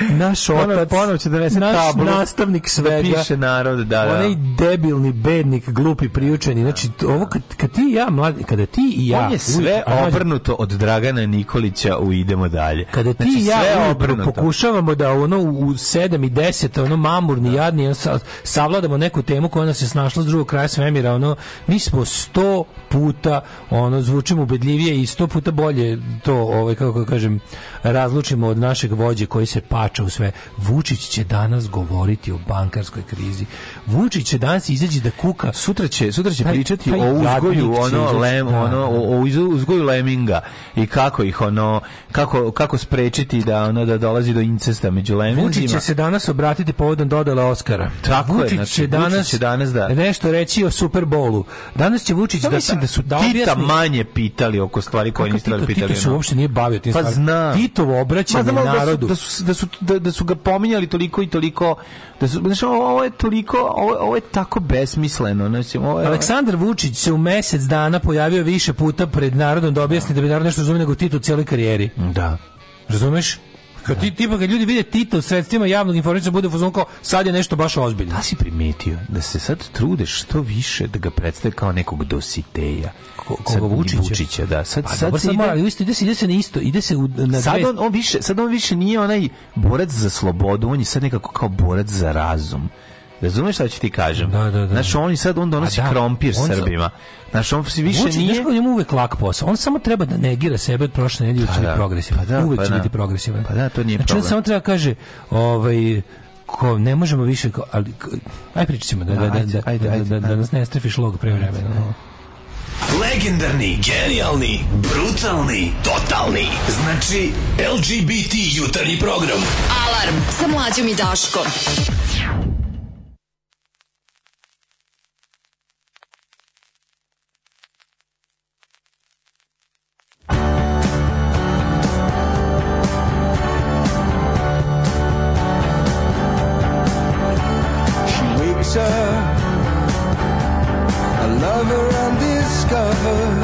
naš otac ponovo će donese da naš tablu nastavnik da svega da piše narod da, da onaj debilni bednik glupi priučeni znači ovo kad, kad ti i ja mladi kada ti i ja on je sve uvijek, obrnuto od Dragana Nikolića u idemo dalje kada ti znači, i ja sve obrnuto. pokušavamo da ono u 7 i 10 ono mamurni da. jadni savladamo neku temu koja nas je snašla s drugog kraja svemira ono mi smo 100 puta ono zvučimo ubedljivije i 100 puta bolje to ovaj kako kažem razlučimo od našeg vođe koji se pača u sve. Vučić će danas govoriti o bankarskoj krizi. Vučić će danas izaći da kuka. Sutra će, sutra će taj, pričati taj o uzgoju, ono, izaći, lem, da, ono, da. o, uzgoju leminga i kako ih, ono, kako, kako sprečiti da, ono, da dolazi do incesta među leminzima. Vučić će se danas obratiti povodom dodale Oscara. Tako Vučić je, znači, će danas, Vučić će danas da. nešto reći o Superbolu. Danas će Vučić ja da... Mislim da su da Tita manje pitali oko stvari koje nisu pitali. Tita se uopšte nije bavio tim pa stvarima. Zna. Tita Titovo obraćanje Ma, da narodu. Da su, da, su, da, da su ga pominjali toliko i toliko, da su, znaš, ovo je toliko, ovo, ovo je tako besmisleno. Znači, ovo je... Aleksandar Vučić se u mesec dana pojavio više puta pred narodom da objasni da, da bi narod nešto razumio nego Tito u cijeloj karijeri. Da. Razumeš? Kad ti tipa kad ljudi vide Tito u sredstvima javnog informisanja bude fuzon kao sad je nešto baš ozbiljno. Da si primetio da se sad trudeš što više da ga predstave kao nekog dositeja. koga Vučića? Vučića, da. Sad, pa, sad dobro, se ide... isto, ide se, ide se na isto, ide se u, na sad dve... on, on, više, sad on više nije onaj borac za slobodu, on je sad nekako kao borac za razum. Razumeš šta ću ti kažem? Da, da, da. Znači, on je sad, on donosi da, krompir on Srbima. Znaš, on si više Vučić, nije... Znaš, njemu uvek lak posao. On samo treba da negira sebe od prošle nedelje, pa će da, progresivan. Pa da, uvek pa će da. biti progresivan. Pa da, to nije znači, problem. Znači, samo treba da kaže, ovaj, ko ne možemo više ko, ali ko, aj pričamo da da da da, ajde, da, da, ajde, da, da, da da nas ne strefiš log pre vremena. No. Legendarni, genijalni, brutalni, totalni. Znači LGBT jutarnji program. Alarm sa mlađom i Daškom. closer, a lover undiscovered.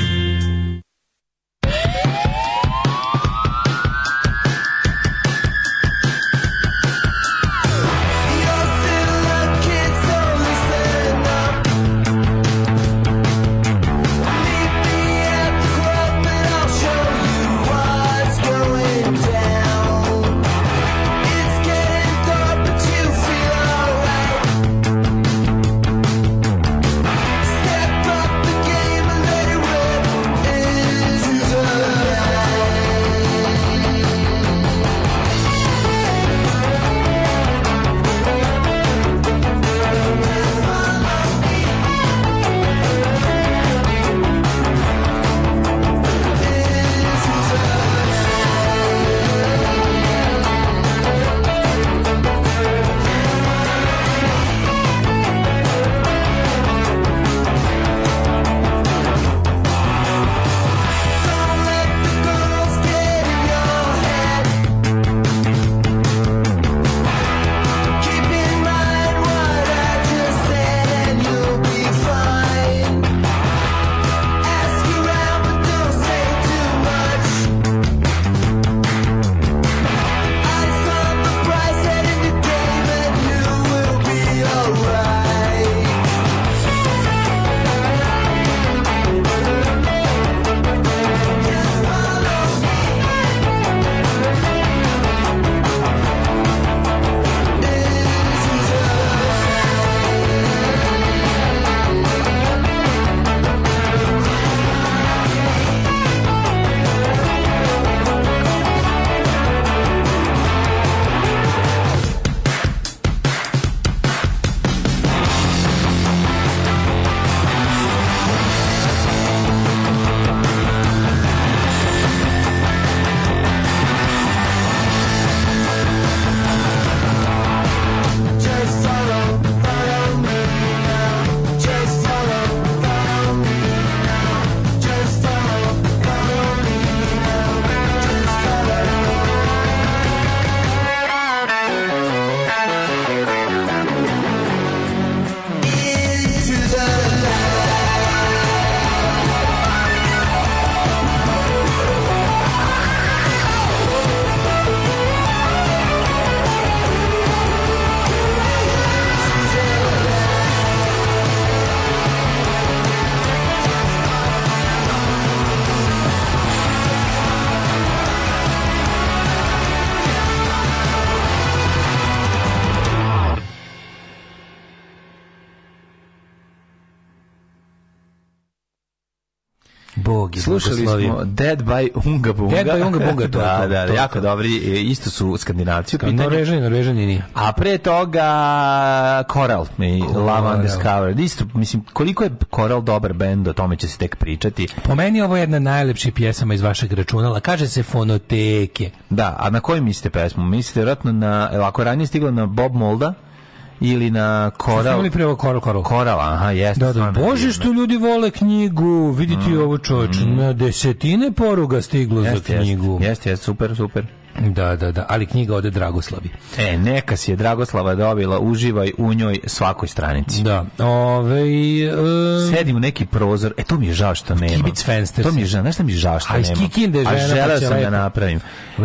slušali smo Dead by Unga Bunga. Dead by Unga Bunga, to, da, to, da, to, jako to. dobri, e, isto su Skandinavci Norvežani, Norvežani nije. A pre toga Coral i Lava da. Undiscovered. Isto, mislim, koliko je Coral dobar bend, o tome će se tek pričati. Po meni ovo je jedna najlepših pjesama iz vašeg računala. Kaže se fonoteke. Da, a na koju mislite pesmu? Mislite vjerojatno na, ako ranije stiglo na Bob Molda, ili na koral. Imali prvo koral, koral. Koral, aha, jeste. Da, da, bože što ljudi vole knjigu, vidite mm. ovo čoveče, mm. na desetine poruga stiglo jest, za knjigu. Jeste, jeste, super, super. Da, da, da, ali knjiga ode Dragoslavi. E, neka si je Dragoslava dobila, uživaj u njoj svakoj stranici. Da. Ove, um, Sedim u neki prozor, e to mi je žao što nema. Kibic Fenster. To mi je žao, znaš šta mi je žao što nema? A iz Kikinde žena. A pa želeo sam da napravim.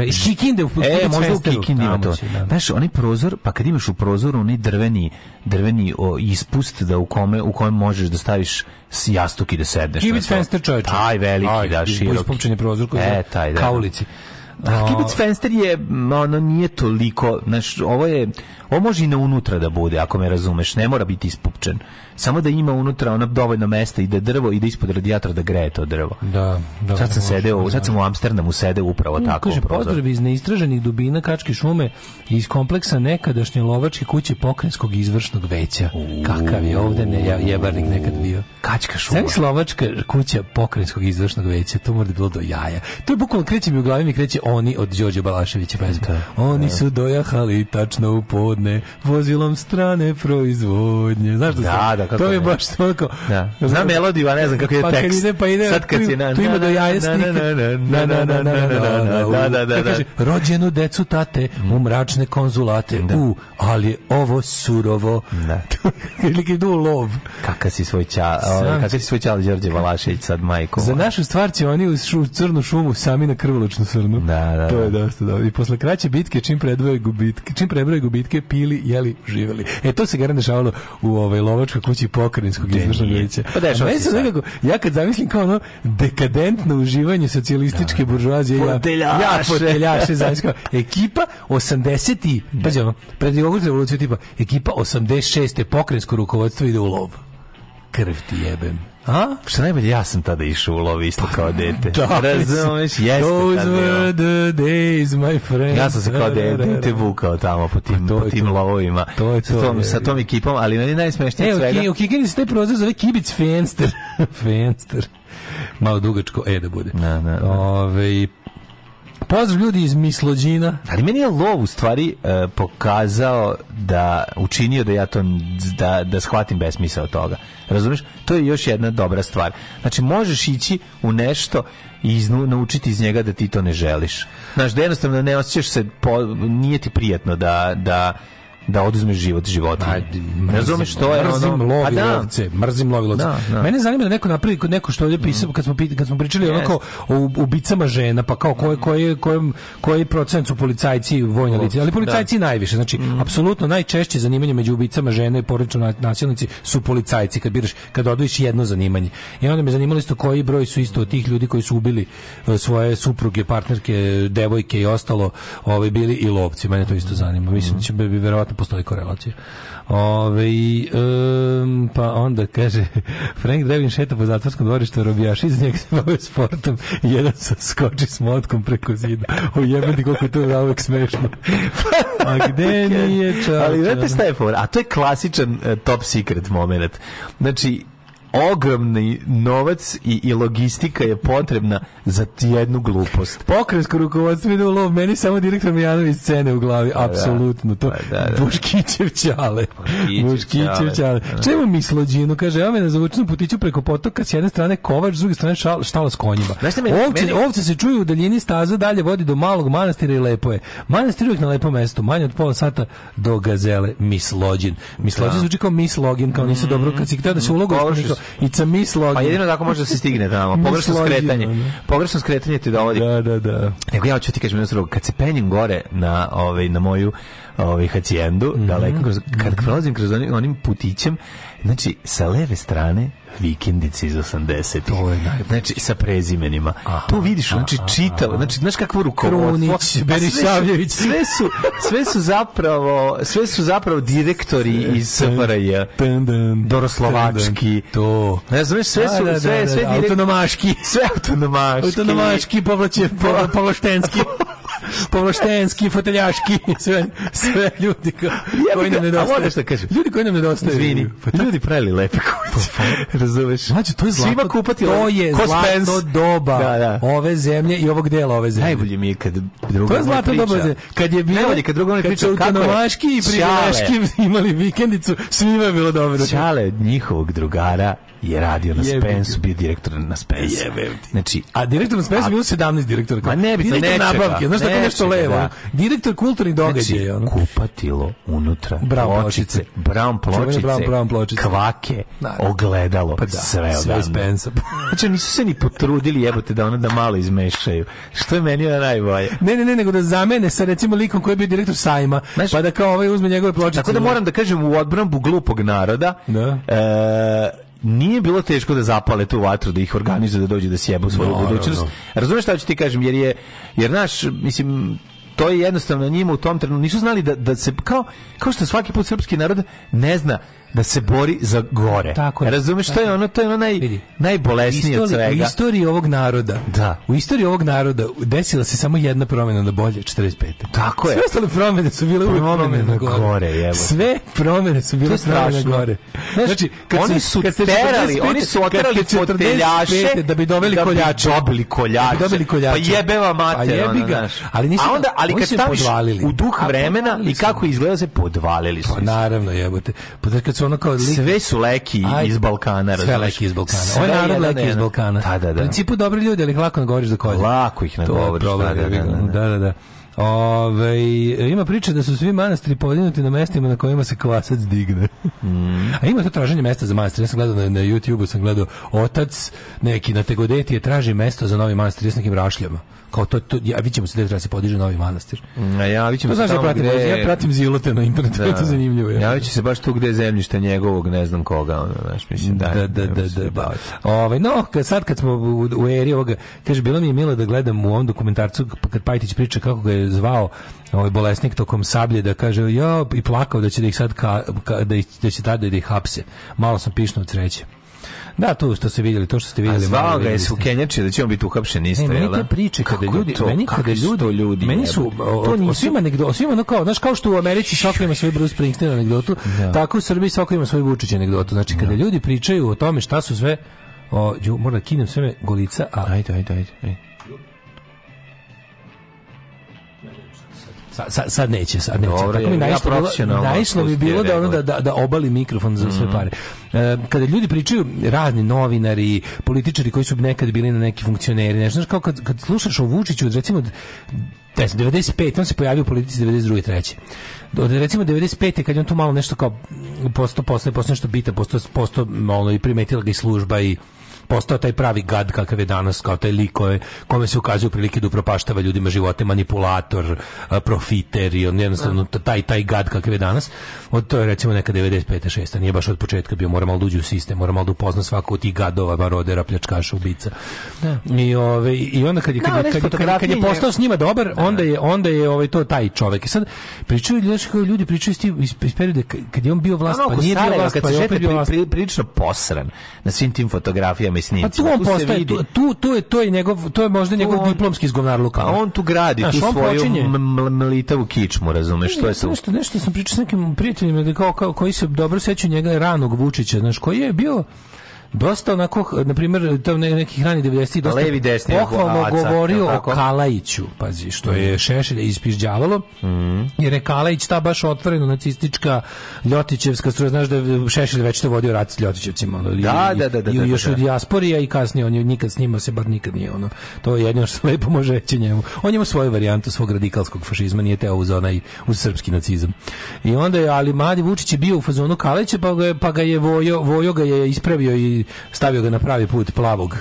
Iz Kikinde u E, možda u Kikinde ima to. Da. Znaš, onaj prozor, pa kad imaš u prozoru onaj drveni, drveni o, ispust da u kome, u kojem možeš da staviš si jastuk i da sedneš. Kibic Fenster čovječe. Taj veliki, Aj, da, široki. Ispunčen je prozor koji e, taj, da. kaulici. Da. A kibuc Fenster je, ono, nije toliko, znaš, ovo je, ovo može i na unutra da bude, ako me razumeš, ne mora biti ispupčen samo da ima unutra ono dovoljno mesta i da drvo i da ispod radijatora da greje to drvo. Da, da. Sad sam sedeo, da. sad sam u Amsterdamu sedeo upravo no, mm, tako. Kaže, pozdrav iz neistraženih dubina Kačke šume iz kompleksa nekadašnje lovačke kuće Pokrenskog izvršnog veća. Kakav je ovde ne, jebarnik nekad bio. Kačka šuma. Sve slovačka kuća Pokrenskog izvršnog veća, to mora da bilo do jaja. To je bukvalno kreće mi u glavi, mi kreće oni od Đorđe Balaševića. Da, oni da. su dojahali tačno u podne vozilom strane proizvodnje. Znaš da, da, da kako To je baš toliko. Da. Znam melodiju, a ne znam kako je pa Kad ide, pa ide, Sad kad si na... Tu ima do jajesnika. Da, da, da. Rođenu decu tate mm. u mračne konzulate. Da. U, ali ovo surovo. Da. Ili idu u lov. Kaka si svoj čal, ovaj, kaka si svoj čal Đorđe Valašević sad majko. Za našu stvar će oni u šu, crnu šumu sami na krvoločnu srnu. Da, da. To je da. dosta dobro. I posle kraće bitke čim predvoje gubitke, čim prebroje gubitke pili, jeli, živeli. E to se garantno dešavalo u ovaj lovačka budućeg pokrajinskog izvršnog vijeća. Pa da, ja sam nekako, ja kad zamislim kao ono dekadentno uživanje socijalističke da. buržuazije, ja, ja foteljaše, znači kao, ekipa 80-i, da. pađe ono, pred revoluciju tipa, ekipa 86. pokrajinsko rukovodstvo ide u lov. Krv ti jebem. A? Što najbolje, ja sam tada išao u lov isto kao da, dete. Da, razumeš, jeste Those tada, were the days, my friend. Ja sam se kao da, da, dete vukao tamo po tim, pa to po tim to. lovovima. To je to. Sa tom, je. sa tom ekipom, ali meni najsmešnije e, svega. E, u Kikini se taj prozor zove Kibic Fenster. Fenster. Malo dugačko E da bude. Na, na, na. Ove, Pozdrav ljudi iz Mislođina. Ali meni je lov u stvari uh, pokazao da učinio da ja to da da shvatim besmisao toga. Razumeš? To je još jedna dobra stvar. Znači možeš ići u nešto i iznu, naučiti iz njega da ti to ne želiš. Znaš, da jednostavno ne osjećaš se po, nije ti prijatno da da da oduzme život životinje. Razumeš što je mrzim ono? Lovi da. lovce, mrzim lovi lovce. Da, da. Mene zanima da neko napravi kod neko što je mm. pisao mm. kad smo kad smo pričali yes. onako o ubicama žena, pa kao koje mm. koje kojem koji procent su policajci i vojni lice, ali policajci da. najviše. Znači, mm. apsolutno najčešće zanimanje među ubicama žena i porodično nasilnici su policajci kad biraš kad odvojiš jedno zanimanje. I onda me zanimalo isto koji broj su isto od tih ljudi koji su ubili e, svoje supruge, partnerke, devojke i ostalo, ovaj bili i lovci. Mene to isto zanima. Mislim da će bi verovatno postoji korelacija. Ove, um, pa onda kaže, Frank Drevin šeta po zatvorskom dvorištu robijaš, iz njega se bave sportom, jedan sa skoči s motkom preko zida. O jebati koliko je to uvijek smešno. A gde nije čar, Ali znate šta je for? A to je klasičan uh, top secret moment. Znači, ogromni novac i, i logistika je potrebna za jednu glupost. Pokrensko rukovodstvo ide u lov, meni samo direktor Mijanović scene u glavi, pa da. apsolutno. To pa da, da, da. Buškićev ćale. Buškićev ćale. Čemu mi slođinu? Kaže, ja me na zavučnom putiću preko potoka s jedne strane kovač, s druge strane šal, štala s konjima. Znači, meni, ovce, meni... ovce se čuju u daljini staza, dalje vodi do malog manastira i lepo je. Manastir uvijek na lepom mestu, manje od pola sata do gazele Mislođin. Mislođin da. zvuči kao Mislogin, kao nisu dobro, kad si htio da se mm, ulogu It's a mislog. Pa jedino tako može da se stigne tamo. Da, da. Pogrešno skretanje. Pogrešno skretanje te dovodi. Da, da, da. Nego ja ću ti kažem jedno kad se penjem gore na, ovaj, na moju ovaj, hacijendu, mm -hmm. daleko, kad prolazim kroz onim, onim putićem, Znači, sa leve strane vikendice iz 80 To je najbolje. Znači, sa prezimenima. Aha, tu vidiš, znači, čitalo. znači, znaš kakvu rukovodstvo. Krunić, Berisavljević. Sve, sve su, sve su zapravo, sve su zapravo direktori sve, iz SFRJ. Doroslovački. To. Ne znam, sve da, su, da, da, sve, da, sve, da, autonomaški. Sve autonomaški. Autonomaški, povlače, povlaštenski. povlaštenski, foteljaški, sve, sve ljudi ko, koji nam nedostaju. šta da kažem? Ljudi koji nam nedostaju. Izvini, pa ljudi pravili lepe kuće. Pa, Razumeš? Znači, to je zlato. Svima kupati To ovaj- je zlato doba da, da. ove zemlje i ovog dela ove zemlje. Najbolje mi je kad druga To je zlato priča. doba. Kad je bilo, Najbolje kad druga ona priča, kako je? Kad su i imali vikendicu, svima je bilo dobro. Čale njihovog drugara je radio na Spensu, bio direktor na Spensu. Znači, a direktor na Spensu bio 17 direktora. Ma ne bi direktor nečega, nabavke, znaš tako nešto levo. Da. Direktor kulturni događaj. Znači, ono. kupatilo unutra, brown pločice, brown pločice, brown, brown pločice, kvake, da, da, ogledalo, pa da, sve, sve Spensa. znači, nisu se ni potrudili jebote da ona da malo izmešaju. Što je meni na najbolje. Ne, ne, ne, nego da zamene sa recimo likom koji je bio direktor sajma, znači, pa da kao ovaj uzme njegove pločice. Tako da moram da kažem u odbranbu glupog naroda, da. E, nije bilo teško da zapale tu vatru, da ih organizuju da dođu da sjebu svoju no, budućnost. No, no. Razumeš šta ću ti kažem, jer je, jer naš, mislim, to je jednostavno njima u tom trenutku nisu znali da, da se kao kao što svaki put srpski narod ne zna da se bori za gore. Tako je. Razumeš što je ono, to je ono naj, vidi. najbolesnije od svega. U istoriji ovog naroda, da. u istoriji ovog naroda desila se samo jedna promjena na bolje, 45. Tako je. Sve ostale promjene su bile uvijek promjene na gore. gore Sve promjene su bile promjene na gore. Znači, kad oni su, kad terali, oni su oterali foteljaše da bi doveli da koljače. Dobili da koljače. dobili koljače. Pa jebeva pa mater. Pa jebi ga. Ali nisu, a onda, ali kad staviš u duh vremena i kako izgleda da se podvalili su. Pa naravno jebote. Pa kad kad su ono kao lik... Sve su leki Aj, iz Balkana, Sve leki iz Balkana. Sve Ovo narod leki da iz Balkana. Da, da, da. principu dobri ljudi, ali lako nagovoriš za kođe. Lako ih nagovoriš. To je problem, da da, da, da, da. da. Ove, ovaj, ima priče da su svi manastiri podinuti na mestima na kojima se kvasac digne. Mm. A ima to traženje mesta za manastir. Ja sam gledao na, na YouTube-u, sam gledao otac neki na Tegodeti je traži mesto za novi manastir s nekim rašljama kao to, to ja vidim se da treba se podiže novi manastir. Mm, a ja vidim se da tamo pratim, gde... Ja pratim zilote na internetu, da. to je zanimljivo. Ja, ja se baš tu gde je zemljište njegovog, ne znam koga, ono, znaš, mislim, da, da, da, da, da, da. Ove, ovaj, no, sad kad smo u, u eri ovoga, kaže, bilo mi je milo da gledam u ovom dokumentarcu kad Pajtić priča kako ga je zvao ovaj bolesnik tokom sablje da kaže, ja, i plakao da će da ih sad, ka, ka, da, ih, da će tada da ih hapse. Malo sam pišno od sreće. Da, to što ste videli, to što ste videli. A zvao ga je su Kenjači da će on biti uhapšen isto, ne, meni te da? priče kada Kako ljudi, to? meni kada ljudi, ljudi, meni su o, to nisu. o svima anegdota, svima ono kao, znaš, kao što u Americi svako ima svoj Bruce Springsteen anegdotu, da. tako u Srbiji svako ima svoj Vučić anegdotu. Znači, kada da. ljudi pričaju o tome šta su sve, o, ju, mora da kinem sve golica, a... Ajde, ajde, ajde. ajde. Sad, sad, sad neće, sad neće. Dobre, Tako mi najslov, ja bilo da, ono da, da, da, obali mikrofon za sve mhm. pare. E, kada ljudi pričaju, razni novinari, političari koji su nekad bili na neki funkcioneri, nešto, znaš, kao kad, kad slušaš o Vučiću, recimo, 95. on se pojavio u politici 92. 3. Od recimo 95. kad je on tu malo nešto kao posto posle, posle nešto bita, posto, posto ono, i primetila ga i služba i postao taj pravi gad kakav je danas, kao taj lik koje, kome se ukazuju prilike da upropaštava ljudima živote, manipulator, profiter i on jednostavno taj, taj gad kakav je danas. Od to je recimo neka 95. 6. Nije baš od početka bio, mora malo da uđe u sistem, mora malo da upozna svako od tih gadova, marodera, pljačkaša, ubica. Da. I, ove, I onda kad je, kad, da, kad, kad, kad, kad je postao s njima dobar, da. onda je, onda je ovaj, to taj čovek. I sad pričaju ljudi, ljudi pričaju iz, iz perioda kad je on bio vlast, ono, pa nije Sarajeva, bio vlast, kad pa je opet bio Pri, prilično posran na svim tim fotografijama i snimcima. Pa tu on tu postaje, tu, tu, tu, je, to je, njegov, to je možda njegov on, diplomski izgovnar Luka. Pa on tu gradi, Znaš, tu svoju mlitavu kičmu, razumeš, to je sa... Nešto, nešto sam pričao s nekim prijateljima da kao, kao, koji se dobro sećaju njega ranog Vučića, znaš, koji je bio dosta onako, na primjer, to tam nekih rani 90-ih, dosta Levi, desni, pohvalno aca, govorio o Kalajiću, pazi, što je Šešelj ispižđavalo, mm. jer je Kalajić ta baš otvoreno nacistička Ljotićevska struja, znaš da je Šešelj već to vodio rat s Ljotićevcima, ono, da, i, da, da, da, i još u dijaspori, a i kasnije, on je nikad s njima se bar nikad nije, ono, to je jedino što lepo može reći njemu. On je ima svoju varijantu svog radikalskog fašizma, nije teo uz onaj, uz srpski nacizam. I onda je, ali Mladi Vučić je bio u fazonu Kalajića, pa ga, pa ga je vojo, vojo ga je ispravio i stavio ga na pravi put plavog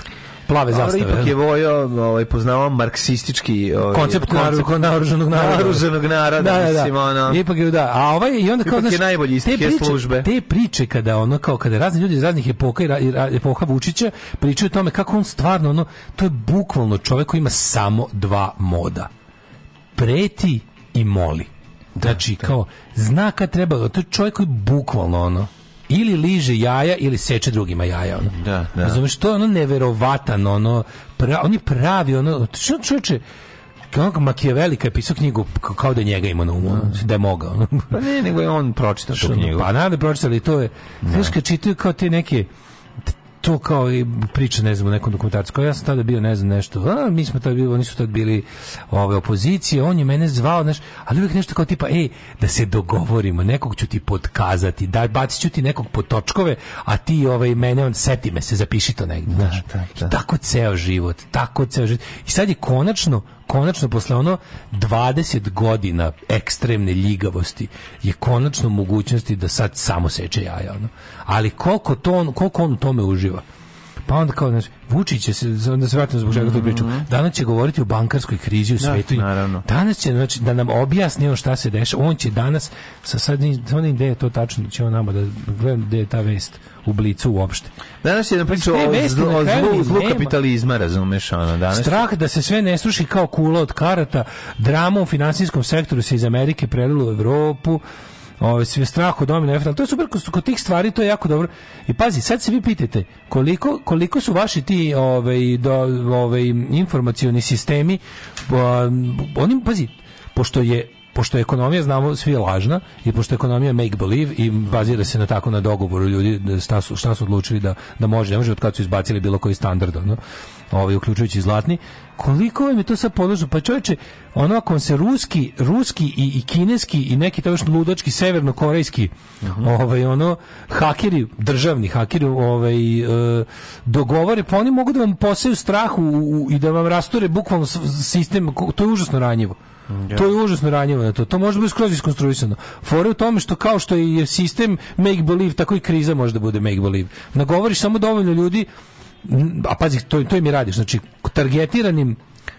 plave Dobro, zastave. Ipak je Vojo ovaj, poznao marksistički ovaj, koncept, koncept naoruženog naroda. Naoruženog naroda, da, da, da. mislim, da. Ipak je, da. A ovaj, i onda kao, znaš, je najbolji iz te priče, službe. Te priče kada, ono, kao, kada razni ljudi iz raznih epoka i, ra, i epoha Vučića pričaju o tome kako on stvarno, ono, to je bukvalno čovjek koji ima samo dva moda. Preti i moli. Da, znači, da, da. kao, zna kad treba, to je čovjek koji bukvalno, ono, ili liže jaja ili seče drugima jaja ono. Da, da. Razumeš, to je ono neverovatan, ono, pra, oni pravi, ono, čovječe, onog Makijaveli kad je pisao knjigu kao da njega ima na umu, no. Da. da je mogao. pa ne, nego je on pročitao tu knjigu. Pa nada pročitao, ali to je, da. znaš, kad čitaju kao te neke to kao i priča, ne znam, u nekom dokumentarcu, kao ja sam tada bio, ne znam, nešto, a, mi smo tada bili, oni su tada bili ove opozicije, on je mene zvao, znaš, ali uvijek nešto kao tipa, ej, da se dogovorimo, nekog ću ti podkazati da bacit ću ti nekog po točkove, a ti ovaj, mene, on, seti me se, zapiši to negde da, znaš. Da, da, da. tako ceo život, tako ceo život. I sad je konačno, konačno posle ono 20 godina ekstremne ljigavosti je konačno mogućnosti da sad samo seče jaja ono. ali koliko to on koliko on u tome uživa Pa onda kao, znači, Vučić će se, onda se vratim zbog čega tu priču, mhm. danas će govoriti o bankarskoj krizi u svijetu. Da, danas će, znači, da nam objasni on šta se dešava. On će danas, sa sad, on ideje to tačno, će on nama da gledam gde je ta vest u blicu uopšte. Danas je nam priča o, zlu, o zlu, zlu kapitalizma, razumeš, ono, danas. Strah da se sve ne sluši kao kula od karata, drama u finansijskom sektoru se iz Amerike prelilo u Evropu, Ovaj sve strah od domina efekta. To je super kod tih stvari, to je jako dobro. I pazi, sad se vi pitate koliko, koliko su vaši ti ovaj do ovaj informacioni sistemi pa, oni pazi pošto je pošto je ekonomija znamo svi je lažna i pošto je ekonomija make believe i bazira se na tako na dogovoru ljudi da šta su šta su odlučili da da može ne može od kad su izbacili bilo koji standard no ovaj, uključujući zlatni, koliko vam je to sad podložno? Pa čovječe, ono ako se ruski, ruski i, i kineski i neki to još ludački severnokorejski uh mhm. -huh. ovaj, ono, hakeri, državni hakeri ovaj, e, dogovore, pa oni mogu da vam posaju strah u, i da vam rasture bukvalno sistem, to je užasno ranjivo. Yeah. Mhm, to je užasno ranjivo na to. To može da biti skroz iskonstruisano. Fore u tome što kao što je sistem make believe, tako i kriza može da bude make believe. Nagovoriš samo dovoljno ljudi a pazi, to, to im i radiš, znači targetiranim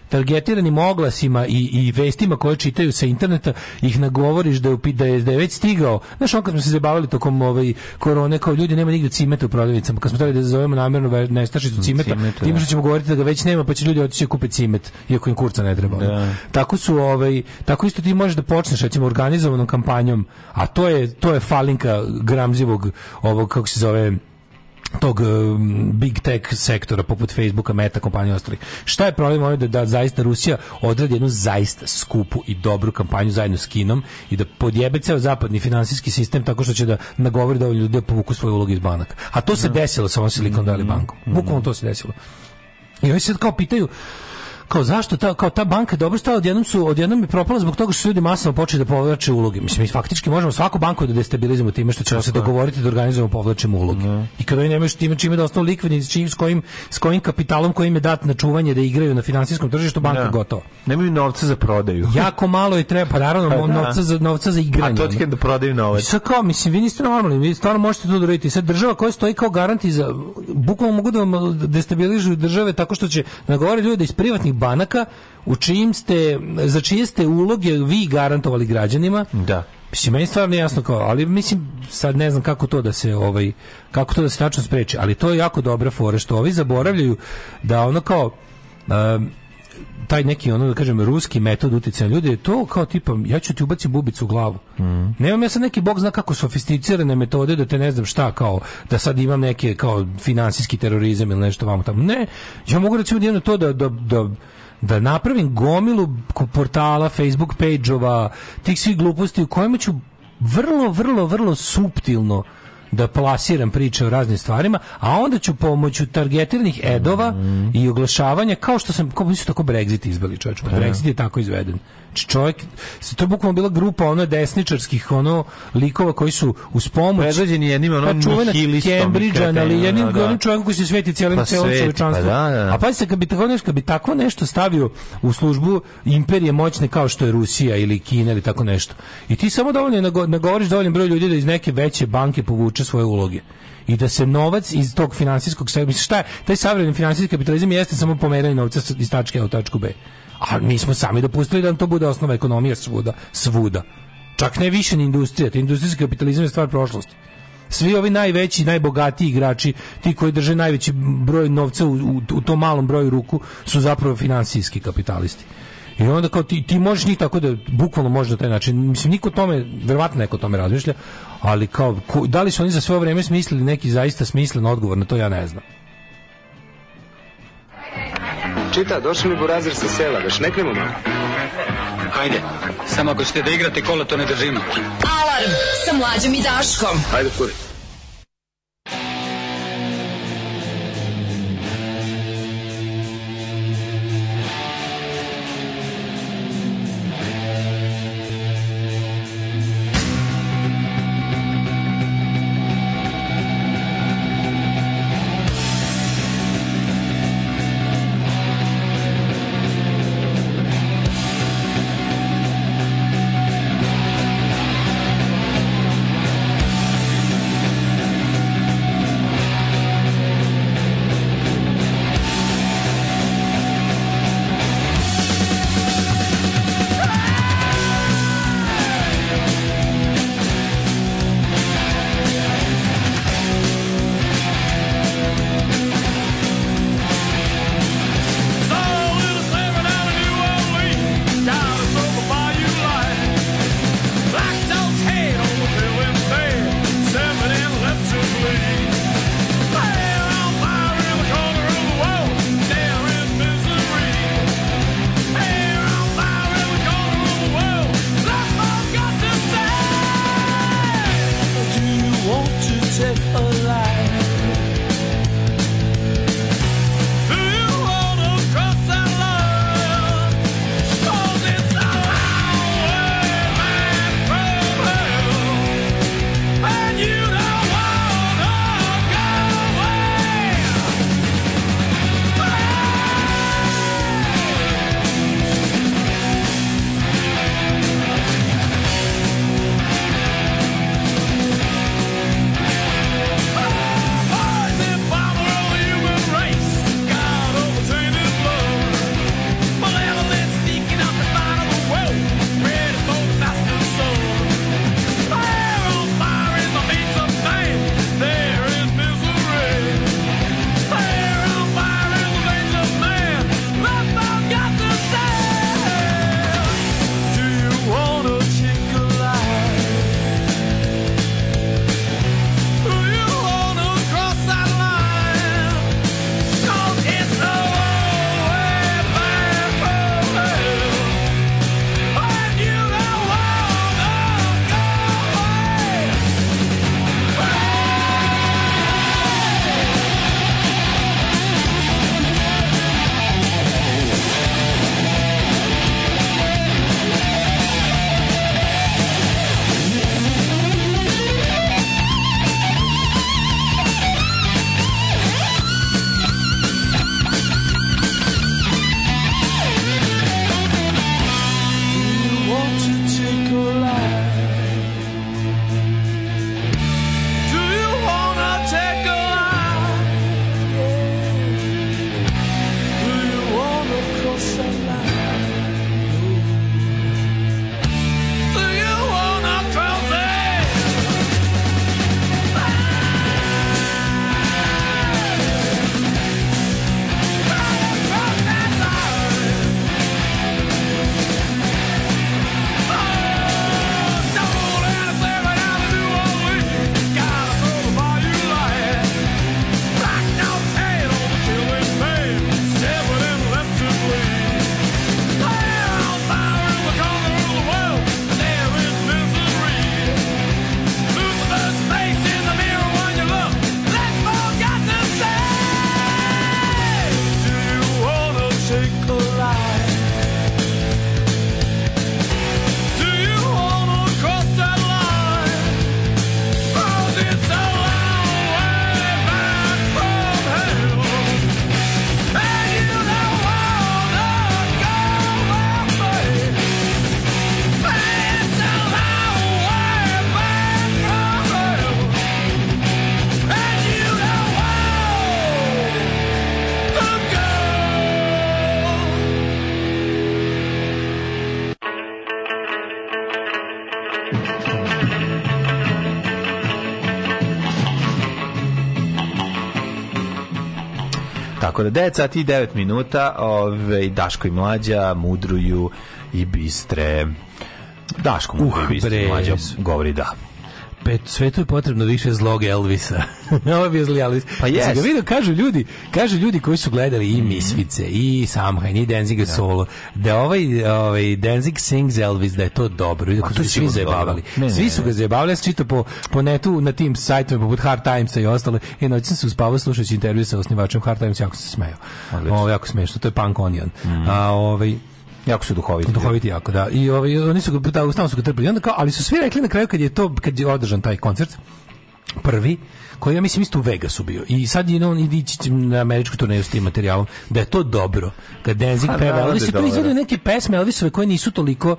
targetiranim oglasima i, i vestima koje čitaju sa interneta ih nagovoriš da je, da je, da je već stigao. Znaš, on kad smo se zabavili tokom ovaj, korone, kao ljudi nema nigde cimeta u prodavnicama. Kad smo trebali da zovemo namjerno nestašicu cimeta, cimeta tim da. što da ćemo govoriti da ga već nema, pa će ljudi otići da kupiti cimet, iako im kurca ne treba. Da. Tako su, ovaj, tako isto ti možeš da počneš, recimo, organizovanom kampanjom, a to je, to je falinka gramzivog, ovog, kako se zove, tog eh, big tech sektora poput Facebooka, Meta, kompanije ostalih. Šta je problem ovdje da, da zaista Rusija odradi jednu zaista skupu i dobru kampanju zajedno s Kinom i da podjebe ceo zapadni finansijski sistem tako što će da nagovori dovoljno ljudi da povuku svoje uloge iz banaka. A to se da. desilo sa ovom Silicon Valley mhm. bankom. Mhm. Bukvalno to se desilo. I oni se kao pitaju, kao zašto ta kao ta banka dobro šta odjednom su odjednom je propala zbog toga što su ljudi masovno počeli da povlače uloge. Mislim mi faktički možemo svaku banku da destabilizujemo time što ćemo se dogovoriti da organizujemo povlačimo uloge. Da. I kada oni nemaju time čime da ostanu likvidni s čim s kojim s kojim kapitalom kojim je dat na čuvanje da igraju na finansijskom tržištu banka ne. Da. gotova. Nemaju novca za prodaju. jako malo je treba, pa naravno pa, da. novca za novca za igranje. A to ti da prodaju novac. Sa kao mislim vi niste normalni, vi stvarno možete to uraditi. Sad država koja stoji kao garanti za bukvalno mogu da destabilizuju države tako što će nagovarati ljude da iz privatnih banaka u čijim ste, za čije ste uloge vi garantovali građanima. Da. Mislim, meni stvarno je jasno kao, ali mislim, sad ne znam kako to da se, ovaj, kako to da se tačno spreči, ali to je jako dobra fora, što ovi zaboravljaju da ono kao, um, taj neki ono da kažem ruski metod uticaja ljudi je to kao tipa ja ću ti ubaciti bubicu u glavu. Mhm. Nemam ja sad neki bog zna kako sofisticirane metode da te ne znam šta kao da sad imam neke kao finansijski terorizam ili nešto vamo tamo. Ne, ja mogu recimo jedno to da, da, da da napravim gomilu portala, Facebook page-ova, tih svih gluposti u kojima ću vrlo, vrlo, vrlo suptilno da plasiram priče o raznim stvarima, a onda ću pomoću targetiranih edova mm i oglašavanja, kao što sam, kao su tako Brexit izbeli, čovječ, pa da, da. Brexit je tako izveden. Znači čovjek, to je bukvalno bila grupa ono desničarskih ono likova koji su uz pomoć predvođeni jednim pa, da, da. onom pa Cambridge ali jednim no, da. čovjekom koji se sveti cijelim pa celom čovječanstvu. Pa da, da. A pazite kad bi tako nešto, kad bi tako nešto stavio u službu imperije moćne kao što je Rusija ili Kina ili tako nešto. I ti samo dovoljno nagovoriš dovoljan broj ljudi da iz neke veće banke povuče svoje uloge i da se novac iz tog finansijskog sektora, šta je, taj savremeni finansijski kapitalizam jeste samo pomeranje novca iz tačke A u tačku B. A mi smo sami dopustili da nam to bude osnova ekonomije svuda, svuda. Čak ne više ni industrija, to industrijski kapitalizam je stvar prošlosti. Svi ovi najveći, najbogatiji igrači, ti koji drže najveći broj novca u, u, u tom malom broju ruku, su zapravo finansijski kapitalisti. I onda kao ti, ti možeš njih tako da bukvalno možeš na taj način. Mislim, niko tome, verovatno neko tome razmišlja, ali kao, ko, da li su oni za svoje vreme smislili neki zaista smislen odgovor na to, ja ne znam. Čita, došli mi burazir sa sela, da šneknemo malo. Hajde, samo ako ćete da igrate kola, to ne držimo. Alarm sa mlađom i Daškom. Hajde, kuri. Dobro, 9 sati 9 minuta, ove, ovaj, Daško i Mlađa mudruju i bistre. Daško mudruju uh, i bistre, Mlađa govori da. Pet, svetu je potrebno više zlog Elvisa. Ovo bi je zli Elvis. Pa jes. Da ga vidio, kažu ljudi, kažu ljudi koji su gledali i mhm. Misvice, i Samhain, i Denziga da. solo, da ovaj, ovaj Denzig sings Elvis, da je to dobro. Vidio, pa to svi zajebavali. svi su ga zajebavali. Ja sam čitao po, po netu na tim sajtovima poput Hard Timesa i ostalo. I e, noć sam se uspavao slušajući intervju sa osnivačem Hard Timesa. jako se smejao. Ovo, jako smešno, to je Punk Onion. Mm. A, ovaj, Jako su duhoviti. Duhoviti jako, da. I ovaj, oni su ga, da, stalno su ga trpili. Onda kao, ali su svi rekli na kraju kad je to, kad je održan taj koncert, prvi, koji ja mislim isto u Vegasu bio. I sad je on idići na američku turneju s tim materijalom, da je to dobro. Kad Danzig pa peva, oni da su tu izvodili neke pesme Elvisove koje nisu toliko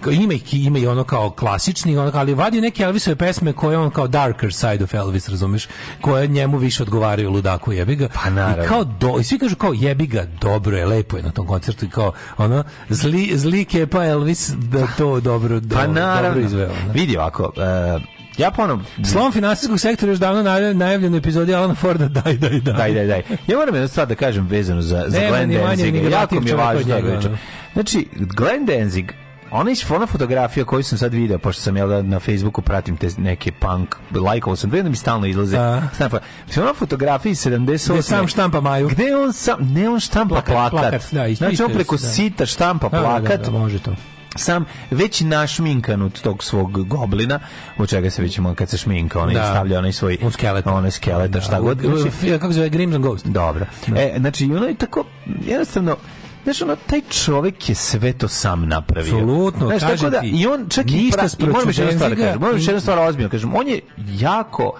kao ima i ima i ono kao klasični, ono, ali vadi neke Elvisove pesme koje on kao darker side of Elvis, razumeš, koje njemu više odgovaraju ludaku jebiga. Pa naravno. I kao do, i svi kažu kao jebiga, dobro je, lepo je na tom koncertu i kao ono zli zli kepa Elvis da to dobro do, pa naravno. dobro izveo. Ne? Vidi ovako, uh, ja ponovno... Slom finansijskog sektora još davno najavljeno u epizodi Alana Forda, daj, daj, daj. Daj, daj, daj. Ja moram jednu stvar da kažem vezano za, za ne, Glenn Danzig. Jako mi je važno. Da znači, Glenn Danzig Ona iz ona fotografija koju sam sad video, pošto sam jel da, na Facebooku pratim te neke punk, lajkovao sam, vidim da mi stalno izlaze. Stampa. Ona fotografija iz 78. Gde sam štampa Maju. Gde on sam, ne on štampa plakat. plakat. plakat da, isti, znači on preko da. sita štampa da, da, da, plakat. Da, da, može to sam već našminkan od tog svog goblina, od čega se vidimo kad se šminka, onaj da. stavlja onaj svoj on skelet, onaj skeleta, da. šta god. Znači, kako se zove Grimms and Ghost. Dobro. Da. E, znači, ono je tako jednostavno znaš, ono, taj čovjek je sve to sam napravio. Absolutno, znaš, kažem tako da, ti, I on čak i, pra, i moram još jednu stvar da kažem, moram još jednu stvar ozbiljno da kažem, on je jako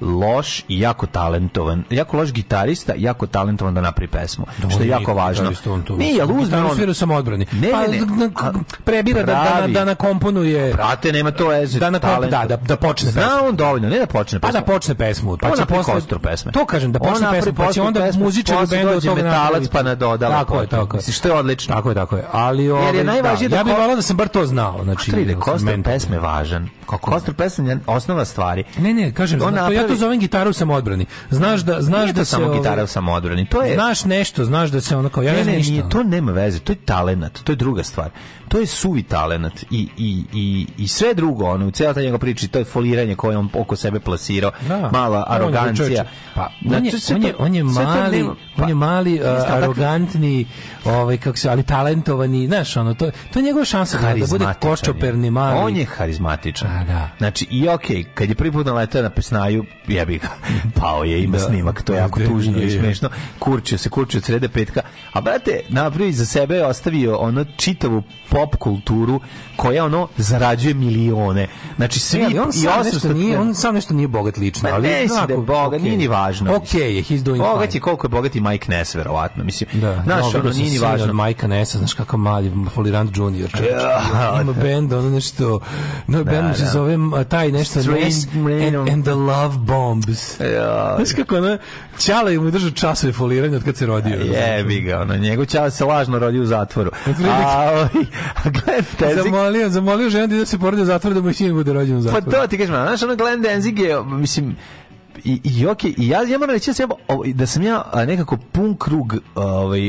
loš i jako talentovan, jako loš gitarista, jako talentovan da napravi pesmu, Do, da, što je jako važno. On to nije, ali uzme on... Svira samo odbrani. Ne, pa, ne, ne. A, prebira pravi. da, da, da, da nakomponuje... Prate, nema to eze da, nakomp, da, da, da počne Zna pesmu. on dovoljno, ne da počne pa da pesmu. Pa, pa da počne pesmu. Pa, će posle... Kostru pesme. To kažem, da počne pesmu, pa će onda muzičar u bendu od toga metalac pa nadodala. Tako je, tako je. Što je odlično. Tako je, tako je. Ali, Jer je ovaj, najvažnije da... Ja bih volao da sam bar to znao. Znači, A 3D pesme važan Kako? Kostur pesam je osnova stvari. Ne, ne, kažem, zna, napravi... to, ja to zovem gitarom u samoodbrani. Znaš da znaš da to se samo gitara samoodbrani. To je Znaš nešto, znaš da se ono kao ja ne, ne, ne, nije, to nema veze, to je talenat, to je druga stvar to je suvi talenat i, i, i, i sve drugo, ono, u cijela ta njega priči, to je foliranje koje on oko sebe plasirao, da, mala arogancija. Pa, on da, je, on je, on je mali, pa, on je pa, mali, uh, arogantni, ovaj, kako se, ali talentovani, znaš, ono, to, to je njegova šansa da, da bude koščoperni mali. On je harizmatičan. da. Znači, i okej, okay, kad je prvi put naletao na pesnaju, jebi ga, pao je, ima da. snimak, to je jako da, tužno i smešno, kurčio se, kurčio od srede petka, a brate, napravi za sebe ostavio ono čitavu pop kulturu koja ono zarađuje milione. Znači svi ne, on i sam nešto nije, on sam nešto nije bogat lično, pa ali ne da bogat, okay. nije ni važno. Okej, okay, he's doing bogat je koliko je bogat i Mike Ness verovatno, mislim. Da, znaš, ono nije ni važno. Mike Ness, znaš kakav mali Folirant Junior. Yeah. Ima bend, ono nešto, no da, bend se da. zove taj nešto Ness and, and the Love Bombs. Ja. Znaš kako ona Ćala je mu držao časove foliranja od kad se rodio. Jebi ga, ono, njegov Ćala se lažno rodio u zatvoru. A, ovaj, Glenn Danzig... Zamolio, zamolio ženu da, da se porodi u zatvor da mu i sin bude rođen u pa zatvoru. Pa to ti kažeš, znaš, ono Glenn Danzig je, mislim, i, i okay, i ja, ja moram reći da sam ja, da sam ja nekako pun krug ovaj,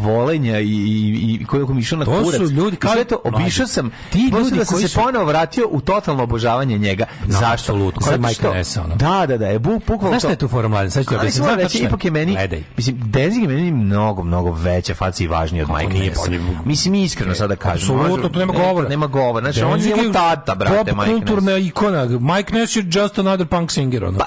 volenja i, i, i koji mi išao na to kurac. To su ljudi kao... to, obišao sam, ti ljudi da koji se su... ponovo vratio u totalno obožavanje njega. No, da, Zašto? Absolutno, kao Majka Nesa. Ono. Da, da, da, je buk, bukvalno... Znaš šta je tu forum mladen? Sad ću ti ipak je meni... Gledaj. Mislim, Denzig je meni mnogo, mnogo veća faca i važniji od Majka Nesa. Pa mislim, iskreno sada da kažem. Absolutno, tu nema govora. Nema govora. Znači, on je tata, brate, Mike Ness. kulturna ikona. Mike Ness je just another punk singer. Ono. Pa,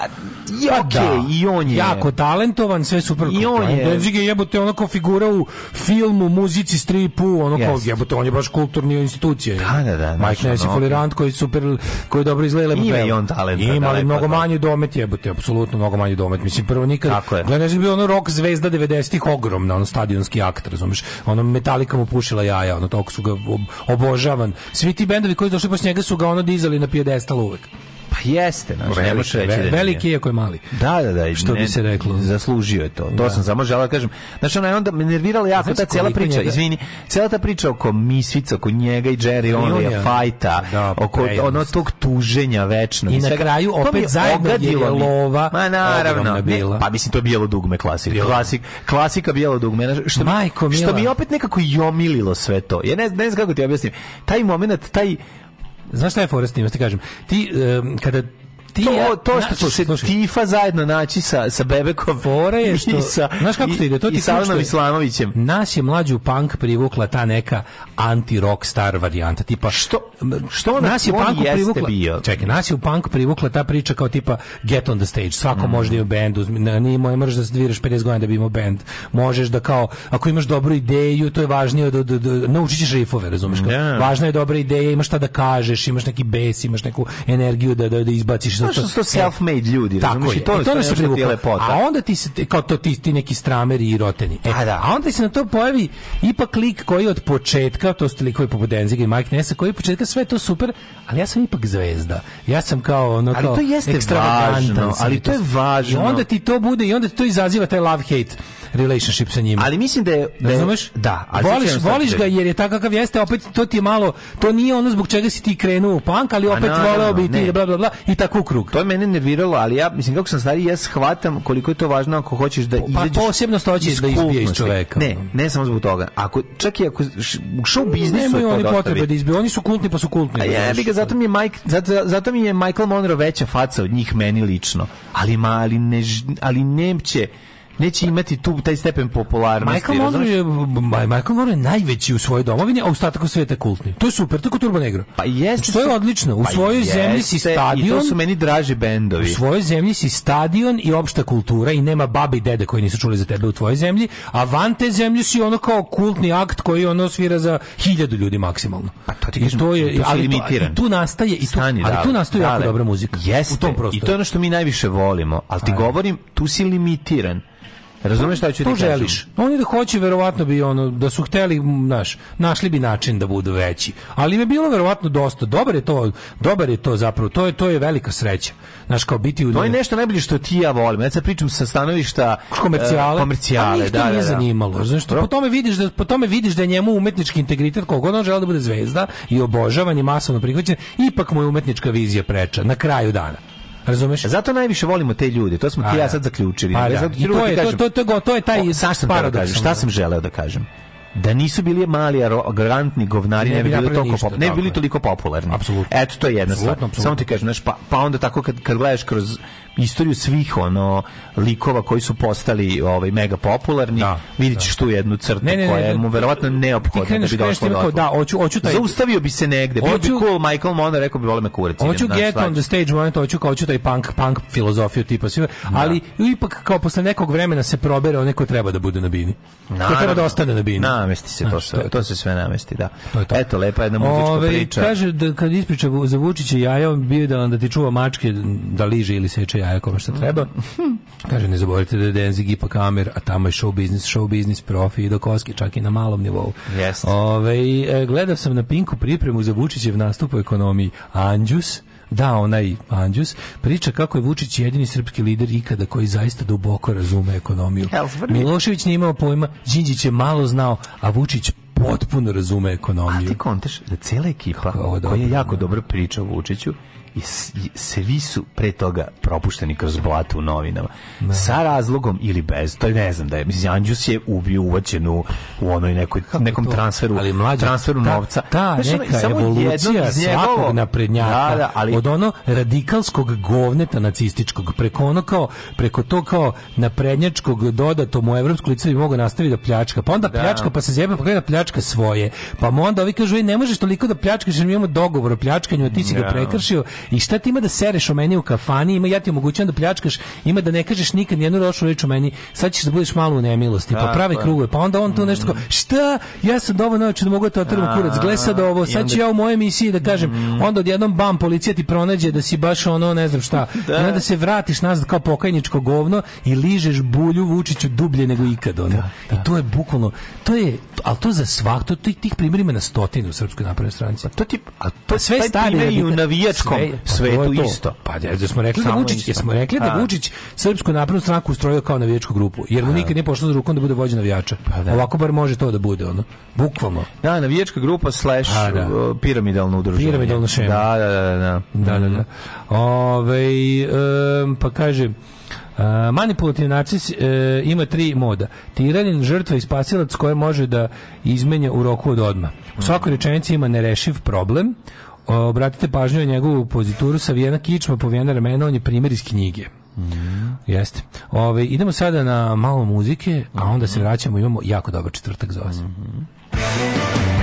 Ja da. i on je. Jako talentovan, sve super. I on je. Danzig je jebote ono kao figura u filmu, muzici, stripu, ono yes. kao jebote, on je baš kulturni institucija. Da, da, da. Mike Ness no, Folirant koji super, koji dobro izgleda. Ima i on talent. Ima, ali mnogo manje domet jebote, apsolutno mnogo manje domet. Mislim, prvo nikad. Tako je. bio ono rock zvezda 90-ih ogromna, ono stadionski akt, razumeš? Ono Metallica mu pušila jaja, ono toliko su ga obožavan. Svi ti bendovi koji su došli posle njega su ga ono dizali na pijedestal uvek. Pa jeste, znači, ne možeš reći ve, da Veliki je ako mali. Da, da, da. Što ne, bi se reklo. Zaslužio je to. To da. sam samo želeo da kažem. Znači, ona je onda me nervirala jako znači, ta cijela priča, njega... izvini, cijela ta priča oko Misvica, oko njega i Jerry Onlya, fajta, da, oko ono tog tuženja večno. I, I na kraju opet zajedno je lova. Ma naravno. Ne, pa mislim, to je bijelo dugme klasik. Klasik, klasika bijelo dugme. Što, Majko, što mi opet nekako jomililo sve to. Ja ne, ne znam kako ti objasnim. Taj moment, taj Znaš šta je fora s tim, ja da ti kažem? Ti, um, kada ti to, to što će se slušaj. Tifa zajedno naći sa, sa Bebekom Fora je što, sa, znaš kako to ide, to ti sa što, Islamovićem. Nas je mlađu punk privukla ta neka anti-rock star varijanta, tipa što, što ona, nas je punk privukla, bio. čekaj, nas je u punk privukla ta priča kao tipa get on the stage, svako mm. može da ima bend, ni moje mrž da sviraš 50 godina da bi imao bend, možeš da kao, ako imaš dobru ideju, to je važnije od, da, od, od naučit rifove, razumeš, kao, yeah. Da. važna je dobra ideja, imaš šta da kažeš, imaš neki bes, imaš neku energiju da, da, da izbaciš Da što, što, to self-made ljudi, tako je. to, e, to je lepota. A onda ti se, kao to, ti, ti neki strameri i roteni. E, da. a, onda se na to pojavi ipak lik koji od početka, to su likovi poput Denziga i Mike Nessa, koji od početka sve to super, ali ja sam ipak zvezda. Ja sam kao, ono, ali to jeste važno, ali to je važno. I onda ti to bude, i onda ti to izaziva taj love-hate relationship sa njima. Ali mislim da je da je, da, ali voliš, voliš ga jer je takav kakav jeste, opet to ti je malo, to nije ono zbog čega si ti krenuo u punk, ali pa opet na, voleo bi ti bla bla bla i tako u krug. To je mene nerviralo, ali ja mislim kako sam stariji, ja shvatam koliko je to važno ako hoćeš da pa izađeš. Pa posebno što hoćeš da izbiješ čoveka. Ne, ne samo zbog toga. Ako čak i ako u show biznisu nemaju oni potrebe da izbiju, oni su kultni pa su kultni. A ja bih ga zato mi je Mike, zato, zato mi je Michael Monroe veća faca od njih meni lično. Ali ma ali ne ali Nemće neće imati tu taj stepen popularnosti. Michael Monroe je, Michael Monroe je najveći u svojoj domovini, a u ostatku sveta kultni. To je super, tako Turbo Negro. Pa jeste. To je odlično. U pa svojoj jeste, zemlji si stadion. I to su meni draži bendovi. U svojoj zemlji si stadion i opšta kultura i nema babi i dede koji nisu čuli za tebe u tvojoj zemlji, a van te zemlje si ono kao kultni akt koji ono svira za hiljadu ljudi maksimalno. Pa to ti kažem, to je, to ali limitiran. tu nastaje i tu, Stani, ali tu nastaje dale, jako dobra muzika. Jeste, u tom I to je ono što mi najviše volimo, ali ti Ajde. Pa govorim, tu si limitiran Razumeš šta ću ti kažem? Oni da hoće verovatno bi ono da su hteli, znaš, našli bi način da budu veći. Ali im je bilo verovatno dosta. Dobar je to, dobar je to zapravo. To je to je velika sreća. Znaš, kao biti u To je nešto najbolje što ti ja volim. Ja se pričam sa stanovišta komercijale, uh, komercijale, da, da, da. zanimalo. Znaš, što po tome vidiš da po tome vidiš da je njemu umetnički integritet kog on želi da bude zvezda i obožavan i masovno prihvaćen, ipak mu je umetnička vizija preča na kraju dana. Razumeš? Zato najviše volimo te ljude. To smo ti ja sad zaključili. Pa, da. da to, je, to, to, to, to je taj da paradoks. Šta sam želeo da kažem? da nisu bili mali arogantni govnari ne, ne bi bili toliko popularni pop, ne bi bili toliko popularni. Apsolutno. Eto to je jedna stvar. Samo ti kažem, znaš, pa, pa onda tako kad kad gledaš kroz istoriju svih ono likova koji su postali ovaj mega popularni, da, vidjet ćeš da. tu jednu crtu ne, ne, koja je mu verovatno neophodna da bi došlo do. Da, hoću hoću taj zaustavio bi se negde. Bilo bi cool Michael Monroe rekao bi volim kurac. Hoću get on the stage moment, hoću kao hoću taj punk punk filozofiju tipa sve, da. ali ipak kao posle nekog vremena se probere onaj ko treba da bude na bini. Ko treba da ostane na bini namesti se to sve, to se sve namesti, da. To je to. Eto, lepa jedna muzička Ove, priča. Kaže, da, kad ispriča za Vučića jaja, on bio da, da ti čuva mačke, da liže ili seče jaja kome što treba. kaže, ne zaboravite da je Denzi Gipa Kamer, a tamo je show business, show business profi i dokoski, čak i na malom nivou. Yes. Ove, e, gledao sam na Pinku pripremu za Vučićev nastup u ekonomiji Anđus, da onaj Anđus priča kako je Vučić jedini srpski lider ikada koji zaista duboko razume ekonomiju. Milošević nije imao pojma, Đinđić je malo znao, a Vučić potpuno razume ekonomiju. A ti kontaš da cijela ekipa koja je jako da. dobro priča o Vučiću i svi su pre toga propušteni kroz blato u novinama. Ne. Da. Sa razlogom ili bez, to ne znam da je. Mislim, Anđus je ubio uvaćen u, onoj nekoj, nekom transferu, ali mlađa, transferu ta, novca. Ta, Znaš, neka samo evolucija iz svakog njegovo. naprednjaka, da, da, ali... od ono radikalskog govneta nacističkog, preko ono kao, preko to kao naprednjačkog dodatom u evropsku lice bi mogo nastaviti da pljačka. Pa onda da. pljačka, pa se zjebe, pa gleda pljačka svoje. Pa onda ovi kažu, ne možeš toliko da pljačkaš, jer mi imamo dogovor o pljačkanju, a ti si ga da. prekršio I šta ti ima da sereš o meni u kafani, ima ja ti omogućavam da pljačkaš, ima da ne kažeš nikad jednu ročnu reč o meni, sad ćeš da budeš malo u nemilosti, pa pravi krugove, pa onda on to nešto kao, šta, ja sam dovoljno noć da mogu da te otrgam kurac, gle sad ovo, sad ću ja u mojoj emisiji da kažem, mm. onda odjednom bam, policija ti pronađe da si baš ono, ne znam šta, da. i onda se vratiš nazad kao pokajničko govno i ližeš bulju Vučiću dublje nego ikad, ono. Da, da. I to je bukvalno, to je, ali to za svak, to, tih primjerima na stotinu u Srpskoj naprednoj stranci. Pa to ti, a to sve stari i u navijačkom. Sve, ali svetu pa isto. Pa da smo rekli da Vučić, jesmo rekli da Vučić srpsku naprednu stranku ustrojio kao navijačku grupu, jer mu nikad nije pošlo za rukom da bude vođa navijača. Pa da. Ovako bar može to da bude ono. Bukvalno. Da, navijačka grupa slash da. piramidalno udruženje. Piramidalno šema. Da, da, da, da. Da, da, da. Ove, pa kaže Uh, manipulativni narcis uh, ima tri moda. Tiranin, žrtva i spasilac koje može da izmenja u roku od odma. U svakoj rečenici ima nerešiv problem, Obratite pažnju na njegovu pozituru sa Vijena Kičma po Vijena ramena, on je primjer iz knjige. Mm Jeste. Ove, idemo sada na malo muzike, a onda se mhm. vraćamo, imamo jako dobar četvrtak za vas. Mm -hmm.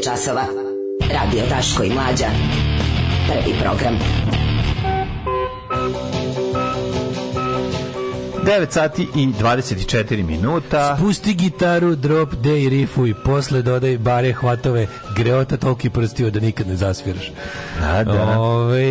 je časova. Radio Taško i Mlađa. Prvi program. 9 sati i 24 minuta. Spusti gitaru, drop, dej, rifuj, posle dodaj bare hvatove, greota toliki prstio da nikad ne zasviraš. Da, da. Ove,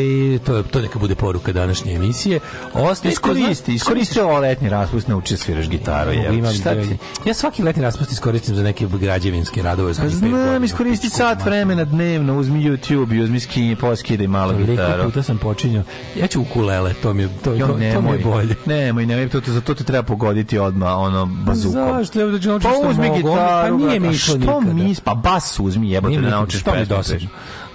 to, to neka bude poruka današnje emisije. Osta, iskoristi, iskoristi ovo letni raspust, nauči da sviraš gitaru. Je, imam, šta ti? Ja svaki letni raspust iskoristim za neke građevinske radove. Pa znam, iskoristi sat vremena dnevno, uzmi YouTube i uzmi skinje, poskide i malo gitaru. Toliko puta sam počinjao. Ja ću ukulele, to mi je, to, jo, to, nemoj, to mi je bolje. Nemoj, nemoj, to, to, za to te treba pogoditi odmah, ono, pa bazukom. Zašto? Evo da ću naučiti pa uzmi mogu. Pa gitaru, pa nije mi išlo nikada. Što mi, pa bas uzmi, jebote, da naučiš pesmu.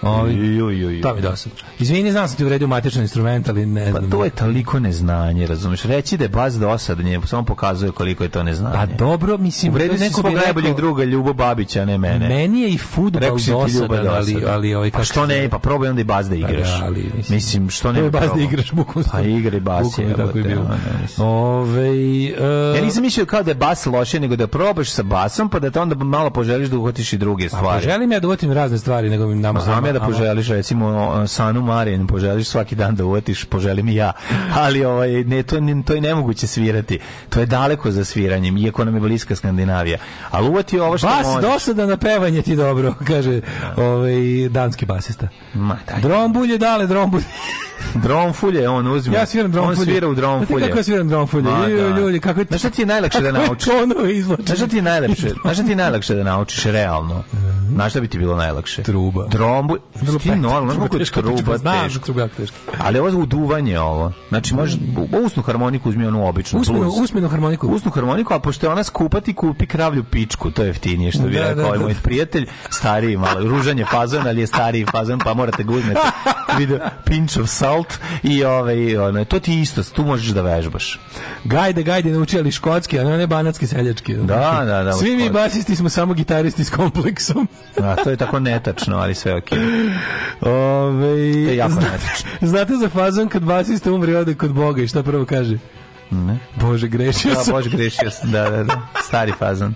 Ovi, mi dosta. Izvini, znam da sam ti uredio matičan instrument, ali ne pa znam. Pa to je toliko neznanje, razumeš? Reći da je bas dosadnje, samo pokazuje koliko je to neznanje. Pa dobro, mislim, uredio si svog najboljeg druga Ljubo Babića, a ne mene. Meni je i futbol dosadan, ali, ali ovaj... Pa što ne, pa probaj onda i bas da pa igraš. Pa, ali, mislim, mislim, što ne bas da igraš bukom. Pa igri bas je. Tako je bilo. Ove, e- Ja nisam mislio kao da je bas loše, nego da probaš sa basom, pa da te onda malo poželiš da uhotiš i druge stvari. Pa poželim ja da uhotim razne stvari, nego mi pa nam da poželiš, recimo Sanu Marin, poželiš svaki dan da uvatiš, poželim i ja. Ali ovaj, ne, to, to je nemoguće svirati. To je daleko za sviranjem, iako nam je bliska Skandinavija. Ali uvati ovo što Bas, možeš. dosada na pevanje ti dobro, kaže ovaj, danski basista. Ma, daj. Drombulje dale, drombulje. Dronfulje on uzme. Ja sviram dronfulje. On svira u dronfulje. Kako ja sviram dronfulje? Da. Ljudi, kako je... Znaš šta ti je najlakše da naučiš? Kako je tono izlači? Znaš šta ti je najlepše? šta ti je najlakše da naučiš realno? Da. Mhm. Znaš da bi ti bilo najlakše? Truba. Trombu. Ti normalno, kako je truba teško. Znam, Ali ovo je uduvanje ovo. Znači, mhm. možeš usnu harmoniku uzmi onu običnu. Usmenu, usmenu harmoniku. Usnu harmoniku, a pošto je ona skupa kupi kravlju pičku, to je jeftinije što bi da, rekao da, ovaj da. moj prijatelj, stariji malo, ružan je fazon, ali je stariji fazan, pa morate ga uzmeti video pinch of salt i ovaj, ono, to ti isto, tu možeš da vežbaš. Gajde, gajde, nauči, ali škotski, a ne banatski seljački. Da, da, da. Svi mi basisti smo samo gitaristi s kompleksom. A to je tako netačno, ali sve okej. Okay. Ove, to je jako znate, netačno. Znate za fazon kad basista da umri ode kod Boga i šta prvo kaže? Ne. Bože, grešio da, sam. Da, Bože, grešio sam, da, da, da. Stari fazon.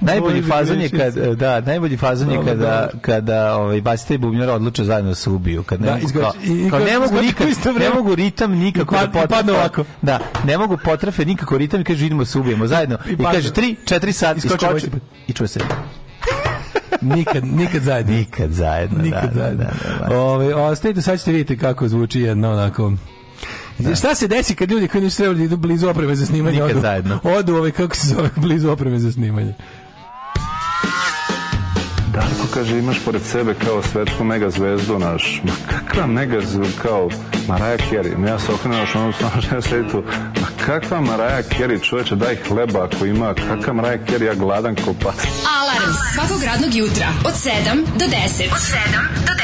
Najbolji Bože, fazon je kad, da, najbolji fazon je kada, kada ovaj, basita i bubnjara odluče zajedno da se ubiju. Kad ne da, mogu, izgoči, kao, kao, ne mogu nikad, ne mogu ritam nikako da pad, da potrefe. ovako. Da, ne mogu potrefe nikako ritam i kaže idemo se ubijemo zajedno. I, i kaže tri, četiri sat, iskoči, i čuje se nikad, nikad zajedno. Nikad zajedno, nikad da, da zajedno. Da, da, da. Ove, ostajte, sad ćete vidjeti kako zvuči jedno onako... Da. Šta se desi kad ljudi koji nisu trebali da idu blizu opreme za snimanje? Nikad odu, zajedno. Odu ove, kako se zove, blizu opreme za snimanje. Darko kaže, imaš pored sebe kao svetsku mega zvezdu, naš, ma kakva mega zvezdu, kao Maraja Kerry. Ja se okrenuo još onom stvarno što ja sedi tu. Ma kakva Maraja Kerry, čoveče, daj hleba ako ima. Kakva Maraja Kerry, ja gladan ko pas. Alarm svakog radnog jutra od 7 do 10. Od 7 do 10.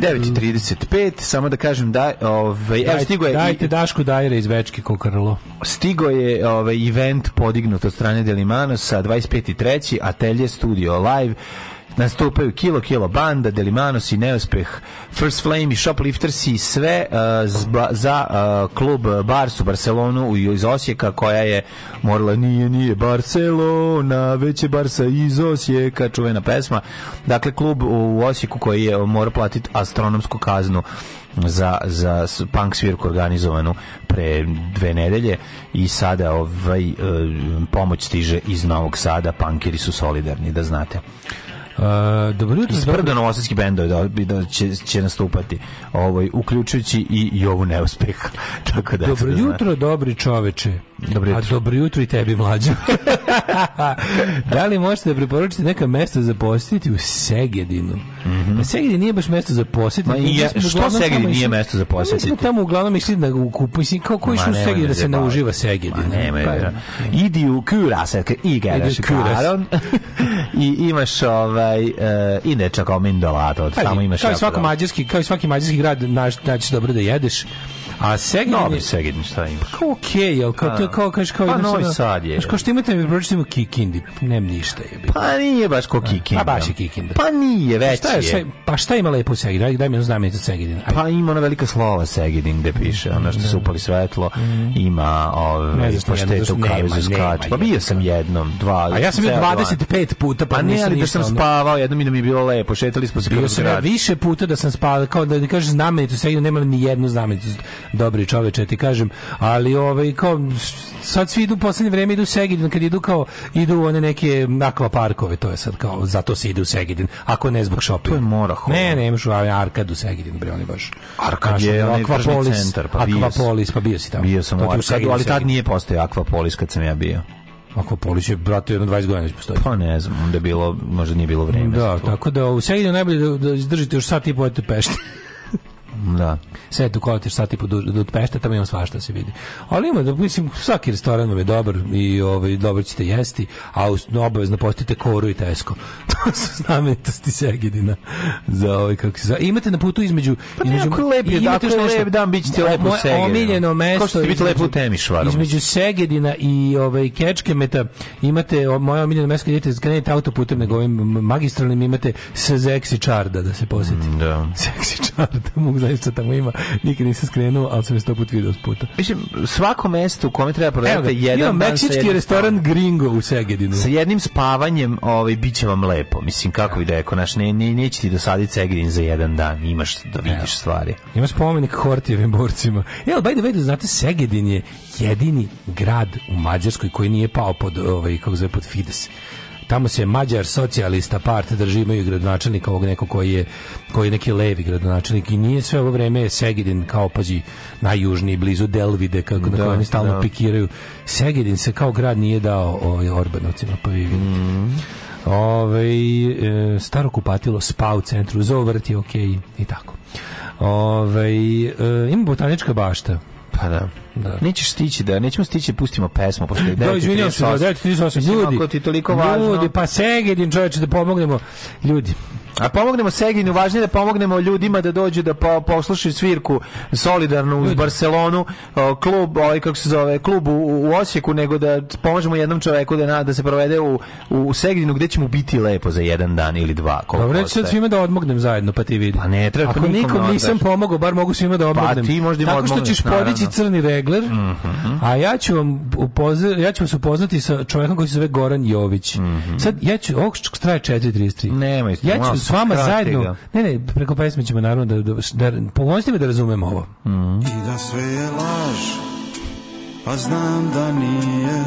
9.35, samo da kažem da... Ovaj, Daj, evo, stigo je, dajte i, Dašku Dajere iz Večke Kokrlo. Stigo je ovaj, event podignut od strane Delimanosa, 25.3. Atelje Studio Live nastupaju Kilo Kilo Banda, Delimanos i Neuspeh, First Flame i Shoplifters i sve uh, zba, za uh, klub Barsu Barcelonu iz Osijeka koja je Morala nije, nije Barcelona, već je Barca iz Osijeka, čuvena pesma. Dakle, klub u Osijeku koji je mora platiti astronomsku kaznu za, za punk svirku organizovanu pre dve nedelje i sada ovaj, e, pomoć stiže iz Novog Sada, punkiri su solidarni, da znate. Uh, dobro jutro. Isprdo da novosadski bendovi da, da će, će nastupati, ovaj, uključujući i, i ovu neuspeh. Tako da, dobro da jutro, dobri čoveče. Dobro jutro. A dobro jutro i tebi, mlađo. da li možete da preporučite neka mesta za posjetiti u Segedinu? Mm -hmm. Pa Segedin nije baš mesto za posjetiti. Ma, je, što Segedin nije mesto za posjetiti? Mi da smo tamo uglavnom išli na kupu. Mislim, kao koji su u Segedinu da se ne uživa Segedin? Ma nema, pa, da. Idi u Kurasa, i gledaš Karon. I imaš ovaj, uh, e, inače kao Mindolato. Tamo imaš kao, svako mađarski, kao i svaki mađarski grad naći dobro da jedeš A Segedin Dobre, je... Segedin, šta ima? Pa kao okej, okay, jel? Kao, to, kao, kažeš, kao, pa Novi Sad je. Kao što imate mi pročitimo Kikindi, nem ništa je bilo. Pa nije baš ko Kikinda. A baš je Kikinda. Pa nije, već pa šta je. Sve, pa šta ima lepo Segedin? Daj, daj mi znamenicu Segedin. Pa ima ona velika slova Segedin gde piše, ono što se da. upali svetlo, mhm. ima ove, da pa šteta u kavezu skače. Pa bio sam jednom, dva. A ja sam bio 25 puta, pa ne, ali da sam spavao jednom i da mi je bilo lepo, šetali smo se bio sam ja više puta da sam spavao, kao da ne kažeš znamenicu Segedin, nema ni jednu znamenicu dobri čoveče, ti kažem, ali ovaj kao sad svi idu u poslednje vreme idu Segedin kad idu kao idu u one neke akva parkove, to je sad kao zato se ide u Segedin, ako ne zbog šopinga. To je mora. Ne, ne, imaš u Arkadu Segedin, bre, oni baš. Arkad je onaj tržni centar, pa Akvapolis, pa bio si tamo. Bio sam to u Arkadu, ali tad nije postojao Akvapolis kad sam ja bio. Akvapolis je, brate, jedno 20 godina već postoji. Pa ne znam, onda je bilo, možda nije bilo vreme. Da, tako da u Segedinu najbolje da, da izdržite još sat i po pešti. Da. Sve tu koloteš sati po do da Pešte, tamo ima svašta se vidi. Ali ima, da, mislim, svaki restoran vam je dobar i ovaj, dobro ćete jesti, a obavezno postite koru i tesko. to su znamenitosti Segedina. Za ovaj, kako se zove. Imate na putu između... Pa između, lepi, imate još nešto. lep dan, bit ćete lepo u Segedinu. Omiljeno mesto... Ko ćete biti lepo u Temišvaru? Između Segedina i ovaj, Kečkemeta imate o, moje omiljeno mesto kad idete skrenete autoputem, nego ovim magistralnim imate Sezeksi Čarda da se posjeti. da. Seksi Čarda, mogu nešto tamo ima, nikad nisam skrenuo, ali sam je sto put video s puta. Mislim, svako mesto u kome treba prodati jedan imam dan meksički restoran spavanjem. Gringo u Segedinu. Sa jednim spavanjem ovaj, bit će vam lepo. Mislim, kako bi rekao, naš, ne, ne, neće ti dosaditi Segedin za jedan dan, imaš da vidiš Evo. stvari. Ima spomenik Hortijevim borcima. Evo, by the way, da znate, Segedin je jedini grad u Mađarskoj koji nije pao pod, ovaj, kako zove, pod Fides tamo se Mađar socijalista part drži imaju gradonačelnika ovog neko koji je koji je neki levi gradonačelnik i nije sve ovo vreme Segedin kao pazi najjužniji blizu Delvide kako da, na kojem stalno da. pikiraju Segedin se kao grad nije dao ovaj Orbanovcima pa vi vidite mm. Ove, ovaj, e, staro kupatilo spa u centru, zovrt okej okay, i tako. Ove, ovaj, e, ima botanička bašta. Pa da. Da. Nećeš stići da, nećemo stići, da pustimo pesmu posle je 9. Da, izvinjavam se, 9 da, ljudi. ako ti toliko važno. Ljudi, pa Segedin čoveče da pomognemo ljudi. A pomognemo Seginu, važnije da pomognemo ljudima da dođu da po, poslušaju svirku solidarnu uz Barcelonu, klub, ovaj kako se zove, klub u, u Osijeku, nego da pomožemo jednom čoveku da na, da se provede u u Seginu gdje će mu biti lepo za jedan dan ili dva. Dobro, reći sad svima da odmognem zajedno, pa ti vidi. Pa ne treba. Ako pa nikom, nikom nisam pomogao, bar mogu svima da pa odmognem. Pa ti možda Tako što ćeš podići crni regler, mm -hmm. a ja ću vam upozna, ja ću vas upoznati sa čovjekom koji se zove Goran Jović. Mm -hmm. Sad ja ću ovog traje 4:33. Nema, ja ću s vama Krati zajedno, ga. ne, ne, preko pesme ćemo naravno da, da, da pomožite mi da razumemo ovo. Mm -hmm. I da sve je laž, pa znam da nije,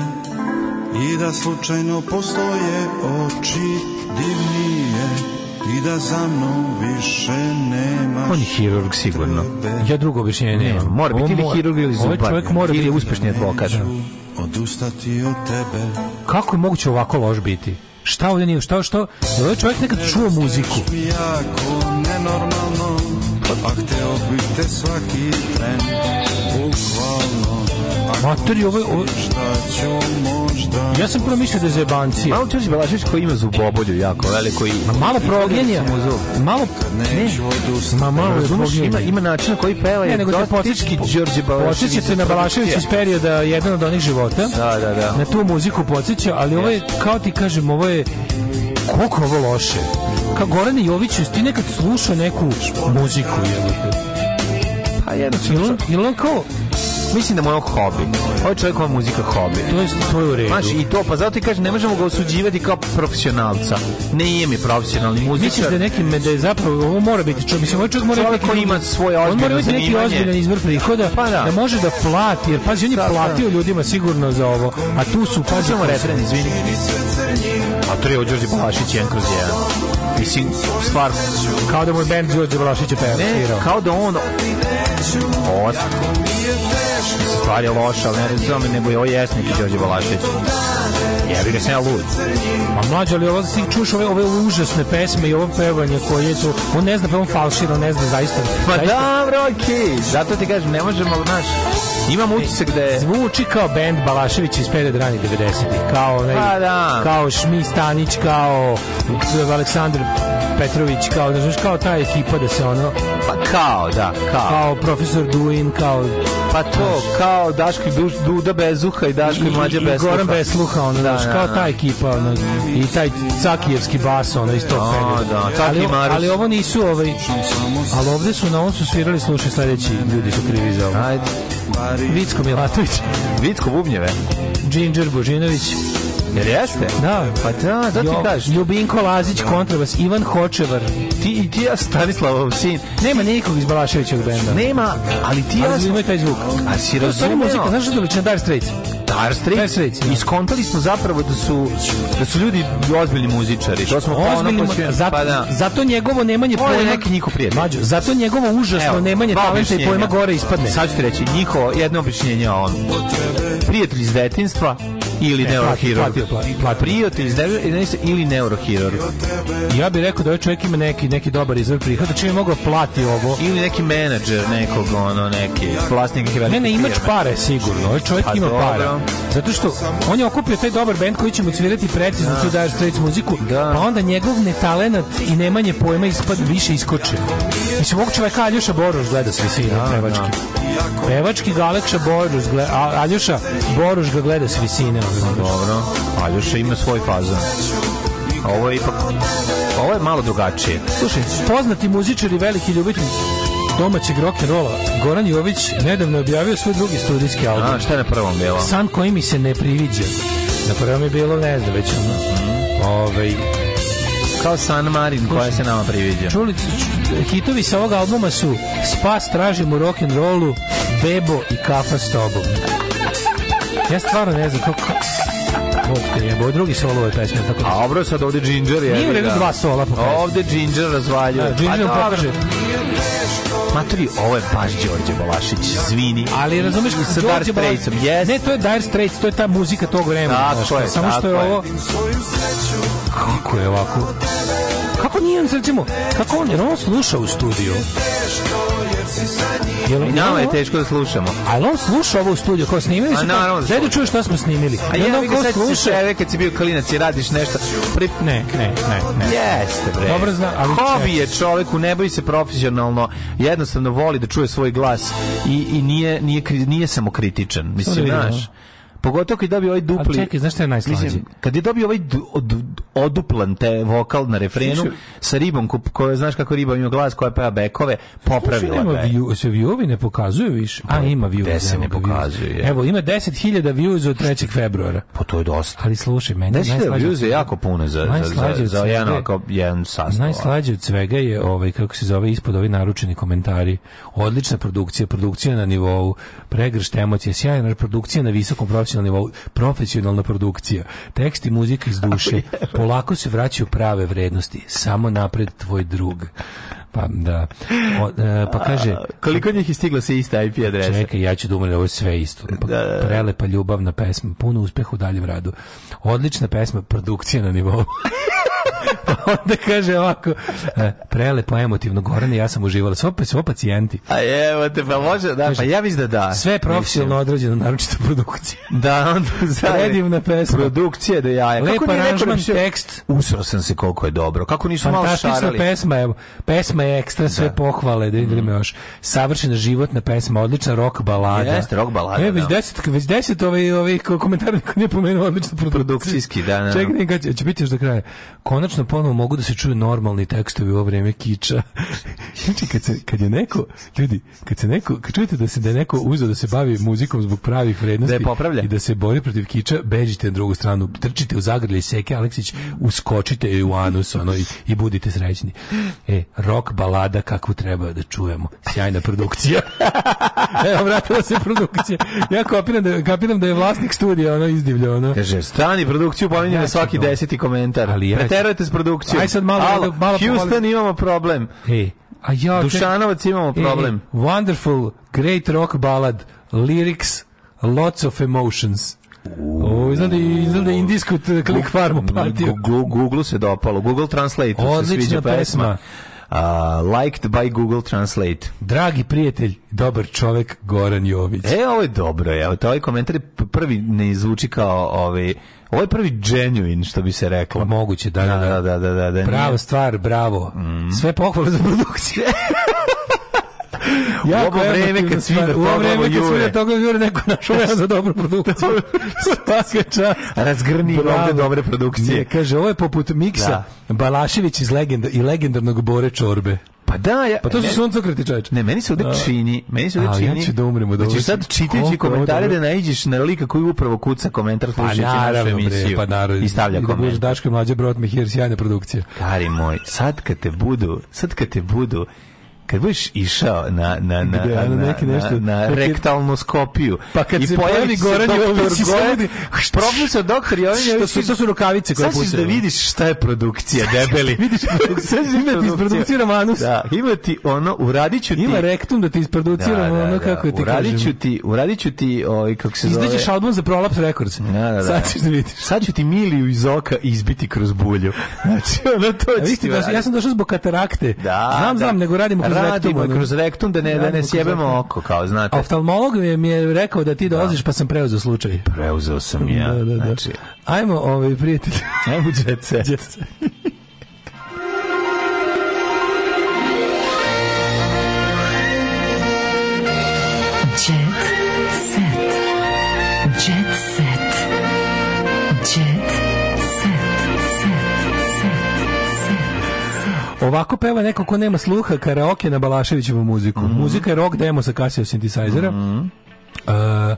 i da slučajno postoje oči divnije, i da za mnom više nema On je hirurg sigurno. Ja drugo objašnjenje nemam. Mora biti ili hirurg ili zubar. Ovaj čovjek mora biti uspešni advokat. Odustati od tebe. Kako je moguće ovako loš biti? Šta ovdje nije, šta, šta? Da ovaj čovjek nekad čuo muziku. Jako nenormalno, a hteo bi te svaki tren, bukvalno. Matori, ovo, ovo... Ja sam prvo mislio da je zebancija. Malo Čoši Balašić koji ima zubobolju jako veliko i... Ma malo progenija. Da malo... Ne. Ma malo je progenija. Ima, ima način koji peva je ne, nego da dosta tički Đorđe Balašić. Podsjećate na Balašević iz perioda jedan od onih života. Da, da, da. Na tu muziku podsjeća, ali ovo je, kao ti kažem, ovo je... Koliko ovo loše? Kao Goran Jović, ti nekad slušao neku muziku, jebote A jedno je on kao Mislim da mu je ono hobi. Ovo ovaj čovjek ova muzika hobi. To je, to je u redu. Maš, i to, pa zato ti kažem, ne možemo ga osuđivati kao profesionalca. Ne je mi profesionalni muzičar. Misliš da, nekim, da je zapravo, ovo mora biti čovjek. Mislim, ovo ovaj čovjek mora čovjek biti... ima svoje ozbiljno On mora biti neki ozbiljan izvor da, prihoda, pa da. da. može da plati, jer pazi, on je da, da. platio ljudima sigurno za ovo. A tu su, pazi... Samo refren, izvini. A to je Đorđe Balašić, jedan kroz jedan mislim, stvarno. Kao da mu je band Đorđe Vlašića peva. Ne, kao da on... Od... Stvar je loša, ali ne razumijem, nego je ovo jesnik i Đorđe Balašević. Jebi ga se ja lud. A mlađe, ali ovo si čuš ove, ove užasne pesme i ovo pevanje koje su... On ne zna, pa on falšira, ne zna zaista. Pa dobro, da, okej, zato ti kažem, ne možemo, znaš... Imam e, utisak da je... Zvuči kao band Balašević iz period rani 90. Kao, onaj, pa da. kao Šmi Stanić, kao Aleksandar Petrović, kao, da znaš, kao ta ekipa da se ono... Pa kao, da, kao. Kao profesor Duin, kao Pa to, kao Daško i Duda Bezuha i Daško i Mlađa Besluha. I Goran Besluha, ono, da, da kao da. ta ekipa, ono, i taj Cakijevski bas, ono, iz tog da, perioda. ali, ali ovo nisu, ovaj, ali ovde su, na ovom su svirali, slušaj, sledeći ljudi su krivi za ovo. Ajde. Vicko Milatović. Vicko Bubnjeve. Ginger Božinović. Jer jeste? Da. Pa da, zato ti kažeš. Ljubinko Lazić, da. kontrabas, Ivan Hočevar. Ti i ti ja Stanislavov sin. Nema nikog iz Balaševićevog benda. Nema, ali ti ja... Ali taj zvuk. A si razumio? muzika, znaš što je veličina Dire Straits? Dire Straits? Dire Straits. Da. I skontali smo zapravo da su, da su ljudi ozbiljni muzičari. To smo ozbiljni, pa, zato, pa da. zato njegovo nemanje pojma... je neki njihov prijatelj. Mađo, zato njegovo užasno Evo, nemanje talenta i pojma gore ispadne. Sad ću ti reći, njihovo jedno objašnjenje on. Prijatelj iz detinstva, ili e, neurohirurg. Prijatelj iz 19 ili neurohirurg. Ja bih rekao da ovaj čovjek ima neki, neki dobar izvor prihoda, čim mogu plati ovo. Ili neki menadžer nekog, ono, neki vlasnik nekih velikih Ne, ne, imač pare, sigurno. Ovaj čovjek pa ima dobro. pare. Zato što on je okupio taj dobar bend koji će mu svirati precizno da. tu Dire Straits muziku, da. pa onda njegov netalenat i nemanje pojma ispad više iskoče. Mislim, ovog čoveka Aljuša Boruš gleda s visine, da, da, pevački. Da. Pevački ga Alekša Boruš gleda, Aljuša Boruš ga gleda s visine. Dobro, Aljuša ima svoj fazan. Ovo je ipak, ovo je malo drugačije. Slušaj, poznati muzičari, veliki ljubitelji domaćeg and rolla Goran Jović nedavno je objavio svoj drugi studijski album. A, šta je na prvom bilo? San koji mi se ne priviđa. Na prvom je bilo, ne znam, već ono. Mm. Ovaj, kao San Marin koja se nama priviđa. Čuli, hitovi sa ovog albuma su Spas tražimo rock and rollu, Bebo i Kafa s tobom. Ja stvarno ne znam kako... Otko je, drugi solo je pesma. Tako da. A obro sad ovdje Ginger je. Nije u redu dva sola po pesmi. Ovdje Ginger razvaljuje. Da, Ginger pa, pokaže. Matori, ovo je baš Đorđe Balašić, zvini. Ali razumeš kako sa Dire Straitsom, yes. Ne, to je Dire Straits, to je ta muzika tog vremena. Tako je, Samo što je ovo... Kako je ovako nije, recimo, kako on, jer on sluša u studiju. Jel, I nama je teško da slušamo. A on sluša ovo u studiju, kao snimili su. naravno da čuješ šta smo snimili. A ja vi ga sad sluša. Sebe, kad si bio klinac i radiš nešto. Pri... Ne, ne, ne, ne. Jeste, bre. Dobro zna, ali... Hobi je čovjeku, ne boji se profesionalno, jednostavno voli da čuje svoj glas i, i nije, nije, nije, nije samokritičan. Da Mislim, znaš. Pogotovo kad je dobio ovaj dupli... Ali čekaj, znaš šta je najslađe? Mislim, kad je dobio ovaj oduplan te vokal na refrenu Slušaj, sa ribom, ko, ko, znaš kako riba ima glas koja peva bekove, popravila ga je. Se viewovi ne pokazuju više? A, pa, ima viewovi. Gde se ne pokazuju, je. Evo, ima 10.000 views od 3. februara. Pa to je dosta. Ali slušaj, meni je najslađe... 10.000 views je jako puno za, za, za, za jedan, ovako, jedan sastav. Najslađe od svega je, ovaj, kako se zove, ispod ovi ovaj naručeni komentari. Odlična produkcija, produkcija na nivou, pregršt emocije, sjajna produkcija na visokom profesionalnom na nivou, profesionalna produkcija, tekst i muzika iz duše, polako se vraćaju prave vrednosti, samo napred tvoj drug. Pa da. O, e, pa kaže... A, koliko njih je stiglo sa iste IP adrese? Čekaj, ja ću da umre, ovo je sve isto. Pa, da, da, da. Prelepa ljubavna pesma, puno uspeha u daljem radu. Odlična pesma, produkcija na nivou. onda kaže ovako, e, prelepo emotivno, Gorane, ja sam uživala. Sve opet, pa, sve pacijenti. A evo te, pa može, da, pa ja mislim da da. Sve profesionalno odrađeno, naročito produkcija. Da, onda za predivna pesma. Produkcija da jaja. Lep aranžman, tekst. Usro sam se koliko je dobro. Kako nisu malo šarali. Fantastična pesma, evo. Pesma je ekstra, sve da. pohvale, da vidim mhm. mm. još. Savršena životna pesma, odlična rok balada. Jeste, rok balada. evo, da. već 10 već 10 ovih ovih komentara nije pomenuo odlična produkcijski, da, da. da. Čekaj, će biti još do kraja. Konačno ponovo mogu da se čuju normalni tekstovi u ovo vrijeme kiča. Znači, kad, se, kad je neko, ljudi, kad se neko, kad čujete da se da je neko uzeo da se bavi muzikom zbog pravih vrednosti da i da se bori protiv kiča, beđite na drugu stranu, trčite u zagrlje i seke, Aleksić, uskočite i u anus, ono, i, i budite srećni. E, rock balada kakvu treba da čujemo. Sjajna produkcija. Evo, vratila se produkcija. Ja kapiram da, kapiram da je vlasnik studija, ono, izdivlja, ono. Kaže, strani produkciju pominje ja na svaki to. deseti komentar. Ali ja Preterujete s produkcijom produkcijom. Aj sad malo, Alo, malo Houston imamo problem. Ej, a ja, Dušanovac imamo e, e, problem. Ej, wonderful, great rock ballad, lyrics, lots of emotions. O, izgleda, izgleda indijsku klik farmu patio. Google se dopalo, Google Translate se sviđa pesma. pesma. Uh, liked by Google Translate. Dragi prijatelj, dobar čovek Goran Jović. E, ovo je dobro, evo, to ovaj komentar prvi ne izvuči kao ovaj Ovo je prvi genuine, što bi se reklo. Moguće, da, da, da. da, da, da, da Prava stvar, bravo. Mm. Sve pohvale za produkcije ja, da u ovo vreme kad svi da toglavu jure. U ovo vreme kad svi da toglavu jure, neko našo ja za dobru produkciju. Svaka čast. Razgrni ovde dobre produkcije. Ne, kaže, ovo je poput miksa da. Balašević iz legenda, i legendarnog Bore Čorbe. Pa da, ja, pa to su suncokreti čoveč. Ne, meni se ovde da. čini, meni se ovde čini. Ja ću da umrem da ćeš sad čitajući komentare da naiđeš na lika koji upravo kuca komentar pa slušajući našu emisiju. pa naravno, i stavlja i da komentar. Daško mlađe brot mi sjajna produkcija. Kari moj, sad kad te budu, sad kad te budu kad budeš išao na na na Gde, na, na, neki nešto, na, na rektalnoskopiju pa kad i se pojavi Goran Jović Gorani profesor doktor Jović što su to su rukavice koje da puše da, da vidiš šta je produkcija debeli vidiš sad ima ti isproduciram anus da ima ti ono uradiću ti ima rektum da ti isproduciram da, ono kako ti uradiću ti uradiću ti ovaj kako se zove izdaćeš album za Prolaps Records da, da, sad ćeš da vidiš sad ću ti Miliju iz oka izbiti kroz bulju znači ono to ja sam došao zbog katarakte znam znam nego radimo kroz rektum, ono. kroz rektum da ne, da ne sjebemo oko, kao znate. Oftalmolog mi je rekao da ti da. dolaziš, pa sam preuzeo slučaj. Preuzeo sam ja. Da, da, da. Znači... Ajmo, ovaj, prijatelj. Ajmo, jet set. Jet set. Ovako peva neko ko nema sluha karaoke na Balaševićevu muziku. Mm -hmm. Muzika je rock demo sa Casio sintesajzera. Mm -hmm. E, uh,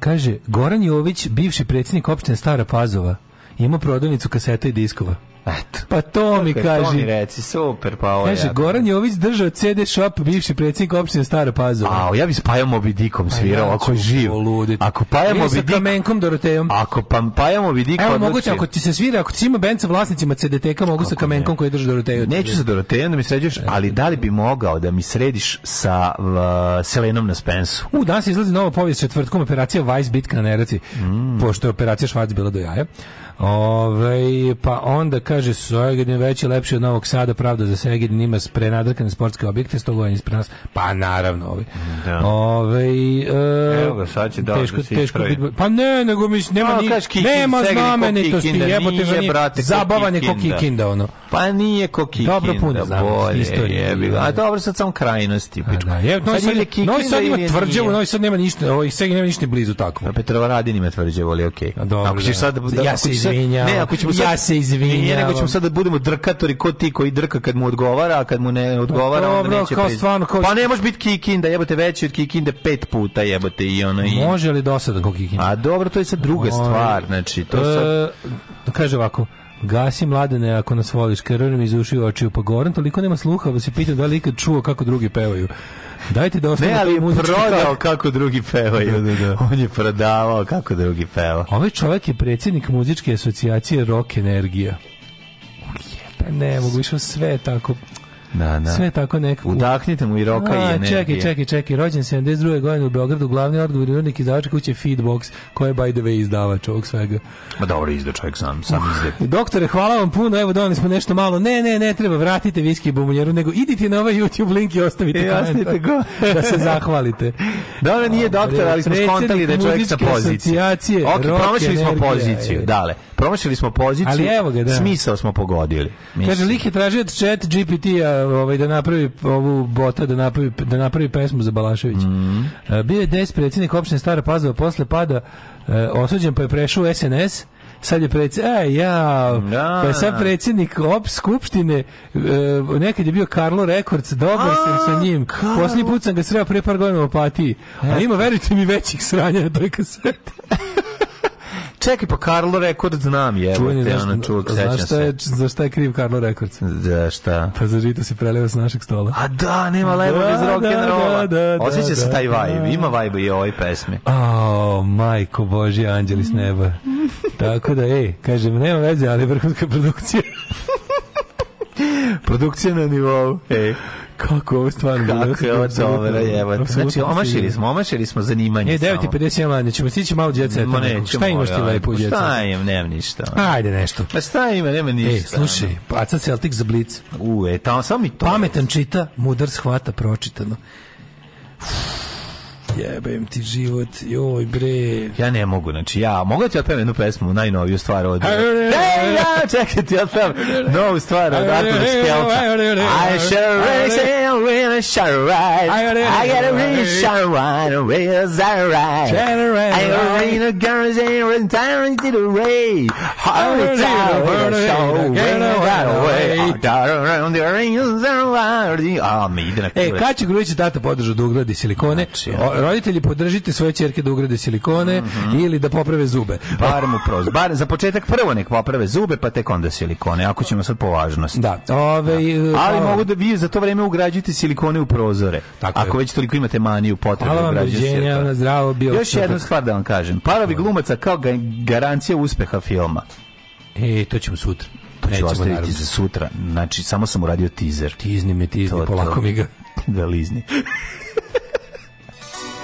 kaže, Goran Jović, bivši predsjednik opštine Stara Pazova, ima prodavnicu kaseta i diskova. Eto. Pa to Tako mi je, kaže. To reci, super, pa ovo Kaže, Goran Jović držao CD shop, bivši predsjednik opštine Stara Pazova. A, ja bi spajao Moby Dickom pa svirao, ja, ako je živ. Oluditi. Ako pajamo Moby sa Kamenkom Dorotejom. Ako pa, pajamo Moby Evo, moguće, ako ti se svira, ako ti ima band sa vlasnicima CDTK, mogu ako sa Kamenkom ne. koji drži Doroteju. Neću sa Dorotejom da mi sređeš, ali da li bi mogao da mi središ sa uh, Selenom na Spensu? U, danas izlazi nova povijest četvrtkom, operacija Vice bitka na Neraci, mm. pošto je operacija Švac bila do jaja. Ove, pa onda kaže Segedin veći lepši od Novog Sada, pravda za Segedin ima prenadrkane sportske objekte, stoga je ispred nas. Pa naravno, ovi. Da. Ove, e, Evo ga, sad će da teško, da teško bit, Pa ne, nego mi nema, no, ni, kikin, nema znamenitosti, jebote, nije, brate, zabavan je ko kikinda, ono. Pa nije ko kikinda, dobro puno bolje, istorije, jebi, a dobro sad samo krajnosti. pičko. da, je, novi, sad, novi sad ima tvrđavu, novi sad nema ništa, ovaj Segedin nema ništa blizu takvo. A pa Petrova Radin ima tvrđevo, ali okej. Okay. Dobro, Ako ćeš da. sad, ja se izvinjao. Ne, ako ćemo sad, ja se izvinjao. Ne, nego ćemo sad da budemo drkatori ko ti koji drka kad mu odgovara, a kad mu ne odgovara, pa, onda neće kao priz... stvarno, kao... Pa ne može biti kikinda, jebote veći od kikinde pet puta, jebote i ona i. Može li dosadan kao kikinda? A dobro, to je sad druga Oj. stvar, znači to e, sad... Da kaže ovako, Gasi mladene ako nas voliš, krvim iz uši očiju, pa goran toliko nema sluha da se pitam da li ikad čuo kako drugi pevaju. Dajte da ostane. Ne, ali prodao kako drugi pevaju. Da, da, da. On je prodavao kako drugi peva. Ovaj čovjek je predsjednik muzičke asocijacije Rock Energija. Pa ne mogu, išao sve tako Da, da. Sve tako nekako. Udahnite mu i roka i energije. Čekaj, čekaj, čekaj. Rođen 72. godine u Beogradu, glavni odgovorni urednik izdavača kuće Feedbox, koja je by the way izdavač ovog svega. Ma dobro, izda čovjek sam, sam izde. Doktore, hvala vam puno, evo doneli smo nešto malo. Ne, ne, ne treba, vratite viski bumuljeru, nego idite na ovaj YouTube link i ostavite e, ostavite go. da se zahvalite. Dobro, nije doktor, ali smo skontali da je čovjek sa pozicije. Ok, promašili smo poziciju, dale promašili smo poziciju, ali evo ga, da. smisao smo pogodili. Mislim. Kaže, lik je tražio chat GPT-a ovaj, da napravi ovu bota, da napravi, da napravi pesmu za Balaševića. Mm -hmm. Bio je des predsjednik opštine Stara Pazova, posle pada e, osuđen pa je prešao u SNS, sad je predsjednik, e, ja, da. pa je sad predsjednik op skupštine, e, nekad je bio Karlo Rekords, dobar sam sa njim, Karlo. posljednji put sam ga sreo pre par godina u opatiji, a ima, verujte mi, većih sranja na toj kaseti. Čekaj, pa Karlo Rekord znam je. Čuveni, znaš, ono čuvak, znaš šta je, za šta je kriv Karlo Rekord? Da, šta? Pa za žito se preleva s našeg stola. A da, nema lebo da, iz da, rock'n'rolla. Da, da, da, da, da, se taj vibe, ima vibe i ovoj pesmi. O, majko Božje, anđeli s neba. Tako da, ej, kažem, nema veze, ali vrhunska produkcija. produkcija na nivou, ej. Kako ovo stvarno Kako je ovo dobro, evo. Znači, omašili smo, omašili smo zanimanje. E, 9.50 9.57, ćemo stići malo djece. Ma nećemo. Šta imaš ti lepo djece? Pa šta imam, nemam ništa. Ajde nešto. Pa šta ima, nema e, ništa. E, slušaj, paca Celtic za blic. U, e, tamo sam i to. Pametan čita, mudar shvata pročitano. Uf. Jebem ti život, joj bre. Ja ne mogu, znači ja, mogu da ti otpevam jednu pesmu, najnoviju stvar od... Ej, ja, čekaj ti otpevam novu stvar od Artura Škelca. I shall race and really shall ride. I a really shall ride, and really shall ride. I gotta rain a girls and retiring to the ray. Hard time, we're so rain right away. Down around the rings and ride. A, mi ide na kurac. E, Kači Grujić je tata podržao da ugladi silikone. Znači, roditelji podržite svoje ćerke da ugrade silikone mm -hmm. ili da poprave zube. Bar mu proz, bar za početak prvo nek poprave zube, pa tek onda silikone, ako ćemo sad po važnosti. Da. Ove, ovaj, da. Eh, Ali ove, mogu da vi za to vreme ugrađujete silikone u prozore. Tako ako je. već toliko imate maniju potrebu da ugrađujete. zdravo bio. Još jednu stvar da vam kažem. Parovi glumaca kao garancija uspeha filma. E, to ćemo sutra. To ću ostaviti za sutra. Znači, samo sam uradio teaser. Tizni me, tizni, to, polako to. mi ga. da lizni.